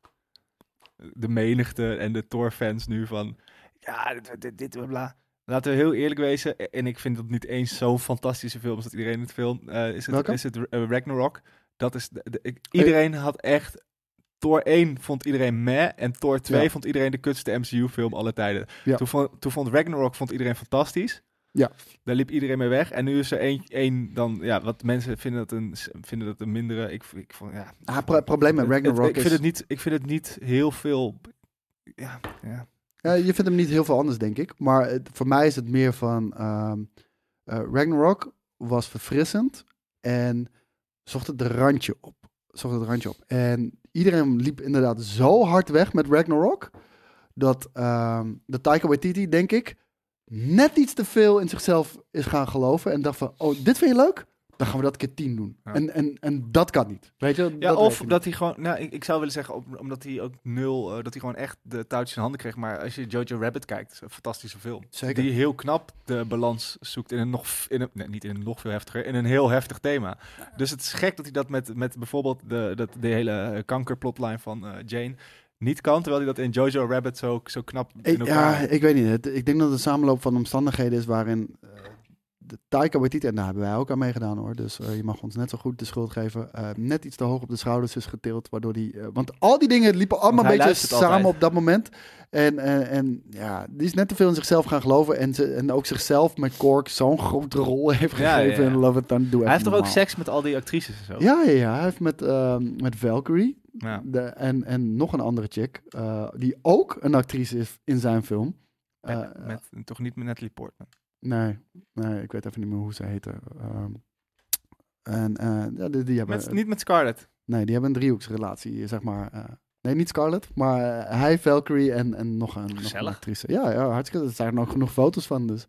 de menigte en de Thor-fans nu van... Ja, dit, dit, dit, bla. Laten we heel eerlijk wezen. En ik vind het niet eens zo'n fantastische film als dat iedereen het film... eh, is het, Welke? is het eh, Ragnarok. Dat is... De, de- ik- iedereen had echt... Thor 1 vond iedereen meh. En Thor 2 Ja. vond iedereen de kutste MCU-film aller tijden. Ja. Toen, vond, toen vond Ragnarok vond iedereen fantastisch. Ja. Daar liep iedereen mee weg. En nu is er één, één dan, ja, wat mensen vinden dat een, vinden dat een mindere. Ik, ik vond, ja. Ah, pro- probleem met Het- het- Ragnarok ik vind is- het niet, ik vind het niet heel veel. Ja, ja. Ja, je vindt hem niet heel veel anders, denk ik. Maar voor mij is het meer van... eh, Ragnarok was verfrissend en zocht het randje op. Zocht het randje op. En iedereen liep inderdaad zo hard weg met Ragnarok... dat ehm de Taika Waititi, denk ik... net iets te veel in zichzelf is gaan geloven... en dacht van, oh, dit vind je leuk? Dan gaan we dat keer tien doen. Ja. En, en, en dat kan niet. Weet je? Ja, dat of dat hij gewoon, nou, ik, ik zou willen zeggen, omdat hij ook nul, eh, dat hij gewoon echt de touwtjes in handen kreeg. Maar als je Jojo Rabbit kijkt, is een fantastische film. Zeker. Die heel knap de balans zoekt in een nog, in een, nee, niet in een nog veel heftiger, in een heel heftig thema. Dus het is gek dat hij dat met, met bijvoorbeeld de, dat, de hele kankerplotline van eh, Jane niet kan, terwijl hij dat in Jojo Rabbit zo, zo knap in Ik, elkaar... ja, ik weet niet. Het- ik denk dat het een samenloop van omstandigheden is waarin eh, de Taika Waititi, en daar hebben wij ook aan meegedaan hoor, dus eh, je mag ons net zo goed de schuld geven, eh, net iets te hoog op de schouders is getild, waardoor die, eh, want al die dingen liepen allemaal een beetje samen altijd. op dat moment. En, en, en ja, die is net te veel in zichzelf gaan geloven en, ze, en ook zichzelf met Cork zo'n grote rol heeft gegeven ja, Love It, doe hij heeft toch ook seks met al die actrices en zo? Ja, ja, ja, hij heeft met, ehm, met Valkyrie Ja. de, en, en nog een andere chick, die ook een actrice is in zijn film. Met, met, toch niet met Natalie Portman. Nee, nee, ik weet even niet meer hoe ze heette. Ehm, en eh, ja, die, die hebben... Met, niet met Scarlett. Nee, die hebben een driehoeksrelatie, zeg maar. eh, nee, niet Scarlett, maar eh, hij, Valkyrie en, en nog, een, nog een actrice. Ja, ja, hartstikke. Er zijn er ook genoeg foto's van, dus...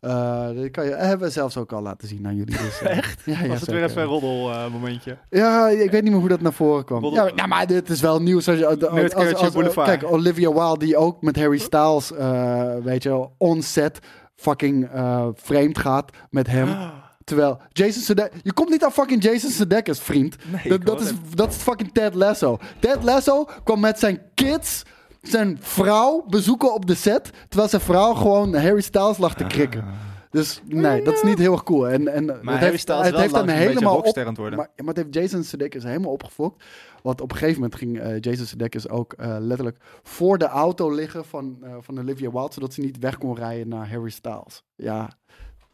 eh die kan je, hebben we zelfs ook al laten zien aan jullie. Dus, Echt? Ja, ja, Was het zeker. weer even een roddel eh, momentje? Ja, ik weet niet meer hoe dat naar voren kwam. Roddel- Ja, nou, maar dit is wel nieuws. Als je, als, kijk, Olivia Wilde, die ook met Harry Styles, eh, weet je, wel, on set fucking eh vreemd gaat met hem. Terwijl Jason Sudeikis... Je komt niet aan fucking Jason Sudeikis, vriend. Nee, dat, dat, is, dat is fucking Ted Lasso. Ted Lasso kwam met zijn kids zijn vrouw bezoeken op de set. Terwijl zijn vrouw gewoon Harry Styles lag te krikken. Dus nee, dat is niet heel erg cool. En, en het heeft, het heeft hem helemaal op, worden. Maar, maar het heeft Jason Sudeikis helemaal opgefokt. Want op een gegeven moment ging eh, Jason Sudeikis ook eh, letterlijk voor de auto liggen van, eh, van Olivia Wilde, zodat ze niet weg kon rijden naar Harry Styles. Ja,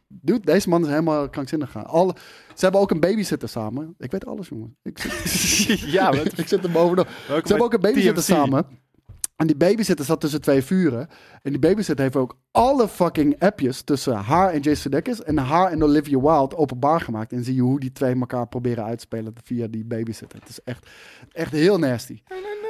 dude, deze man is helemaal krankzinnig gaan. Alle, ze hebben ook een babysitter samen. Ik weet alles, jongen. Ik zit, Ja, wat- ik zit er bovenop. Ze hebben ook een babysitter TMC. samen. En die babysitter zat tussen twee vuren. En die babysitter heeft ook alle fucking appjes tussen haar en Jason Sudeikis en haar en Olivia Wilde openbaar gemaakt. En zie je hoe die twee elkaar proberen uit te spelen via die babysitter. Het is echt, echt heel nasty.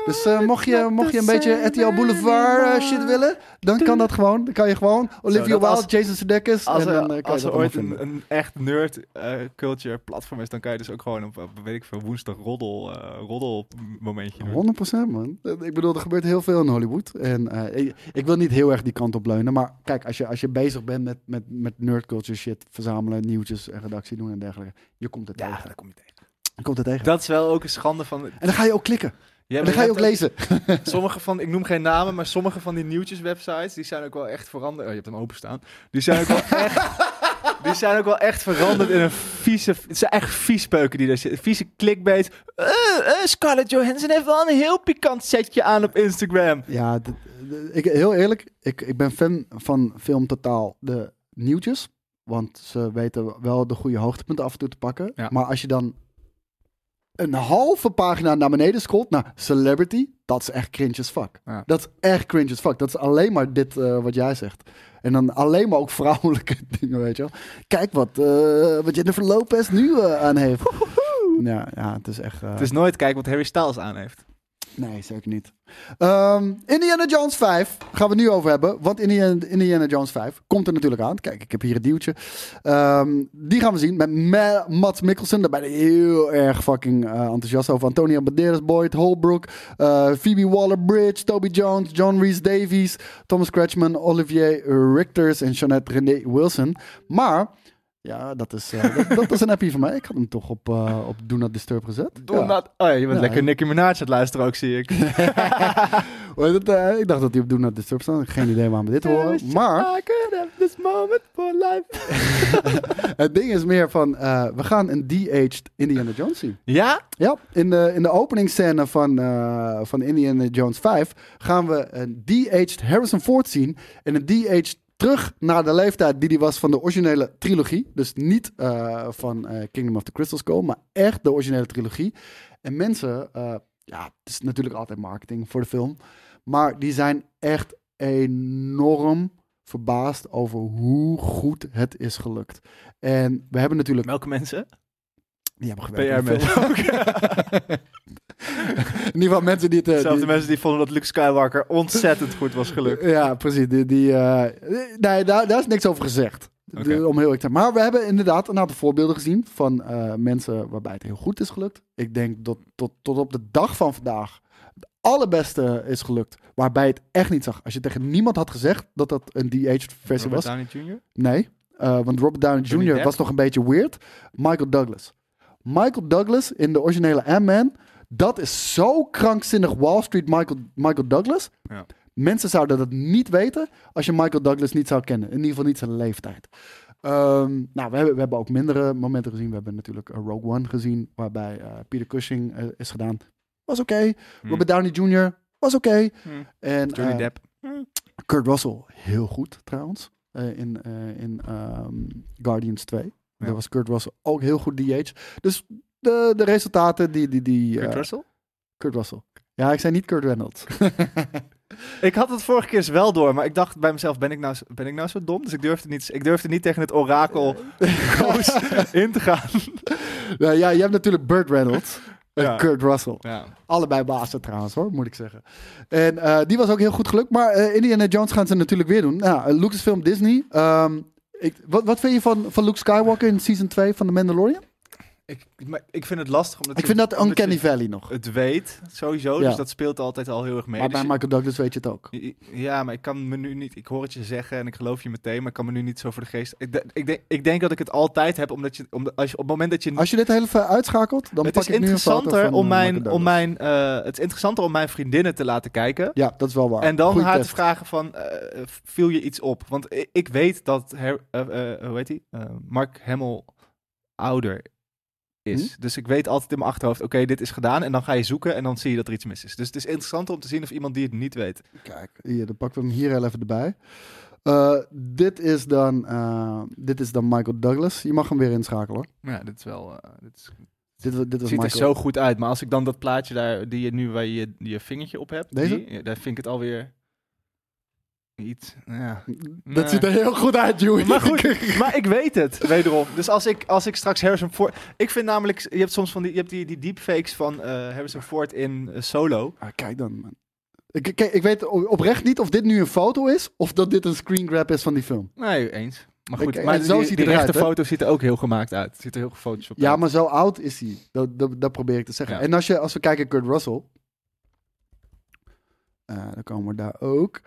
Dus eh, mocht, je, mocht je een beetje RTL Boulevard eh, shit willen, dan kan dat gewoon. Dan kan je gewoon Olivia Wilde, Jason Sudeikis Als en er, dan eh, kan als je er dat ooit een, echt nerd eh, culture platform is, dan kan je dus ook gewoon op, op, weet ik veel, woensdag roddel, eh roddel momentje doen. 100% man. Ik bedoel, er gebeurt heel veel in Hollywood. En eh, ik, ik wil niet heel erg die kant op leunen. Maar kijk, als je, als je bezig bent met, met, met nerdculture shit, verzamelen, nieuwtjes en redactie doen en dergelijke. Je komt het Ja, tegen. dat kom je tegen. Je komt het tegen. Dat is wel ook een schande van... En dan ga je ook klikken. Ja, maar dan ga je ook lezen. Sommige van, ik noem geen namen, maar sommige van die nieuwtjeswebsites, die zijn ook wel echt veranderd. Oh, je hebt hem openstaan. Die zijn ook wel echt, die zijn ook wel echt veranderd in een vieze, het zijn echt viespeuken die daar zitten. Vieze clickbait. Eh, Scarlett Johansson heeft wel een heel pikant setje aan op Instagram. Ja, ik, heel eerlijk, ik, ik ben fan van Film Totaal, de nieuwtjes. Want ze weten wel de goede hoogtepunten af en toe te pakken. Ja. Maar als je dan een halve pagina naar beneden scrolt naar celebrity, dat is echt cringe as fuck. Ja. Dat is echt cringe as fuck. Dat is alleen maar dit eh, wat jij zegt. En dan alleen maar ook vrouwelijke dingen, weet je wel. Kijk wat, eh, wat Jennifer Lopez nu eh, aan heeft. Ja, ja, het is echt... Het is nooit kijken wat Harry Styles aan heeft. Nee, zeker niet. Ehm, Indiana Jones 5 gaan we nu over hebben. Want Indiana, Indiana Jones 5 komt er natuurlijk aan. Kijk, ik heb hier een duwtje. Ehm, die gaan we zien met Ma Mats Mikkelsen. Daar ben ik heel erg fucking eh, enthousiast over. Antonio Banderas, Boyd Holbrook, eh, Phoebe Waller-Bridge, Toby Jones, John Rhys-Davies, Thomas Kretschmann, Olivier Richters en Jeanette René Wilson. Maar... Ja, dat is, eh, dat, dat is een appie van mij. Ik had hem toch op, eh, op Do Not Disturb gezet. Ja. dat- Oh ja, je bent Ja. lekker Nicki Minaj aan het luisteren ook, zie ik. Het, eh, ik dacht dat hij op Do Not Disturb stond. Geen idee waarom we dit horen. Maar this moment for life. het ding is meer van... we gaan een de-aged Indiana Jones zien. Ja? Ja, in de, in de openingsscène van, van Indiana Jones 5... gaan we een de-aged Harrison Ford zien. En een de-aged terug naar de leeftijd die die was van de originele trilogie. Dus niet eh, van eh, Kingdom of the Crystal Skull, maar echt de originele trilogie. En mensen, eh, ja, het is natuurlijk altijd marketing voor de film. Maar die zijn echt enorm verbaasd over hoe goed het is gelukt. En we hebben natuurlijk... Welke mensen? Die hebben gewerkt. PR In ieder geval mensen die het... eh, Zelfde die- mensen die vonden dat Luke Skywalker ontzettend goed was gelukt. Ja, precies. Die, die, eh, nee, daar, daar is niks over gezegd. Om heel te. Maar we hebben inderdaad een aantal voorbeelden gezien van eh, mensen waarbij het heel goed is gelukt. Ik denk dat tot, tot op de dag van vandaag het allerbeste is gelukt. Waarbij het echt niet zag. Als je tegen niemand had gezegd dat dat een de-aged versie Robert was. Downey Jr.? Nee, eh, want Robert Downey Jr. Was nog een beetje weird. Michael Douglas. Michael Douglas in de originele Ant-Man. Dat is zo krankzinnig Wall Street Michael, Michael Douglas. Ja. Mensen zouden dat niet weten als je Michael Douglas niet zou kennen. In ieder geval niet zijn leeftijd. Ehm, nou, we hebben, we hebben ook mindere momenten gezien. We hebben natuurlijk eh, Rogue One gezien, waarbij eh, Peter Cushing eh, is gedaan. Was oké. Hm. Robert Downey Jr. was oké. Hm. En Johnny Depp. Kurt Russell, heel goed trouwens. in in ehm, Guardians 2. Ja. Daar was Kurt Russell ook heel goed DH. Dus de, de resultaten die... die, die Kurt eh, Russell? Kurt Russell. Ja, ik zei niet Kurt Reynolds. Ik had het vorige keer wel door, maar ik dacht bij mezelf, ben ik nou, ben ik nou zo dom? Dus ik durfde niet, ik durfde niet tegen het orakel koos in te gaan. Nou ja, je hebt natuurlijk Burt Reynolds en Ja. Kurt Russell. Ja. Allebei bazen trouwens hoor, moet ik zeggen. En eh, die was ook heel goed gelukt. Maar eh, Indiana Jones gaan ze natuurlijk weer doen. Nou, eh, Lucasfilm Disney. ehm, ik, wat, wat vind je van, van Luke Skywalker in season 2 van The Mandalorian? Ik, maar ik vind het lastig omdat Ik vind dat Uncanny Valley nog. Het weet, sowieso. Ja. Dus dat speelt altijd al heel erg mee. Maar Dus bij Michael Douglas weet je het ook. Ja, maar ik kan me nu niet... Ik hoor het je zeggen en ik geloof je meteen, maar ik kan me nu niet zo voor de geest... Ik, ik, denk, ik denk dat ik het altijd heb, omdat je... Omdat, als je op het moment dat je... Als je dit heel even uitschakelt, dan het pak is ik nu een foto interessanter van, om eh, mijn, om mijn, eh, het is interessanter om mijn vriendinnen te laten kijken. Ja, dat is wel waar. En dan Goeie haar te vragen van, eh, viel je iets op? Want ik, ik weet dat, her, eh, hoe heet hij? Mark Hamill ouder is. Hm? Dus ik weet altijd in mijn achterhoofd, oké, dit is gedaan. En dan ga je zoeken en dan zie je dat er iets mis is. Dus het is interessanter om te zien of iemand die het niet weet. Kijk, hier, dan pakken we hem hier heel even erbij. Eh, dit, is dan, eh, dit is dan Michael Douglas. Je mag hem weer inschakelen. hoor. Ja, dit is wel... eh, dit is, Dit, dit was ziet er zo goed uit. Maar als ik dan dat plaatje daar, die je nu waar je je vingertje op hebt, Deze? die, daar vind ik het alweer iets. Ja. Dat ziet er heel goed uit, Joey. Maar goed, maar ik weet het, wederom. Dus als ik, als ik straks Harrison Ford... Ik vind namelijk, je hebt soms van die, je hebt die, die deepfakes van eh, Harrison Ford in eh, Solo. Ah, kijk dan, man. Ik, ik, ik weet oprecht niet of dit nu een foto is of dat dit een screen grab is van die film. Nee, eens. Maar goed, maar zo die, ziet die rechte hè? foto ziet er ook heel gemaakt uit. Ziet er heel gefotoshopt Ja, uit. maar zo oud is hij. Dat, dat, dat probeer ik te zeggen. Ja. En als, je, als we kijken Kurt Russell, eh, dan komen we daar ook.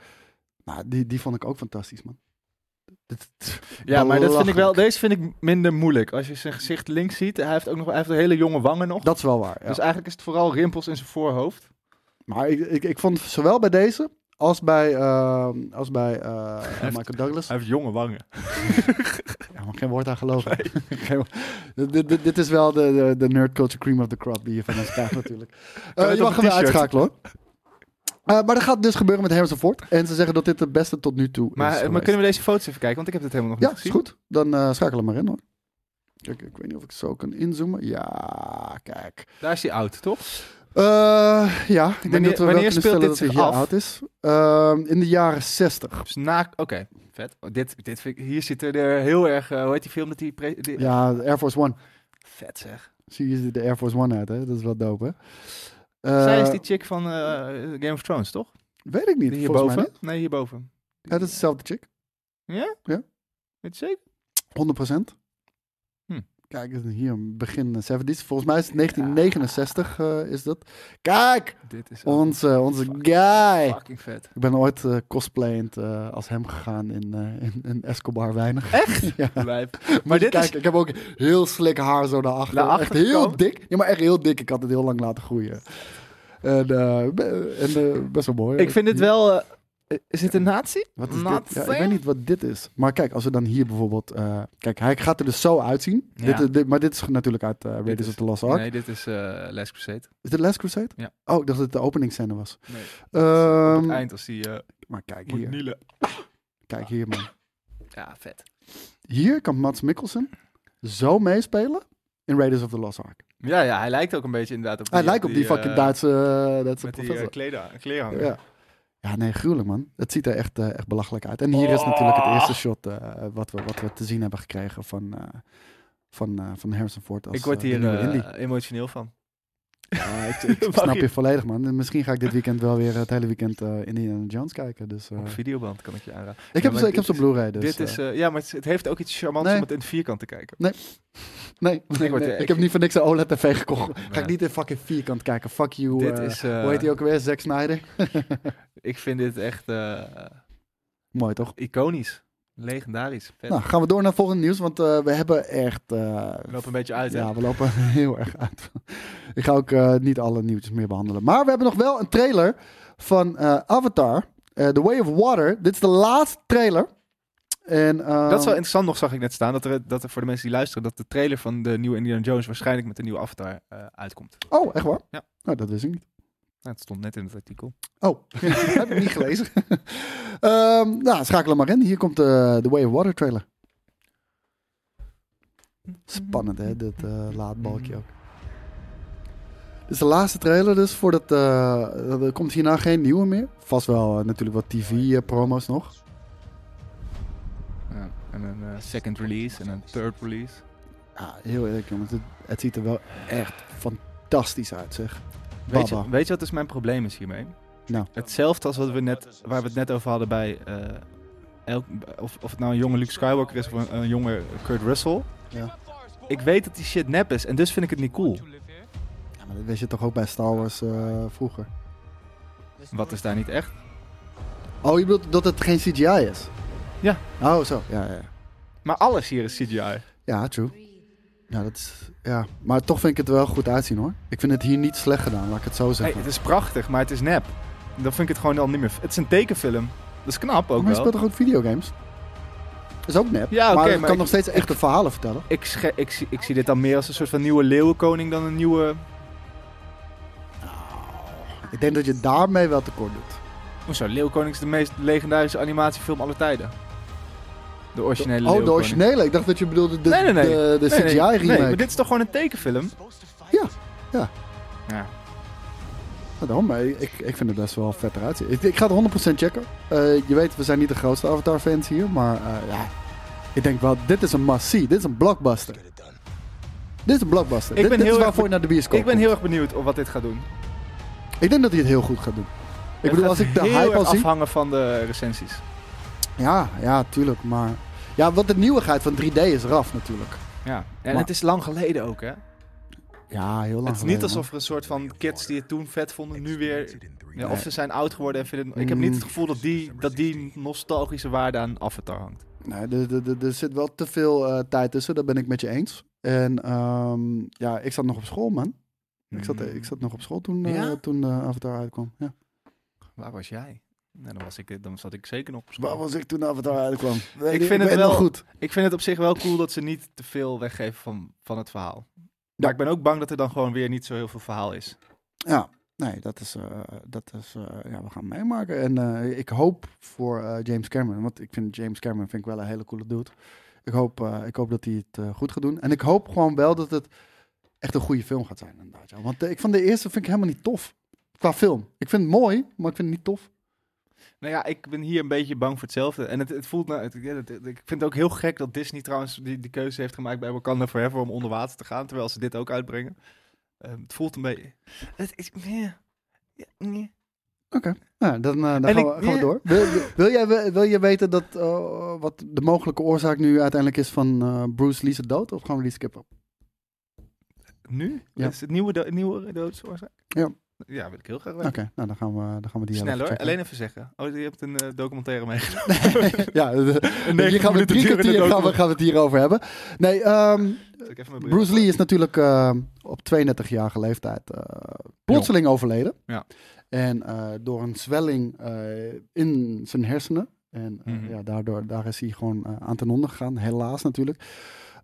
Nou, die, die vond ik ook fantastisch, man. Ja, maar dat vind ik wel, deze vind ik minder moeilijk. Als je zijn gezicht links ziet, hij heeft ook nog hij heeft hele jonge wangen nog. Dat is wel waar. Ja. Dus eigenlijk is het vooral rimpels in zijn voorhoofd. Maar ik, ik, ik vond zowel bij deze als bij, eh, als bij eh, Michael Douglas. Hij heeft jonge wangen. Ja, maar geen woord aan geloven. Dit, dit, dit is wel de, de, de nerd culture cream of the crop die je van ons krijgt natuurlijk. Eh, je mag een hem weer uitschakelen hoor. Eh, maar dat gaat dus gebeuren met Harrison Ford. En ze zeggen dat dit de beste tot nu toe Maar, is maar geweest. kunnen we deze foto's even kijken? Want ik heb dit helemaal nog Ja, niet is gezien. goed. Dan eh schakel hem maar in hoor. Kijk, ik weet niet of ik zo kan inzoomen. Ja, kijk. Daar is hij oud, toch? Eh, ja, ik denk dat we wanneer speelt dit dat zich af? oud is. Ehm, in de jaren 60. Dus na... Oké, vet. Oh, dit, dit vind ik, hier zit er heel erg... eh, hoe heet die film dat die... die- Ja, de Air Force One. Vet zeg. Zie je de Air Force One uit, hè? Dat is wel dope, hè? Eh, Zij is die chick van eh, Game of Thrones, toch? Weet ik niet. Die volgens mij hierboven? niet. Nee, hierboven. Ja, dat is dezelfde chick. Ja? Ja. Weet je zeker? 100%. Kijk, hier begin 70s. Volgens mij is het 1969 eh, is dat. Kijk! Dit is Onze, onze guy. fucking vet. Ik ben ooit eh, cosplayend eh, als hem gegaan in, in, in Escobar Weinig. Echt? ja. Maar Maar dit kijk, is... ik heb ook heel slik haar zo naar achter. Echt heel dik. Ja, maar echt heel dik. Ik had het heel lang laten groeien. En, en best wel mooi. Ik vind het wel... eh, is dit een nazi? Wat is dit? Ja, ik weet niet wat dit is. Maar kijk, als we dan hier bijvoorbeeld... eh, kijk, hij gaat er dus zo uitzien. Ja. Dit, is- dit, maar dit is natuurlijk uit eh Raiders is- of the Lost Ark. Nee, dit is eh Last Crusade. Is dit Last Crusade? Ja. Oh, ik dacht dat het de openingsscène was. Nee. Ehm, Op het eind als die eh maar kijk hier. Kijk hier, man. Ja, vet. Hier kan Mats Mikkelsen zo meespelen in Raiders of the Lost Ark. Ja, ja, hij lijkt ook een beetje inderdaad op Hij lijkt op die fucking Duitse, Duitse Met die professor. uh, kleden, kleerhanger. Ja. Ja, nee, gruwelijk man. Het ziet er echt, eh, echt belachelijk uit. En hier is natuurlijk het Oh. eerste shot eh, wat, we, wat we te zien hebben gekregen van, eh, van, van Harrison Ford. Als, Ik word hier emotioneel van. Ik, snap je- je volledig man. En Misschien ga ik dit weekend wel weer het hele weekend eh Indiana Jones kijken. Dus, eh, Op videoband kan ik je aanraden. ik heb, Ja, ik heb is- Blu-ray. Dus, dit is, eh, ja, maar het, het heeft ook iets charmants Nee. om het in het vierkant te kijken. Nee. Nee, nee, word- nee. ik- heb niet voor niks een OLED-tv gekocht. Ga ik niet in fucking vierkant kijken. Fuck you. Dit is, hoe heet hij ook weer? Zack Snyder. Ik vind dit echt Mooi toch? iconisch. Legendarisch. Vet. Nou, gaan we door naar het volgende nieuws, want eh, we hebben echt... eh, We lopen een beetje uit, hè? Ja, we lopen heel erg uit. Ik ga ook eh, niet alle nieuwtjes meer behandelen. Maar we hebben nog wel een trailer van Avatar, The Way of Water. Dit is de laatste trailer. En, ehm, Dat is wel interessant nog, zag ik net staan. Dat er, dat er voor de mensen die luisteren, dat de trailer van de nieuwe Indiana Jones waarschijnlijk met de nieuwe Avatar uitkomt. Oh, echt waar? Ja. Nou, dat wist ik niet. Nou, het stond net in het artikel. Oh, heb ik niet gelezen. Ehm, nou, schakelen maar in. Hier komt de The Way of Water trailer. Spannend, hè, dit eh, laadbalkje ook. Dit is de laatste trailer dus, voordat... eh, er komt hierna geen nieuwe meer. Vast wel eh, natuurlijk wat tv-promo's nog. Ja, en een eh, second release en een third release. Ja, heel eerlijk jongens, het, het ziet er wel echt fantastisch uit zeg. Weet je, weet je wat dus mijn probleem is hiermee? Nou. Hetzelfde als wat we net, waar we het net over hadden bij... eh, elk, of, of het nou een jonge Luke Skywalker is of een, een jonge Kurt Russell. Ja. Ik weet dat die shit nep is en dus vind ik het niet cool. Ja, maar dat wist je toch ook bij Star Wars eh, vroeger. Wat is daar niet echt? Oh, je bedoelt dat het geen CGI is? Ja. Oh, zo. Ja, ja. Maar alles hier is CGI. Ja, true. Ja, dat is, ja, maar toch vind ik het wel goed uitzien hoor. Ik vind het hier niet slecht gedaan, laat ik het zo Hey, zeggen. het is prachtig, maar het is nep. Dan vind ik het gewoon al niet meer... Het is een tekenfilm. Dat is knap ook maar je wel. speelt toch ook videogames? Dat is ook nep. Ja, maar je maar kan ik- nog steeds echte verhalen vertellen. Ik, sche- ik, zie- ik zie dit dan meer als een soort van nieuwe leeuwenkoning dan een nieuwe... Ik denk dat je daarmee wel tekort doet. Hoezo? Leeuwenkoning is de meest legendarische animatiefilm aller tijden. De originele Oh, de originele. Ik dacht dat je bedoelde de, nee, nee, nee. de. CGI remake. Nee, maar dit is toch gewoon een tekenfilm? Ja, ja. Ja. Nou, daarom, maar ik, ik vind het best wel vet eruit zien. Ik, ik ga het 100% checken. Eh, je weet, we zijn niet de grootste Avatar-fans hier, maar eh, ja, ik denk wel, dit is een must-see. Dit is een blockbuster. Dit is een blockbuster. Ik dit ben dit heel is erg waarvoor je naar de bioscoop Ik ben heel erg benieuwd of wat dit gaat doen. Ik denk dat hij het heel goed gaat doen. Ik Het bedoel, als ik de hype al zie... afhangen van de recensies. Ja, ja, tuurlijk, maar... Ja, wat de nieuwigheid van 3D is raf natuurlijk. Ja. En Maar- het is lang geleden ook, hè? Ja, heel lang Het is geleden, niet alsof er een soort van kids die het toen vet vonden, nu weer... Ja, of ze zijn oud geworden en vinden... Ik heb niet Mm. het gevoel dat die, dat die nostalgische waarde aan Avatar hangt. Nee, er, er, er- er zit wel te veel eh, tijd tussen, dat ben ik met je eens. En ehm, ja, ik zat nog op school, man. Ik zat, ik zat nog op school toen, eh, Ja? toen de Avatar uitkwam. Ja. Waar was jij? Nou, dan, was ik, dan zat ik zeker nog op school. Waar was ik toen Avatar uitkwam? Weet ik vind het wel goed. Ik vind het op zich wel cool dat ze niet te veel weggeven van, van het verhaal. Maar ik ben ook bang dat er dan gewoon weer niet zo heel veel verhaal is. Ja, nee, dat is, eh, dat is eh, ja, we gaan meemaken. En eh, ik hoop voor eh, James Cameron, want ik vind James Cameron vind ik wel een hele coole dude. Ik hoop, eh, ik hoop dat hij het eh, goed gaat doen. En ik hoop gewoon wel dat het echt een goede film gaat zijn. Inderdaad, ja. Want eh, ik van de eerste vind ik helemaal niet tof. Qua film. Ik vind het mooi, maar ik vind het niet tof. Nou ja, ik ben hier een beetje bang voor hetzelfde. En het, het voelt nou, het- ja, het- het- ik vind het ook heel gek dat Disney trouwens die, die keuze heeft gemaakt bij Wakanda Forever om onder water te gaan, terwijl ze dit ook uitbrengen. Ehm, het voelt een beetje. Het is. ja, ja, nee. Oké, nou, dan, eh, dan gaan, ik- we, gaan we ja. door. Wil, wil, jij, wil, weten dat, eh, wat de mogelijke oorzaak nu uiteindelijk is van eh, Bruce Lee's dood? Of gaan we die skippen? Nu? Ja. Is het nieuwe, do nieuwe doodsoorzaak? Ja. Ja, wil ik heel graag Oké, weten. nou dan gaan we, dan gaan we die Snel even hoor, checken. alleen even zeggen. Oh, je hebt een eh, documentaire meegenomen. ja, de- hier gaan we drie kwartier gaan we, gaan we het hierover hebben. Nee, ehm, Bruce. Lee is natuurlijk eh, op 32-jarige leeftijd eh, plotseling overleden. Ja. En door een zwelling in zijn hersenen. En Mhm. ja, daardoor daar is hij gewoon aan ten onder gegaan. Helaas natuurlijk.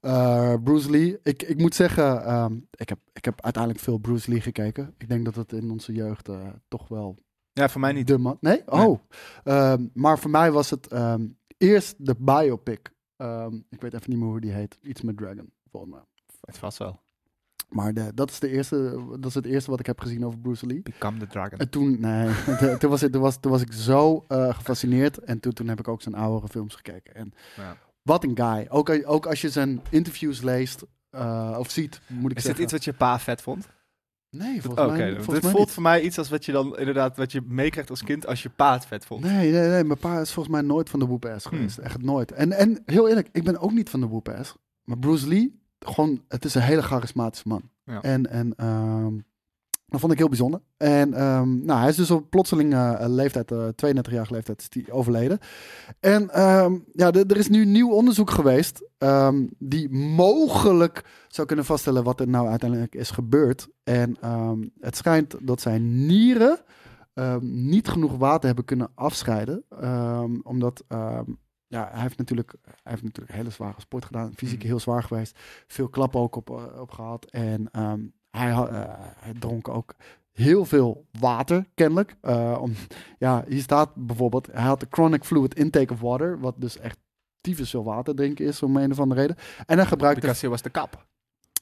Eh, Bruce Lee, ik, ik moet zeggen, ehm, ik, heb, ik heb uiteindelijk veel Bruce Lee gekeken. Ik denk dat het in onze jeugd eh, toch wel Ja, voor mij niet. de man. Nee? Oh. Ehm, maar voor mij was het ehm, eerst de biopic. Ehm, ik weet even niet meer hoe die heet. Iets met Dragon, volgens mij. Het vast wel. Maar de, dat, is de eerste, dat is het eerste wat ik heb gezien over Bruce Lee. Become the Dragon. En toen, nee, de- toen, was, het- toen, was, toen was ik zo eh, gefascineerd. En toen, toen heb ik ook zijn oudere films gekeken. En Ja. Wat een guy. Ook, ook als je zijn interviews leest eh, of ziet, moet ik Is dit iets wat je pa vet vond? Nee, volgens mij, volgens dit mij voelt niet. voor mij iets als wat je dan inderdaad wat je meekrijgt als kind als je pa het vet vond. Nee, nee, nee. Mijn pa is volgens mij nooit van de whoop-ass Hmm. geweest. Echt nooit. En, en heel eerlijk, ik ben ook niet van de whoop-ass. Maar Bruce Lee, gewoon, het is een hele charismatische man. Ja. En, en ehm, dat vond ik heel bijzonder. En ehm, nou, hij is dus op plotseling eh, leeftijd, eh 32 jaar leeftijd, is die overleden. En ehm, ja, er is nu nieuw onderzoek geweest ehm, die mogelijk zou kunnen vaststellen wat er nou uiteindelijk is gebeurd. En het schijnt dat zijn nieren niet genoeg water hebben kunnen afscheiden. omdat ja, hij heeft natuurlijk, hij heeft natuurlijk hele zware sport gedaan. Fysiek Mhm. heel zwaar geweest. Veel klappen ook op, eh, op gehad. En hij, eh, hij dronk ook heel veel water, kennelijk. Eh, om, ja, hier staat bijvoorbeeld, hij had de chronic fluid intake of water. Wat dus echt tyfus veel water drinken is, om een of andere reden. En hij gebruikte... Because he was de kap.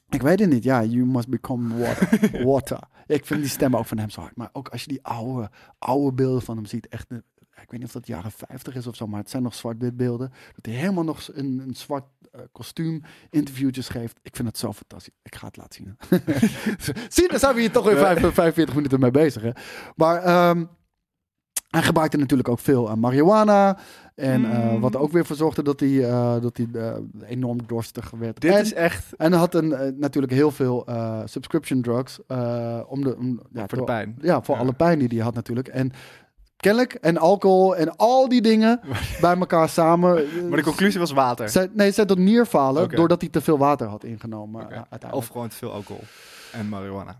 Ik weet het niet. Ja, you must become water. water. Ik vind die stem ook van hem zo hard. Maar ook als je die oude, oude beelden van hem ziet. Echt, eh, ik weet niet of dat jaren 50 is of zo. Maar het zijn nog zwart-wit beelden. Dat hij helemaal nog een, een zwart eh, kostuum interviewtjes geeft. Ik vind het zo fantastisch. Ik ga het laten zien. Zie, daar zijn we hier toch weer vijf- 45 minuten mee bezig. Hè? Maar ehm, hij gebruikte natuurlijk ook veel eh, marihuana. En eh, Mm. wat ook weer voor zorgde dat hij, dat hij enorm dorstig werd. Dit En- is echt en hij had een, natuurlijk heel veel subscription drugs. om de, ja, voor de pijn. Ja, voor Ja. alle pijn die hij had natuurlijk. En kennelijk, en alcohol en al die dingen bij elkaar samen. eh, Maar de conclusie was water. Zij, nee, zij tot nierfalen doordat hij te veel water had ingenomen. Oké. eh, uiteindelijk. Of gewoon te veel alcohol en marihuana.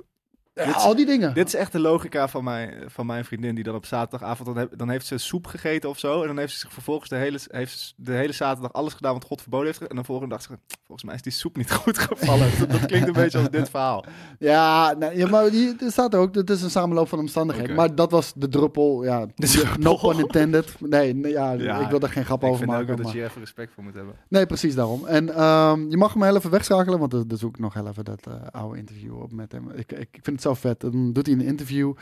Ja, dit is- al die dingen. Dit is echt de logica van mijn, van mijn vriendin, die dan op zaterdagavond, dan, heb- dan heeft ze soep gegeten of zo. En dan heeft ze zich vervolgens de hele, heeft ze de hele zaterdag alles gedaan wat God verboden heeft. En dan volgende dag zegt volgens mij is die soep niet goed gevallen. dat, dat klinkt een beetje als dit verhaal. Ja, ja, maar die, er staat ook, het is een samenloop van omstandigheden. Maar dat was de druppel, ja, De no pun intended. Nee, nee, ja, Ja, ik wil daar geen grap Ik over vind maken. ook wel dat maar- je even respect voor moet hebben. Nee, precies daarom. En ehm, je mag hem heel even wegschakelen, want dan dan zoek ik nog heel even dat eh, oude interview op met hem. Ik, ik, ik vind het zo vet. Dan doet hij een interview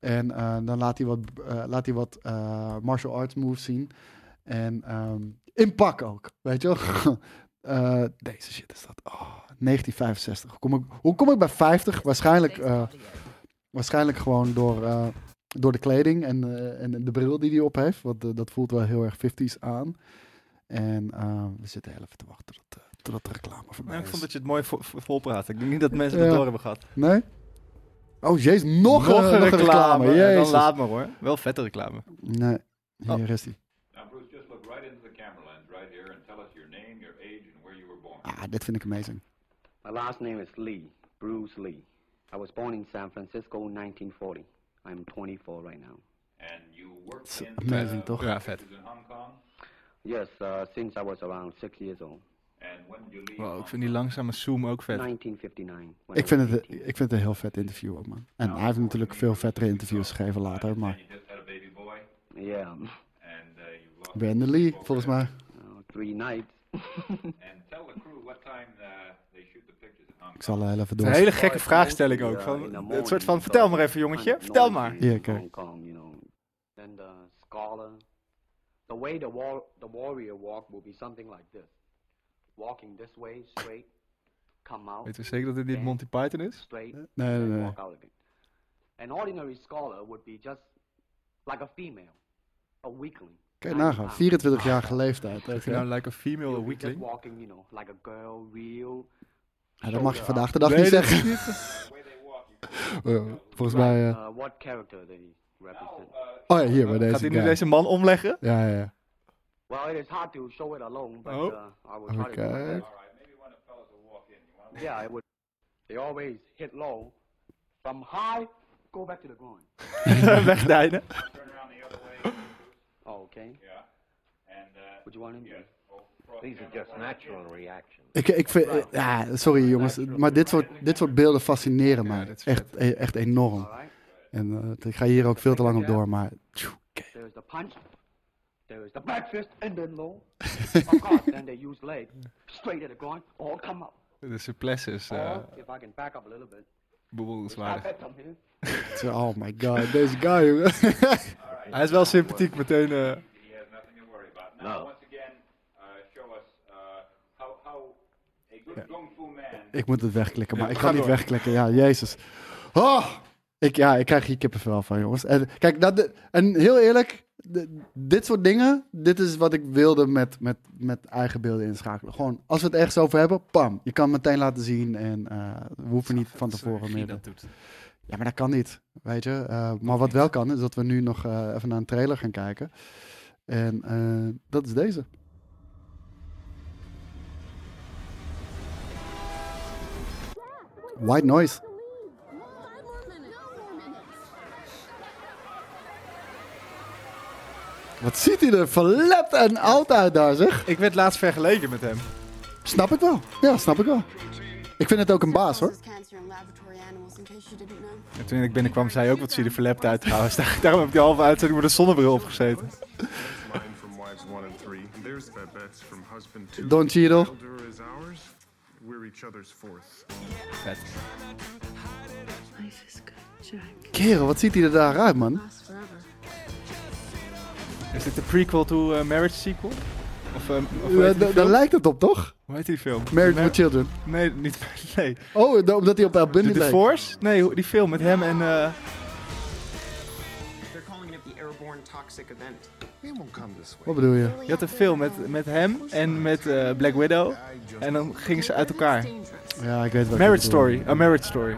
en eh, dan laat hij wat, eh, laat hij wat eh, martial arts moves zien. En ehm, in pak ook, weet je wel. Eh, deze shit is dat. Oh, 1965. Hoe kom ik, hoe kom ik bij 50? Waarschijnlijk, eh, waarschijnlijk gewoon door, eh, door de kleding en, eh, en de bril die hij op heeft. Want dat voelt wel heel erg 50s aan. En we zitten heel even te wachten tot, eh, totdat de reclame voorbij Nou, ik is. vond dat je het mooi vo- vo- volpraat. Ik denk niet dat mensen Ja. het door hebben gehad. Nee? Oh jezus, nog, een, nog een reclame. Ja, Dan Jezus. laat maar hoor. Wel vette reclame. Nee, hier Oh. is die. Now, Bruce, just look right into the camera lens right here and tell us your name, your age, and where you were born. Ah, dit vind ik amazing. My last name is Lee, Bruce Lee. I was born in San Francisco in 1940. I'm 24 right now. And you worked in amazing, uh, toch? Ja, vet. in Hong Kong. Yes, uh, since I was around six years old. Wow, ik vind die langzame zoom ook vet. 1959. when Ik vind, het, 18. ik vind het een heel vet interview ook, man. En hij heeft natuurlijk veel vettere interviews gegeven later, maar... You just had a baby boy, Yeah, and uh, Brandon Lee, volgens mij. uh, three nights. and tell the crew what time they shoot the pictures in Hong Ik zal heel even Het door. een hele gekke vraagstelling ook. Van, het soort van, vertel maar even jongetje, vertel maar. Hier, kijk. The scholar, the way the war, the warrior walk will be something like this. Walking this way, straight, come out. Weet je zeker dat dit niet Monty Python is? Straight, Nee, nee, and nee. walk out again. An ordinary scholar would be just like a female, a weakling. Kijk nagaan, 24-jarige leeftijd. If weet je know, like a female, a weakling. walking, you know, like a girl, real. Ja, dat mag je vandaag de dag Nee, niet zeggen. Eh, volgens mij... eh, Uh, what character they represent? oh ja, hier bij deze Gaat hij nu guy. deze man omleggen? Ja, ja, ja. Well, it is hard to show it alone, but Oh. uh, I will try to do my Okay. best. Yeah, it would. They always hit low. From high, go back to the groin. Wegdijnen. Oh, okay. Yeah. And uh, Would you want him? These are just natural reactions. Ik, ik vind, eh, ja, sorry jongens, maar dit soort, dit soort beelden fascineren mij. Echt, echt enorm. En eh, ik ga hier ook veel te lang op door, maar... tjoe, the punch. There is the back fist and then low. of course, then they use leg straight at the groin or come up. De supplesse is uh, if I can back up a little bit. bewonderenswaardig. Oh my god, deze guy, jongen. Hij is wel sympathiek meteen. eh, he has nothing to worry about. Now, once again, uh, show us uh, how, how a good kung fu man. Ik moet het wegklikken, maar Ja, ik ga kan niet door. wegklikken. Ja, jezus. Oh, ik, ja, ik krijg hier kippenvel van, jongens. En, kijk, dat, en heel eerlijk, dit soort dingen, dit is wat ik wilde met, met, met eigen beelden inschakelen. Gewoon, als we het ergens over hebben, pam. Je kan het meteen laten zien en eh, we hoeven niet van tevoren meer... dat doet. Ja, maar dat kan niet, weet je. Eh, maar wat wel kan, is dat we nu nog eh, even naar een trailer gaan kijken. En dat is deze. White Noise. Wat ziet hij er verlept en oud uit daar, zeg. Ik werd laatst vergeleken met hem. Snap ik wel. Ja, snap ik wel. Ik vind het ook een baas, hoor. En toen ik binnenkwam, zei hij ook wat zie je er verlept uit trouwens. Daar- Daarom heb ik die halve uitzending met een zonnebril opgezeten. Don Cheadle. Vet. Kerel, wat ziet hij er daar uit, man? Is dit de prequel to eh, Marriage Sequel? Of, eh, of Ja, Daar lijkt het op, toch? Hoe heet die film? Married Mar- with Children. Nee, niet. Nee. Oh, da- omdat hij op El Bundy The lijkt. Divorce? Nee, hoe- die film met hem en. eh, They're calling it the airborne toxic event. He won't come this way. Wat bedoel je? je had een film met, met hem en met eh, Black Widow. En dan gingen ze uit elkaar. Ja, ik weet wat je Marriage. Story. A Marriage Story.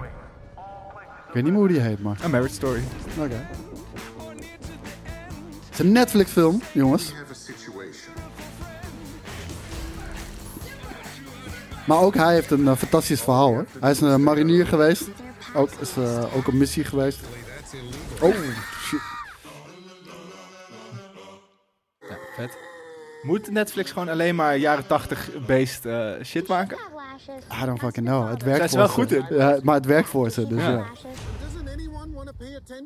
Ik weet niet meer hoe die heet, maar... A Marriage Story. Oké. Is een Netflix film, jongens. Maar ook hij heeft een eh, fantastisch verhaal. Hij is een marinier geweest. Ook, is eh, ook op missie geweest. Oh, shit. Ja, vet. Moet Netflix gewoon alleen maar jaren 80 based eh, shit maken? I don't fucking know. Het werkt ze voor wel goed in? Ja, maar het werkt voor ze, dus Ja. ja.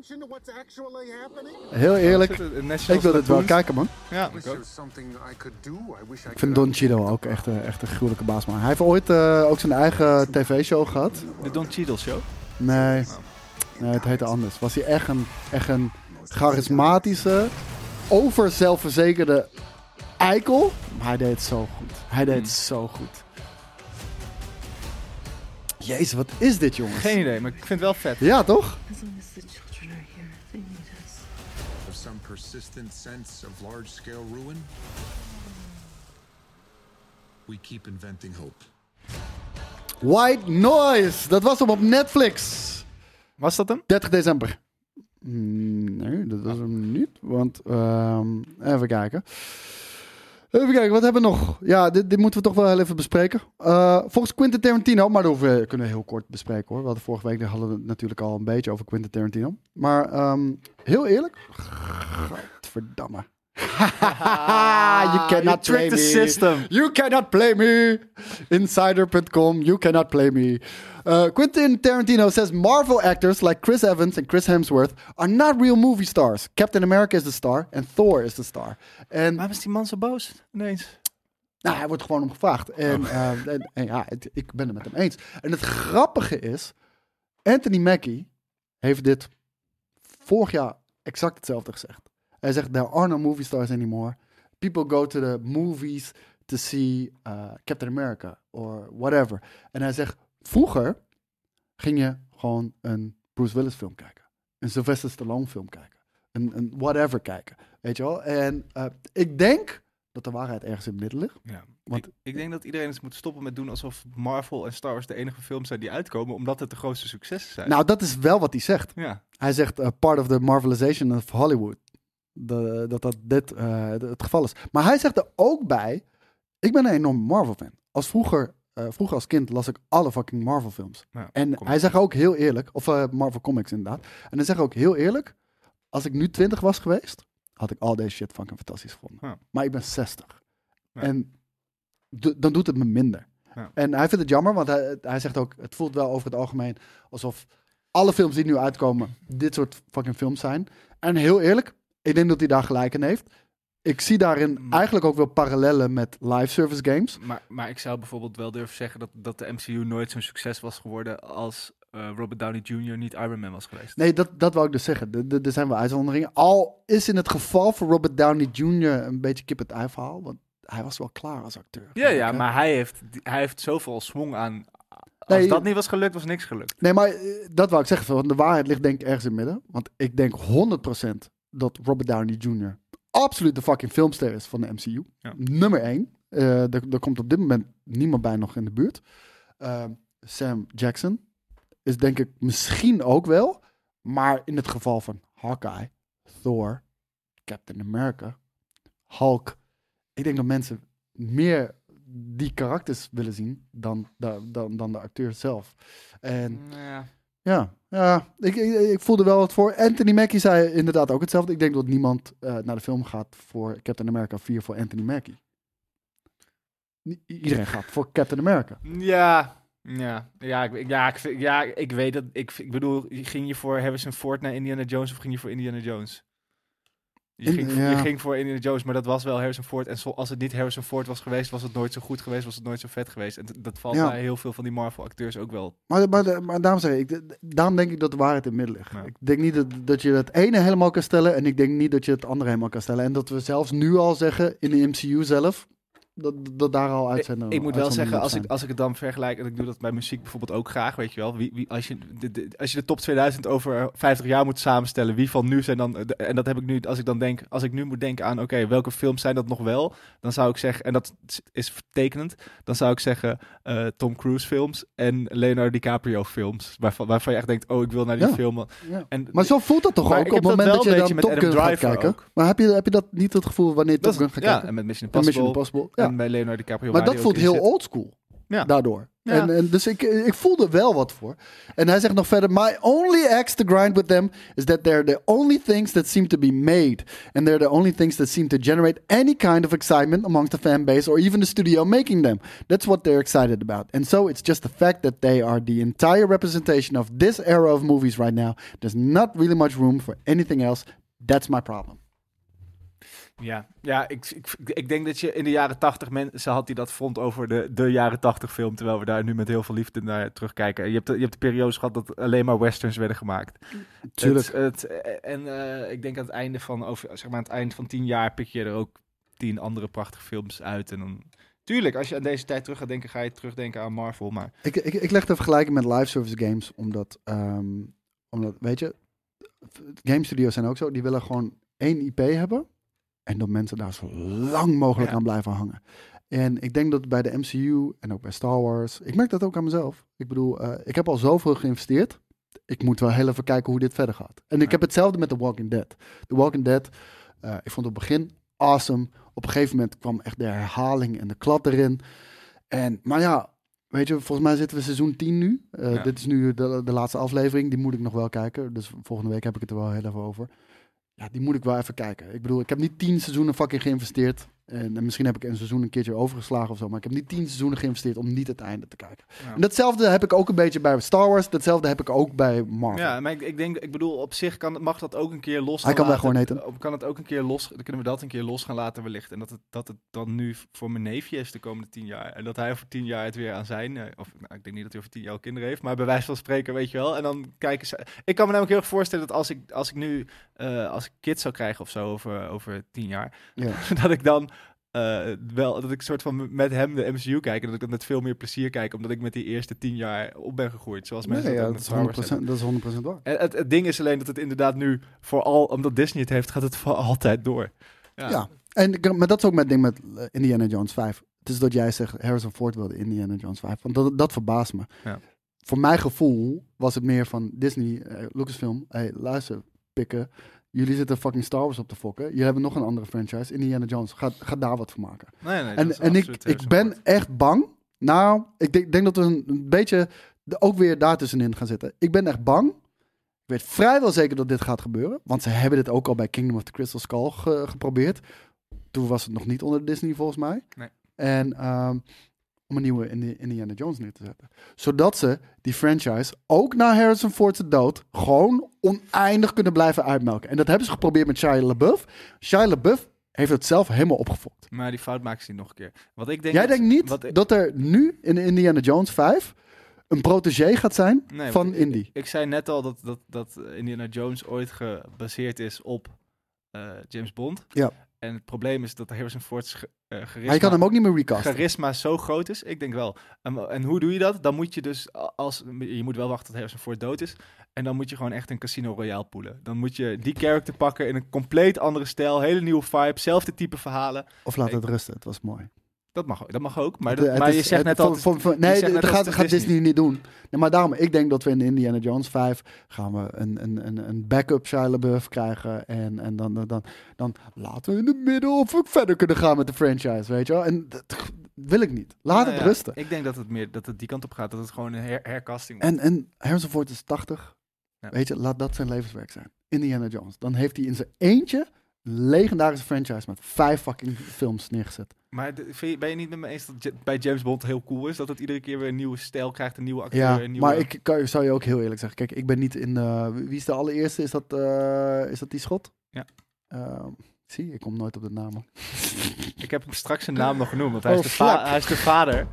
Attention to what's actually happening? Heel eerlijk, ik wil dit wel kijken, man. Ja, Is ik Ik vind Don Cheadle ook echt, een- echt een gruwelijke baas, man. Hij heeft ooit eh, ook zijn eigen tv-show gehad. De Don Cheadle Show. Nee, nee het heette anders. Was hij echt een, echt een charismatische, overzelfverzekerde eikel. Maar hij deed het zo goed. Hij deed het zo goed. Jezus, wat is dit, jongens? Geen idee, maar ik vind het wel vet. Ja, toch? Some persistent sense of large scale ruin? We keep inventing hope. White Noise. Dat was hem op Netflix. Was dat hem? 30 december. Mm, Nee, dat was hem niet. Want, ehm, even kijken. Even kijken, wat hebben we nog? Ja, dit, dit moeten we toch wel heel even bespreken. Eh, volgens Quentin Tarantino, maar dat we, kunnen we heel kort bespreken hoor. We hadden vorige week hadden we natuurlijk al een beetje over Quentin Tarantino. Maar ehm, heel eerlijk. Godverdamme. you cannot you play tricked me. the system. You cannot play me. Insider.com, you cannot play me. Uh, Quentin Tarantino says Marvel actors like Chris Evans and Chris Hemsworth are not real movie stars. Captain America is the star and Thor is the star. En Waarom is die man zo boos ineens? Nou, hij wordt gewoon om gevraagd. En, eh, en, en ja, het- ik ben het met hem eens. En het grappige is, Anthony Mackie heeft dit vorig jaar exact hetzelfde gezegd. Hij zegt, there are no movie stars anymore. People go to the movies to see uh, Captain America or whatever. En hij zegt, vroeger ging je gewoon een Bruce Willis film kijken. Een Sylvester Stallone film kijken. Een, een whatever kijken. Weet je wel? En eh, ik denk dat de waarheid ergens in het midden ligt. Ja. Want ik, ik denk dat iedereen eens moet stoppen met doen alsof Marvel en Star Wars de enige films zijn die uitkomen, omdat het de grootste successen zijn. Nou, dat is wel wat hij zegt. Ja. Hij zegt eh, part of the marvelization of Hollywood. De- dat dat dit eh, het geval is. Maar hij zegt er ook bij, ik ben een enorme Marvel-fan. Als vroeger, eh, vroeger als kind las ik alle fucking Marvel-films. Ja, en hij zegt ook heel eerlijk, of eh, Marvel Comics inderdaad. En hij zegt ook heel eerlijk, als ik nu 20 was geweest, had ik al deze shit fucking fantastisch gevonden. Ja. Maar ik ben 60. Ja. En dan doet het me minder. En hij vindt het jammer, want hij, hij zegt ook, het voelt wel over het algemeen alsof alle films die nu uitkomen dit soort fucking films zijn. En heel eerlijk, ik denk dat hij daar gelijk in heeft. Ik zie daarin eigenlijk ook wel parallellen met live service games. Maar, maar ik zou bijvoorbeeld wel durven zeggen dat, dat de MCU nooit zo'n succes was geworden als eh, Robert Downey Jr. niet Iron Man was geweest. Nee, dat, dat wou ik dus zeggen. Er- zijn wel uitzonderingen. Al is in het geval van Robert Downey Jr. een beetje kip het ei verhaal. Want hij was wel klaar als acteur. Ja, ja, ik, maar hij heeft, hij heeft zoveel swing aan. Als Nee, dat niet was gelukt, was niks gelukt. Nee, maar eh, dat wou ik zeggen. Want de waarheid ligt denk ik ergens in het midden. Want ik denk 100% dat Robert Downey Jr. absoluut de fucking filmster is van de MCU. Ja. Nummer 1. er, er komt op dit moment niemand bij nog in de buurt. Ehm, Sam Jackson is denk ik misschien ook wel. Maar in het geval van Hawkeye, Thor, Captain America, Hulk. Ik denk dat mensen meer die karakters willen zien dan, dan, dan, dan de acteur zelf. En Ja. Ja, ja ik, ik, ik voelde wel wat voor. Anthony Mackie zei inderdaad ook hetzelfde. Ik denk dat niemand eh, naar de film gaat voor Captain America 4 voor Anthony Mackie. Iedereen gaat voor Captain America. Ja, ja, ja, ik, ja, ik, ja, ik weet dat. Ik, ik bedoel, ging je voor Harrison Ford naar Indiana Jones of ging je voor Indiana Jones? Je, In- ging, ja. je ging voor Indiana Jones, maar dat was wel Harrison Ford. En zo- als het niet Harrison Ford was geweest, was het nooit zo goed geweest, was het nooit zo vet geweest. En dat valt Ja. bij heel veel van die Marvel-acteurs ook wel. Maar, maar, maar daarom, zeg ik, daarom denk ik dat de waarheid in het midden ligt. Ik denk niet dat, dat je het ene helemaal kan stellen en ik denk niet dat je het andere helemaal kan stellen. En dat we zelfs nu al zeggen in de MCU zelf, dat, dat daar al uit zijn. Ik moet wel zeggen, als ik, als ik het dan vergelijk, en ik doe dat bij muziek bijvoorbeeld ook graag, weet je wel. Wie, wie, als, je de, de- als je de top 2000 over 50 jaar moet samenstellen, wie van nu zijn dan, de- en dat heb ik nu, als ik dan denk, als ik nu moet denken aan, oké, welke films zijn dat nog wel? Dan zou ik zeggen, en dat is vertekenend, dan zou ik zeggen eh, Tom Cruise films en Leonardo DiCaprio films, waarvan, waarvan je echt denkt, oh, ik wil naar die Ja. film. Ja. En, Maar zo voelt dat toch ook ik op het moment dat je dan Top Gun gaat kijken. ook. Maar heb je, heb je dat niet het gevoel wanneer Top Gun gaat ja, kijken? en met Mission En Impossible. Impossible. Ja. En bij Leonardo DiCaprio. Maar dat voelt heel oldschool. Ja. Daardoor. Ja. En, en dus ik, ik voelde wel wat voor. En hij zegt nog verder: My only axe to grind with them is that they're the only things that seem to be made. And they're the only things that seem to generate any kind of excitement amongst the fan base or even the studio making them. That's what they're excited about. And so it's just the fact that they are the entire representation of this era of movies right now. There's not really much room for anything else. That's my problem. Ja, ja ik, ik, ik denk dat je in de jaren tachtig mensen had die dat vond over de, de jaren tachtig film, terwijl we daar nu met heel veel liefde naar terugkijken. Je hebt de, je hebt de periodes gehad dat alleen maar westerns werden gemaakt. Tuurlijk. Het, het, en eh, ik denk aan het einde van over, zeg maar aan het eind van tien jaar pik je er ook tien andere prachtige films uit. En dan, tuurlijk, als je aan deze tijd terug gaat denken, ga je terugdenken aan Marvel. Maar Ik, ik, ik leg de vergelijking met live service games, omdat, ehm, omdat weet je, game studios zijn ook zo, die willen gewoon één IP hebben en dat mensen daar zo lang mogelijk Ja. aan blijven hangen. En ik denk dat bij de MCU en ook bij Star Wars, ik merk dat ook aan mezelf. Ik bedoel, eh, ik heb al zoveel geïnvesteerd. Ik moet wel heel even kijken hoe dit verder gaat. En ik heb hetzelfde met The Walking Dead. The Walking Dead, eh, ik vond het begin awesome. Op een gegeven moment kwam echt de herhaling en de klad erin. En, maar ja, weet je, volgens mij zitten we seizoen 10 nu. Eh, Ja. Dit is nu de, de laatste aflevering. Die moet ik nog wel kijken. Dus volgende week heb ik het er wel heel even over. Ja, die moet ik wel even kijken. Ik bedoel, ik heb niet 10 seizoenen fucking geïnvesteerd En, en misschien heb ik een seizoen een keertje overgeslagen of zo. Maar ik heb niet tien seizoenen geïnvesteerd om niet het einde te kijken. Ja. En datzelfde heb ik ook een beetje bij Star Wars. Datzelfde heb ik ook bij Marvel. Ja, maar ik, ik denk, ik bedoel, op zich kan, mag dat ook een keer los. Hij kan laten. gewoon eten. Kan het ook een keer los, dan kunnen we dat een keer los gaan laten wellicht. En dat het, dat het dan nu voor mijn neefje is de komende tien jaar. En dat hij over tien jaar het weer aan zijn, eh, of nou, ik denk niet dat hij over tien jaar al kinderen heeft, maar bij wijze van spreken, weet je wel. En dan kijken ze. Ik kan me namelijk heel erg voorstellen dat als ik, als ik nu, eh, als ik kids zou krijgen of zo over, over tien jaar, Ja. dat ik dan eh, wel, dat ik soort van met hem de MCU kijk en dat ik dat met veel meer plezier kijk, omdat ik met die eerste tien jaar op ben gegroeid. Zoals mensen Nee, dat ja, dat, met is Star Wars 100%, hebben. dat is 100% waar. En het, het ding is alleen dat het inderdaad nu vooral omdat Disney het heeft, gaat het voor altijd door. Ja. Ja. En maar dat is ook mijn ding met eh, Indiana Jones 5. Het is dat jij zegt Harrison Ford wilde Indiana Jones 5. Want dat, dat verbaast me. Ja. Voor mijn gevoel was het meer van Disney, eh, Lucasfilm. Hey, luister, pikken. Jullie zitten fucking Star Wars op te fokken. Jullie hebben nog een andere franchise, Indiana Jones. Ga, ga daar wat van maken. Nee, nee, en en ik, absoluut ik ben echt bang. Nou, ik denk, denk dat we een, een beetje de- ook weer daartussenin gaan zitten. Ik ben echt bang. Ik weet vrijwel zeker dat dit gaat gebeuren. Want ze hebben dit ook al bij Kingdom of the Crystal Skull ge- geprobeerd. Toen was het nog niet onder Disney volgens mij. Nee. En ehm, om een nieuwe Indi- Indiana Jones neer te zetten. Zodat ze die franchise ook na Harrison Ford's dood gewoon oneindig kunnen blijven uitmelken. En dat hebben ze geprobeerd met Shia LaBeouf. Shia LaBeouf heeft het zelf helemaal opgefokt. Maar die fout maken ze niet nog een keer. Wat ik denk Jij denkt niet ik- dat er nu in Indiana Jones 5 een protégé gaat zijn Nee, van Indy? Ik, ik zei net al dat, dat, dat Indiana Jones ooit gebaseerd is op eh, James Bond. Ja. En het probleem is dat Harrison Ford's ge- eh, charisma... Maar je kan hem ook niet meer recasten. Charisma zo groot is. Ik denk wel. En, en hoe doe je dat? Dan moet je dus als... Je moet wel wachten tot Harrison Ford dood is. En dan moet je gewoon echt een Casino Royale poelen. Dan moet je die character pakken in een compleet andere stijl. Hele nieuwe vibe. Zelfde type verhalen. Of laat Ik- het rusten, het was mooi. Dat mag, ook- dat mag ook. Maar, Het- dat, het maar is- je zegt net al... Nee, dat gaat, gaat Disney. niet doen. Nee, maar daarom, ik denk dat we in Indiana Jones 5 gaan we een, een, een, een backup Shia LaBeouf krijgen. En, en dan, dan, dan, dan laten we in het midden of we verder kunnen gaan met de franchise, weet je wel. En dat wil ik niet. Laat Nou het ja, rusten. Ik denk dat het meer dat het die kant op gaat. Dat het gewoon een her hercasting En, en Harrison Ford is 80. Ja. Weet je, laat dat zijn levenswerk zijn. Indiana Jones. Dan heeft hij in zijn eentje een legendarische franchise met vijf fucking films neergezet. Maar de- vind je- ben je niet met me eens dat bij James Bond heel cool is? Dat het iedere keer weer een nieuwe stijl krijgt, een nieuwe acteur, Ja, een nieuwe... maar ik kan, zou je ook heel eerlijk zeggen. Kijk, ik ben niet in... wie is de allereerste? Is dat, eh, is dat die schot? Ja. Ehm, zie, ik kom nooit op de namen. Ik heb hem straks zijn naam nog genoemd, want hij, Oh, is, de hij is de vader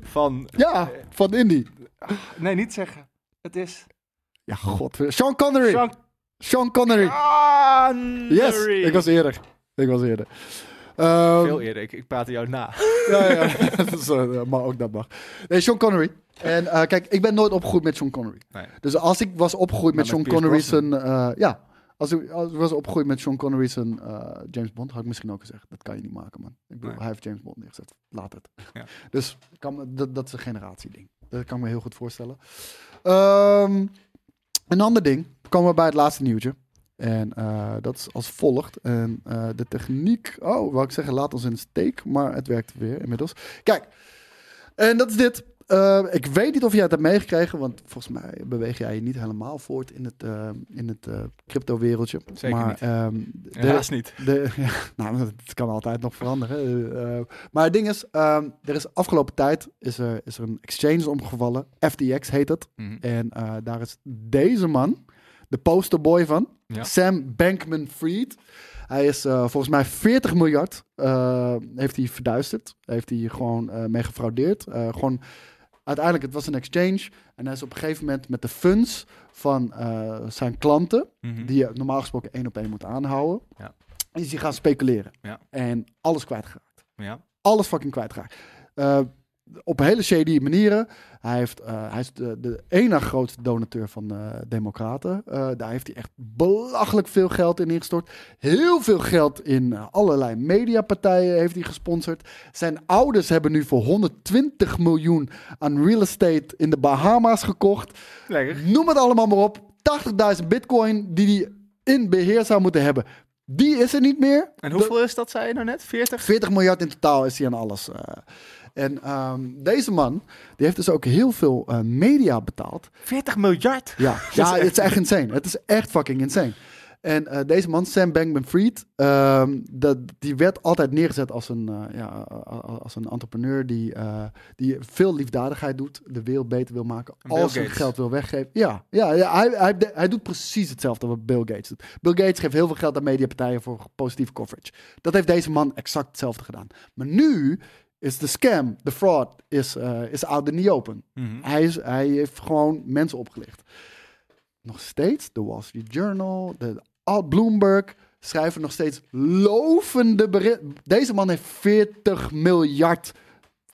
van... Ja, van Indy. Nee, niet zeggen. Het is... Ja, god. Sean Connery. Sean Sean Connery. Connery. Yes, ik was eerder. Ik was eerder. Ehm, Veel eerder, ik, ik praatte jou na. ja, ja. eh, maar ook dat mag. Nee, Sean Connery. En eh, kijk, ik ben nooit opgegroeid met Sean Connery. Nee. Dus als ik was opgegroeid met Maar Sean met Connery zijn... eh, ja, als ik, als ik was opgegroeid met Sean Connery zijn James Bond, had ik misschien ook gezegd, dat kan je niet maken, man. Ik bedoel, Nee. hij heeft James Bond neergezet. Laat het. Ja. Dus kan, dat, dat is een generatieding. Dat kan ik me heel goed voorstellen. Ehm, een ander ding, komen we bij het laatste nieuwtje. En eh, dat is als volgt. En eh, de techniek, oh, wou ik zeggen, laat ons in de steek. Maar het werkt weer inmiddels. Kijk, en dat is dit. Eh, ik weet niet of jij het hebt meegekregen, want volgens mij beweeg jij je niet helemaal voort in het, eh, in het eh, crypto-wereldje. Zeker maar, niet. ehm, de- Helaas niet. De, ja, nou, het kan altijd nog veranderen. Maar het ding is, ehm, er is afgelopen tijd is er, is er een exchange omgevallen. FTX heet het. Mhm. En eh, daar is deze man, de posterboy van, Ja. Sam Bankman-Fried. Hij is eh, volgens mij 40 miljard heeft hij verduisterd. Heeft hij gewoon eh, mee gefraudeerd. Eh, gewoon, uiteindelijk, het was een exchange. En hij is op een gegeven moment met de funds van eh, zijn klanten, Mhm. die je normaal gesproken één op één moet aanhouden, Ja. is hij gaan speculeren. Ja. En alles kwijtgeraakt. Ja. Alles fucking kwijtgeraakt. Eh, op hele shady manieren. Hij, heeft, eh, hij is de, de ene grootste donateur van de Democraten. Eh, daar heeft hij echt belachelijk veel geld in ingestort. Heel veel geld in eh, allerlei mediapartijen heeft hij gesponsord. Zijn ouders hebben nu voor 120 miljoen aan real estate in de Bahama's gekocht. Lekker. Noem het allemaal maar op. 80.000 bitcoin die hij in beheer zou moeten hebben. Die is er niet meer. En hoeveel is dat, zei je nou net? 40? 40 miljard in totaal is hij aan alles. En ehm, deze man, die heeft dus ook heel veel eh, media betaald. 40 miljard? Ja, ja het is echt insane. Het is echt fucking insane. En eh, deze man, Sam Bankman-Fried, ehm, dat, die werd altijd neergezet als een, eh, ja, als een entrepreneur die, die veel liefdadigheid doet, de wereld beter wil maken, Bill al zijn Gates. geld wil weggeven. Ja, ja, ja hij, hij, hij doet precies hetzelfde wat Bill Gates doet. Bill Gates geeft heel veel geld aan mediapartijen voor positieve coverage. Dat heeft deze man exact hetzelfde gedaan. Maar nu is de scam, de fraud, is, eh, is out in the open. Mhm. hij, is, hij heeft gewoon mensen opgelicht. Nog steeds, de Wall Street Journal, de Al Bloomberg schrijven nog steeds lovende berichten. Deze man heeft 40 miljard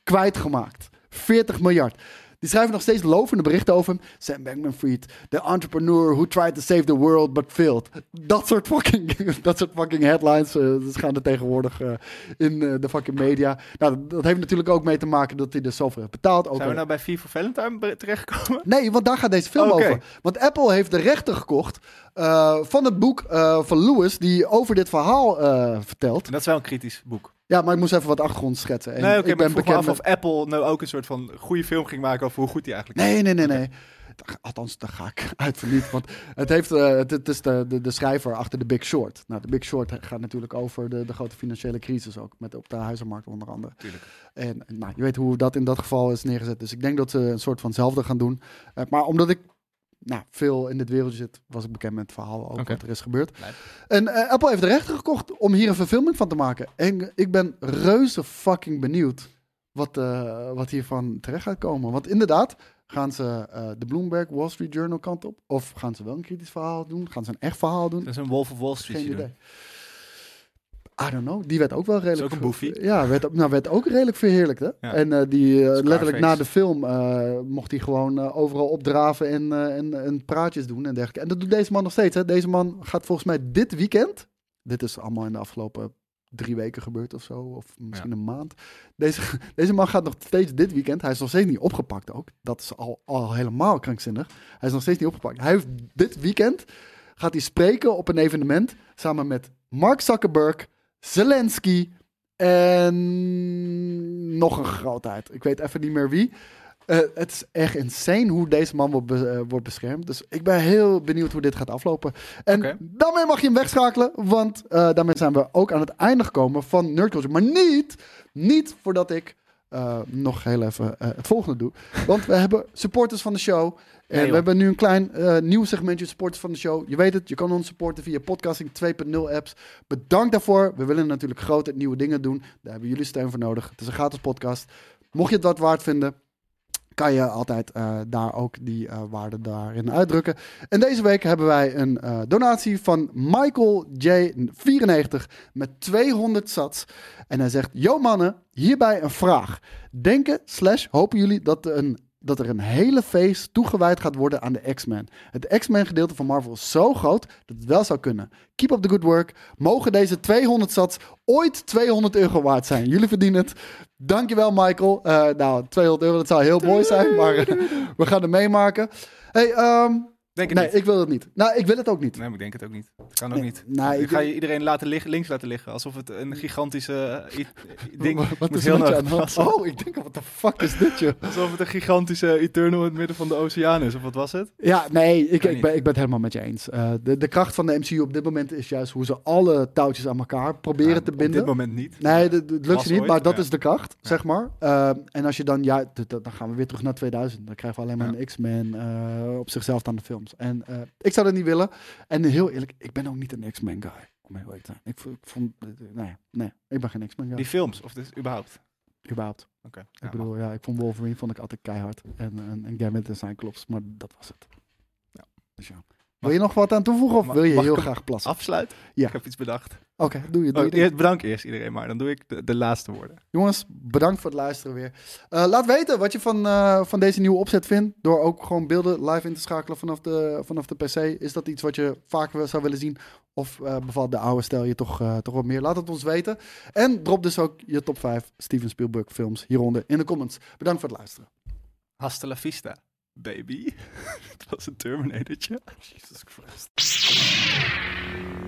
kwijtgemaakt. 40 miljard. Die schrijven nog steeds lovende berichten over hem. Sam Bankman-Fried, the entrepreneur who tried to save the world but failed. Dat soort fucking, dat soort fucking headlines dat gaan er tegenwoordig eh, in eh, de fucking media. Nou, dat, dat heeft natuurlijk ook mee te maken dat hij er zoveel heeft betaald. Ook Zijn we nou bij voor Valentine terechtgekomen? Nee, want daar gaat deze film over. Want Apple heeft de rechten gekocht van het boek van Lewis, die over dit verhaal vertelt. En dat is wel een kritisch boek. Ja, maar ik moest even wat achtergrond schetsen. En nee, oké, ik maar ben ik bekend af met... of Apple nou ook een soort van goede film ging maken over hoe goed die eigenlijk Nee, nee, nee, nee. Althans, daar ga ik uit van niet. Want het, heeft, eh, het, het is de, de, de schrijver achter The Big Short. Nou, The Big Short gaat natuurlijk over de, de grote financiële crisis ook. Met op de huizenmarkt onder andere. Tuurlijk. En nou, je weet hoe dat in dat geval is neergezet. Dus ik denk dat ze een soort van hetzelfde gaan doen. Eh, maar omdat ik nou, veel in dit wereldje zit, was ik bekend met het verhaal ook wat er is gebeurd. En eh, Apple heeft de rechten gekocht om hier een verfilming van te maken. En ik ben reuze fucking benieuwd wat, eh, wat hiervan terecht gaat komen. Want inderdaad, gaan ze eh, de Bloomberg Wall Street Journal kant op? Of gaan ze wel een kritisch verhaal doen? Gaan ze een echt verhaal doen? Dat is een Wolf of Wall Street. Geen doen. I don't know. Die werd ook wel redelijk... ook een boefie. Ja, werd, nou, werd ook redelijk verheerlijkt, hè? Ja. En eh, die, eh, letterlijk na de film eh, mocht hij gewoon overal opdraven en, en, en praatjes doen en dergelijke. En dat doet deze man nog steeds, hè? Deze man gaat volgens mij dit weekend... Dit is allemaal in de afgelopen drie weken gebeurd of zo, of misschien een maand. Deze, deze man gaat nog steeds dit weekend, hij is nog steeds niet opgepakt ook. Dat is al, al helemaal krankzinnig. Hij is nog steeds niet opgepakt. Hij heeft dit weekend, gaat hij spreken op een evenement, samen met Mark Zuckerberg, Zelensky en nog een grootheid. Ik weet even niet meer wie. Eh, het is echt insane hoe deze man wordt, be- eh, wordt beschermd. Dus ik ben heel benieuwd hoe dit gaat aflopen. En daarmee mag je hem wegschakelen. Want eh, daarmee zijn we ook aan het einde gekomen van Nerd Culture. Maar niet, niet voordat ik eh, nog heel even eh, het volgende doe. Want we hebben supporters van de show. En we hebben nu een klein eh, nieuw segmentje supporters van de show. Je weet het, je kan ons supporten via podcasting 2.0 apps. Bedankt daarvoor. We willen natuurlijk grote nieuwe dingen doen. Daar hebben jullie steun voor nodig. Het is een gratis podcast. Mocht je het wat waard vinden, kan je altijd eh, daar ook die eh, waarde daarin uitdrukken. En deze week hebben wij een eh, donatie van Michael J94 met 200 sats. En hij zegt, yo mannen, hierbij een vraag. Denken slash hopen jullie dat een dat er een hele feest toegewijd gaat worden aan de X-Men. Het X-Men gedeelte van Marvel is zo groot dat het wel zou kunnen. Keep up the good work. Mogen deze 200 sats ooit 200 euro waard zijn. Jullie verdienen het. Dankjewel Michael. Eh, nou, 200 euro, dat zou heel mooi zijn, maar eh, we gaan het meemaken. Hey, ehm, Denk het nee, niet. ik wil het niet. Nou, ik wil het ook niet. Nee, maar ik denk het ook niet. Dat kan ook Nee, niet. nou, ik ik- ga je iedereen laten liggen, links laten liggen. Alsof het een gigantische eh, ding Wat is heel aan. Oh, ik denk, wat de fuck is dit, joh? Alsof het een gigantische Eternal in het midden van de oceaan is. Of wat was het? Ja, nee, ik, ik, ben, ik ben het helemaal met je eens. Eh, de, de kracht van de MCU op dit moment is juist hoe ze alle touwtjes aan elkaar proberen te op binden. dit moment niet. Nee, dat dat lukt ze niet, maar dat ja. is de kracht, zeg maar. Eh, en als je dan, ja, dan gaan we weer terug naar 2000. Dan krijgen we alleen maar een X-Men eh, op zichzelf aan de films. En eh, ik zou dat niet willen. En heel eerlijk, ik ben ook niet een X-Men guy. Om heel eerlijk te zijn. Ik, vond, eh, nee, nee, ik ben geen X-Men guy. Die films, of dus überhaupt? Überhaupt. Oké. Ik bedoel, ja, ik vond Wolverine vond ik altijd keihard. En, en, en Gambit en Cyclops, maar dat was het. Ja. Dus ja. Wil je nog wat aan toevoegen of wil je heel graag plassen? Afsluiten? Ja. Ik heb iets bedacht. Oké, doe je. Doe Oh, je eerst- bedankt eerst iedereen, maar dan doe ik de, de laatste woorden. Jongens, bedankt voor het luisteren weer. Eh, laat weten wat je van, eh, van deze nieuwe opzet vindt. Door ook gewoon beelden live in te schakelen vanaf de, vanaf de PC. Is dat iets wat je vaker zou willen zien? Of eh, bevalt de oude stijl je toch, toch wat meer? Laat het ons weten. En drop dus ook je top 5 Steven Spielberg films hieronder in de comments. Bedankt voor het luisteren. Hasta la vista, baby. Het was een Terminatortje. Jesus Christ.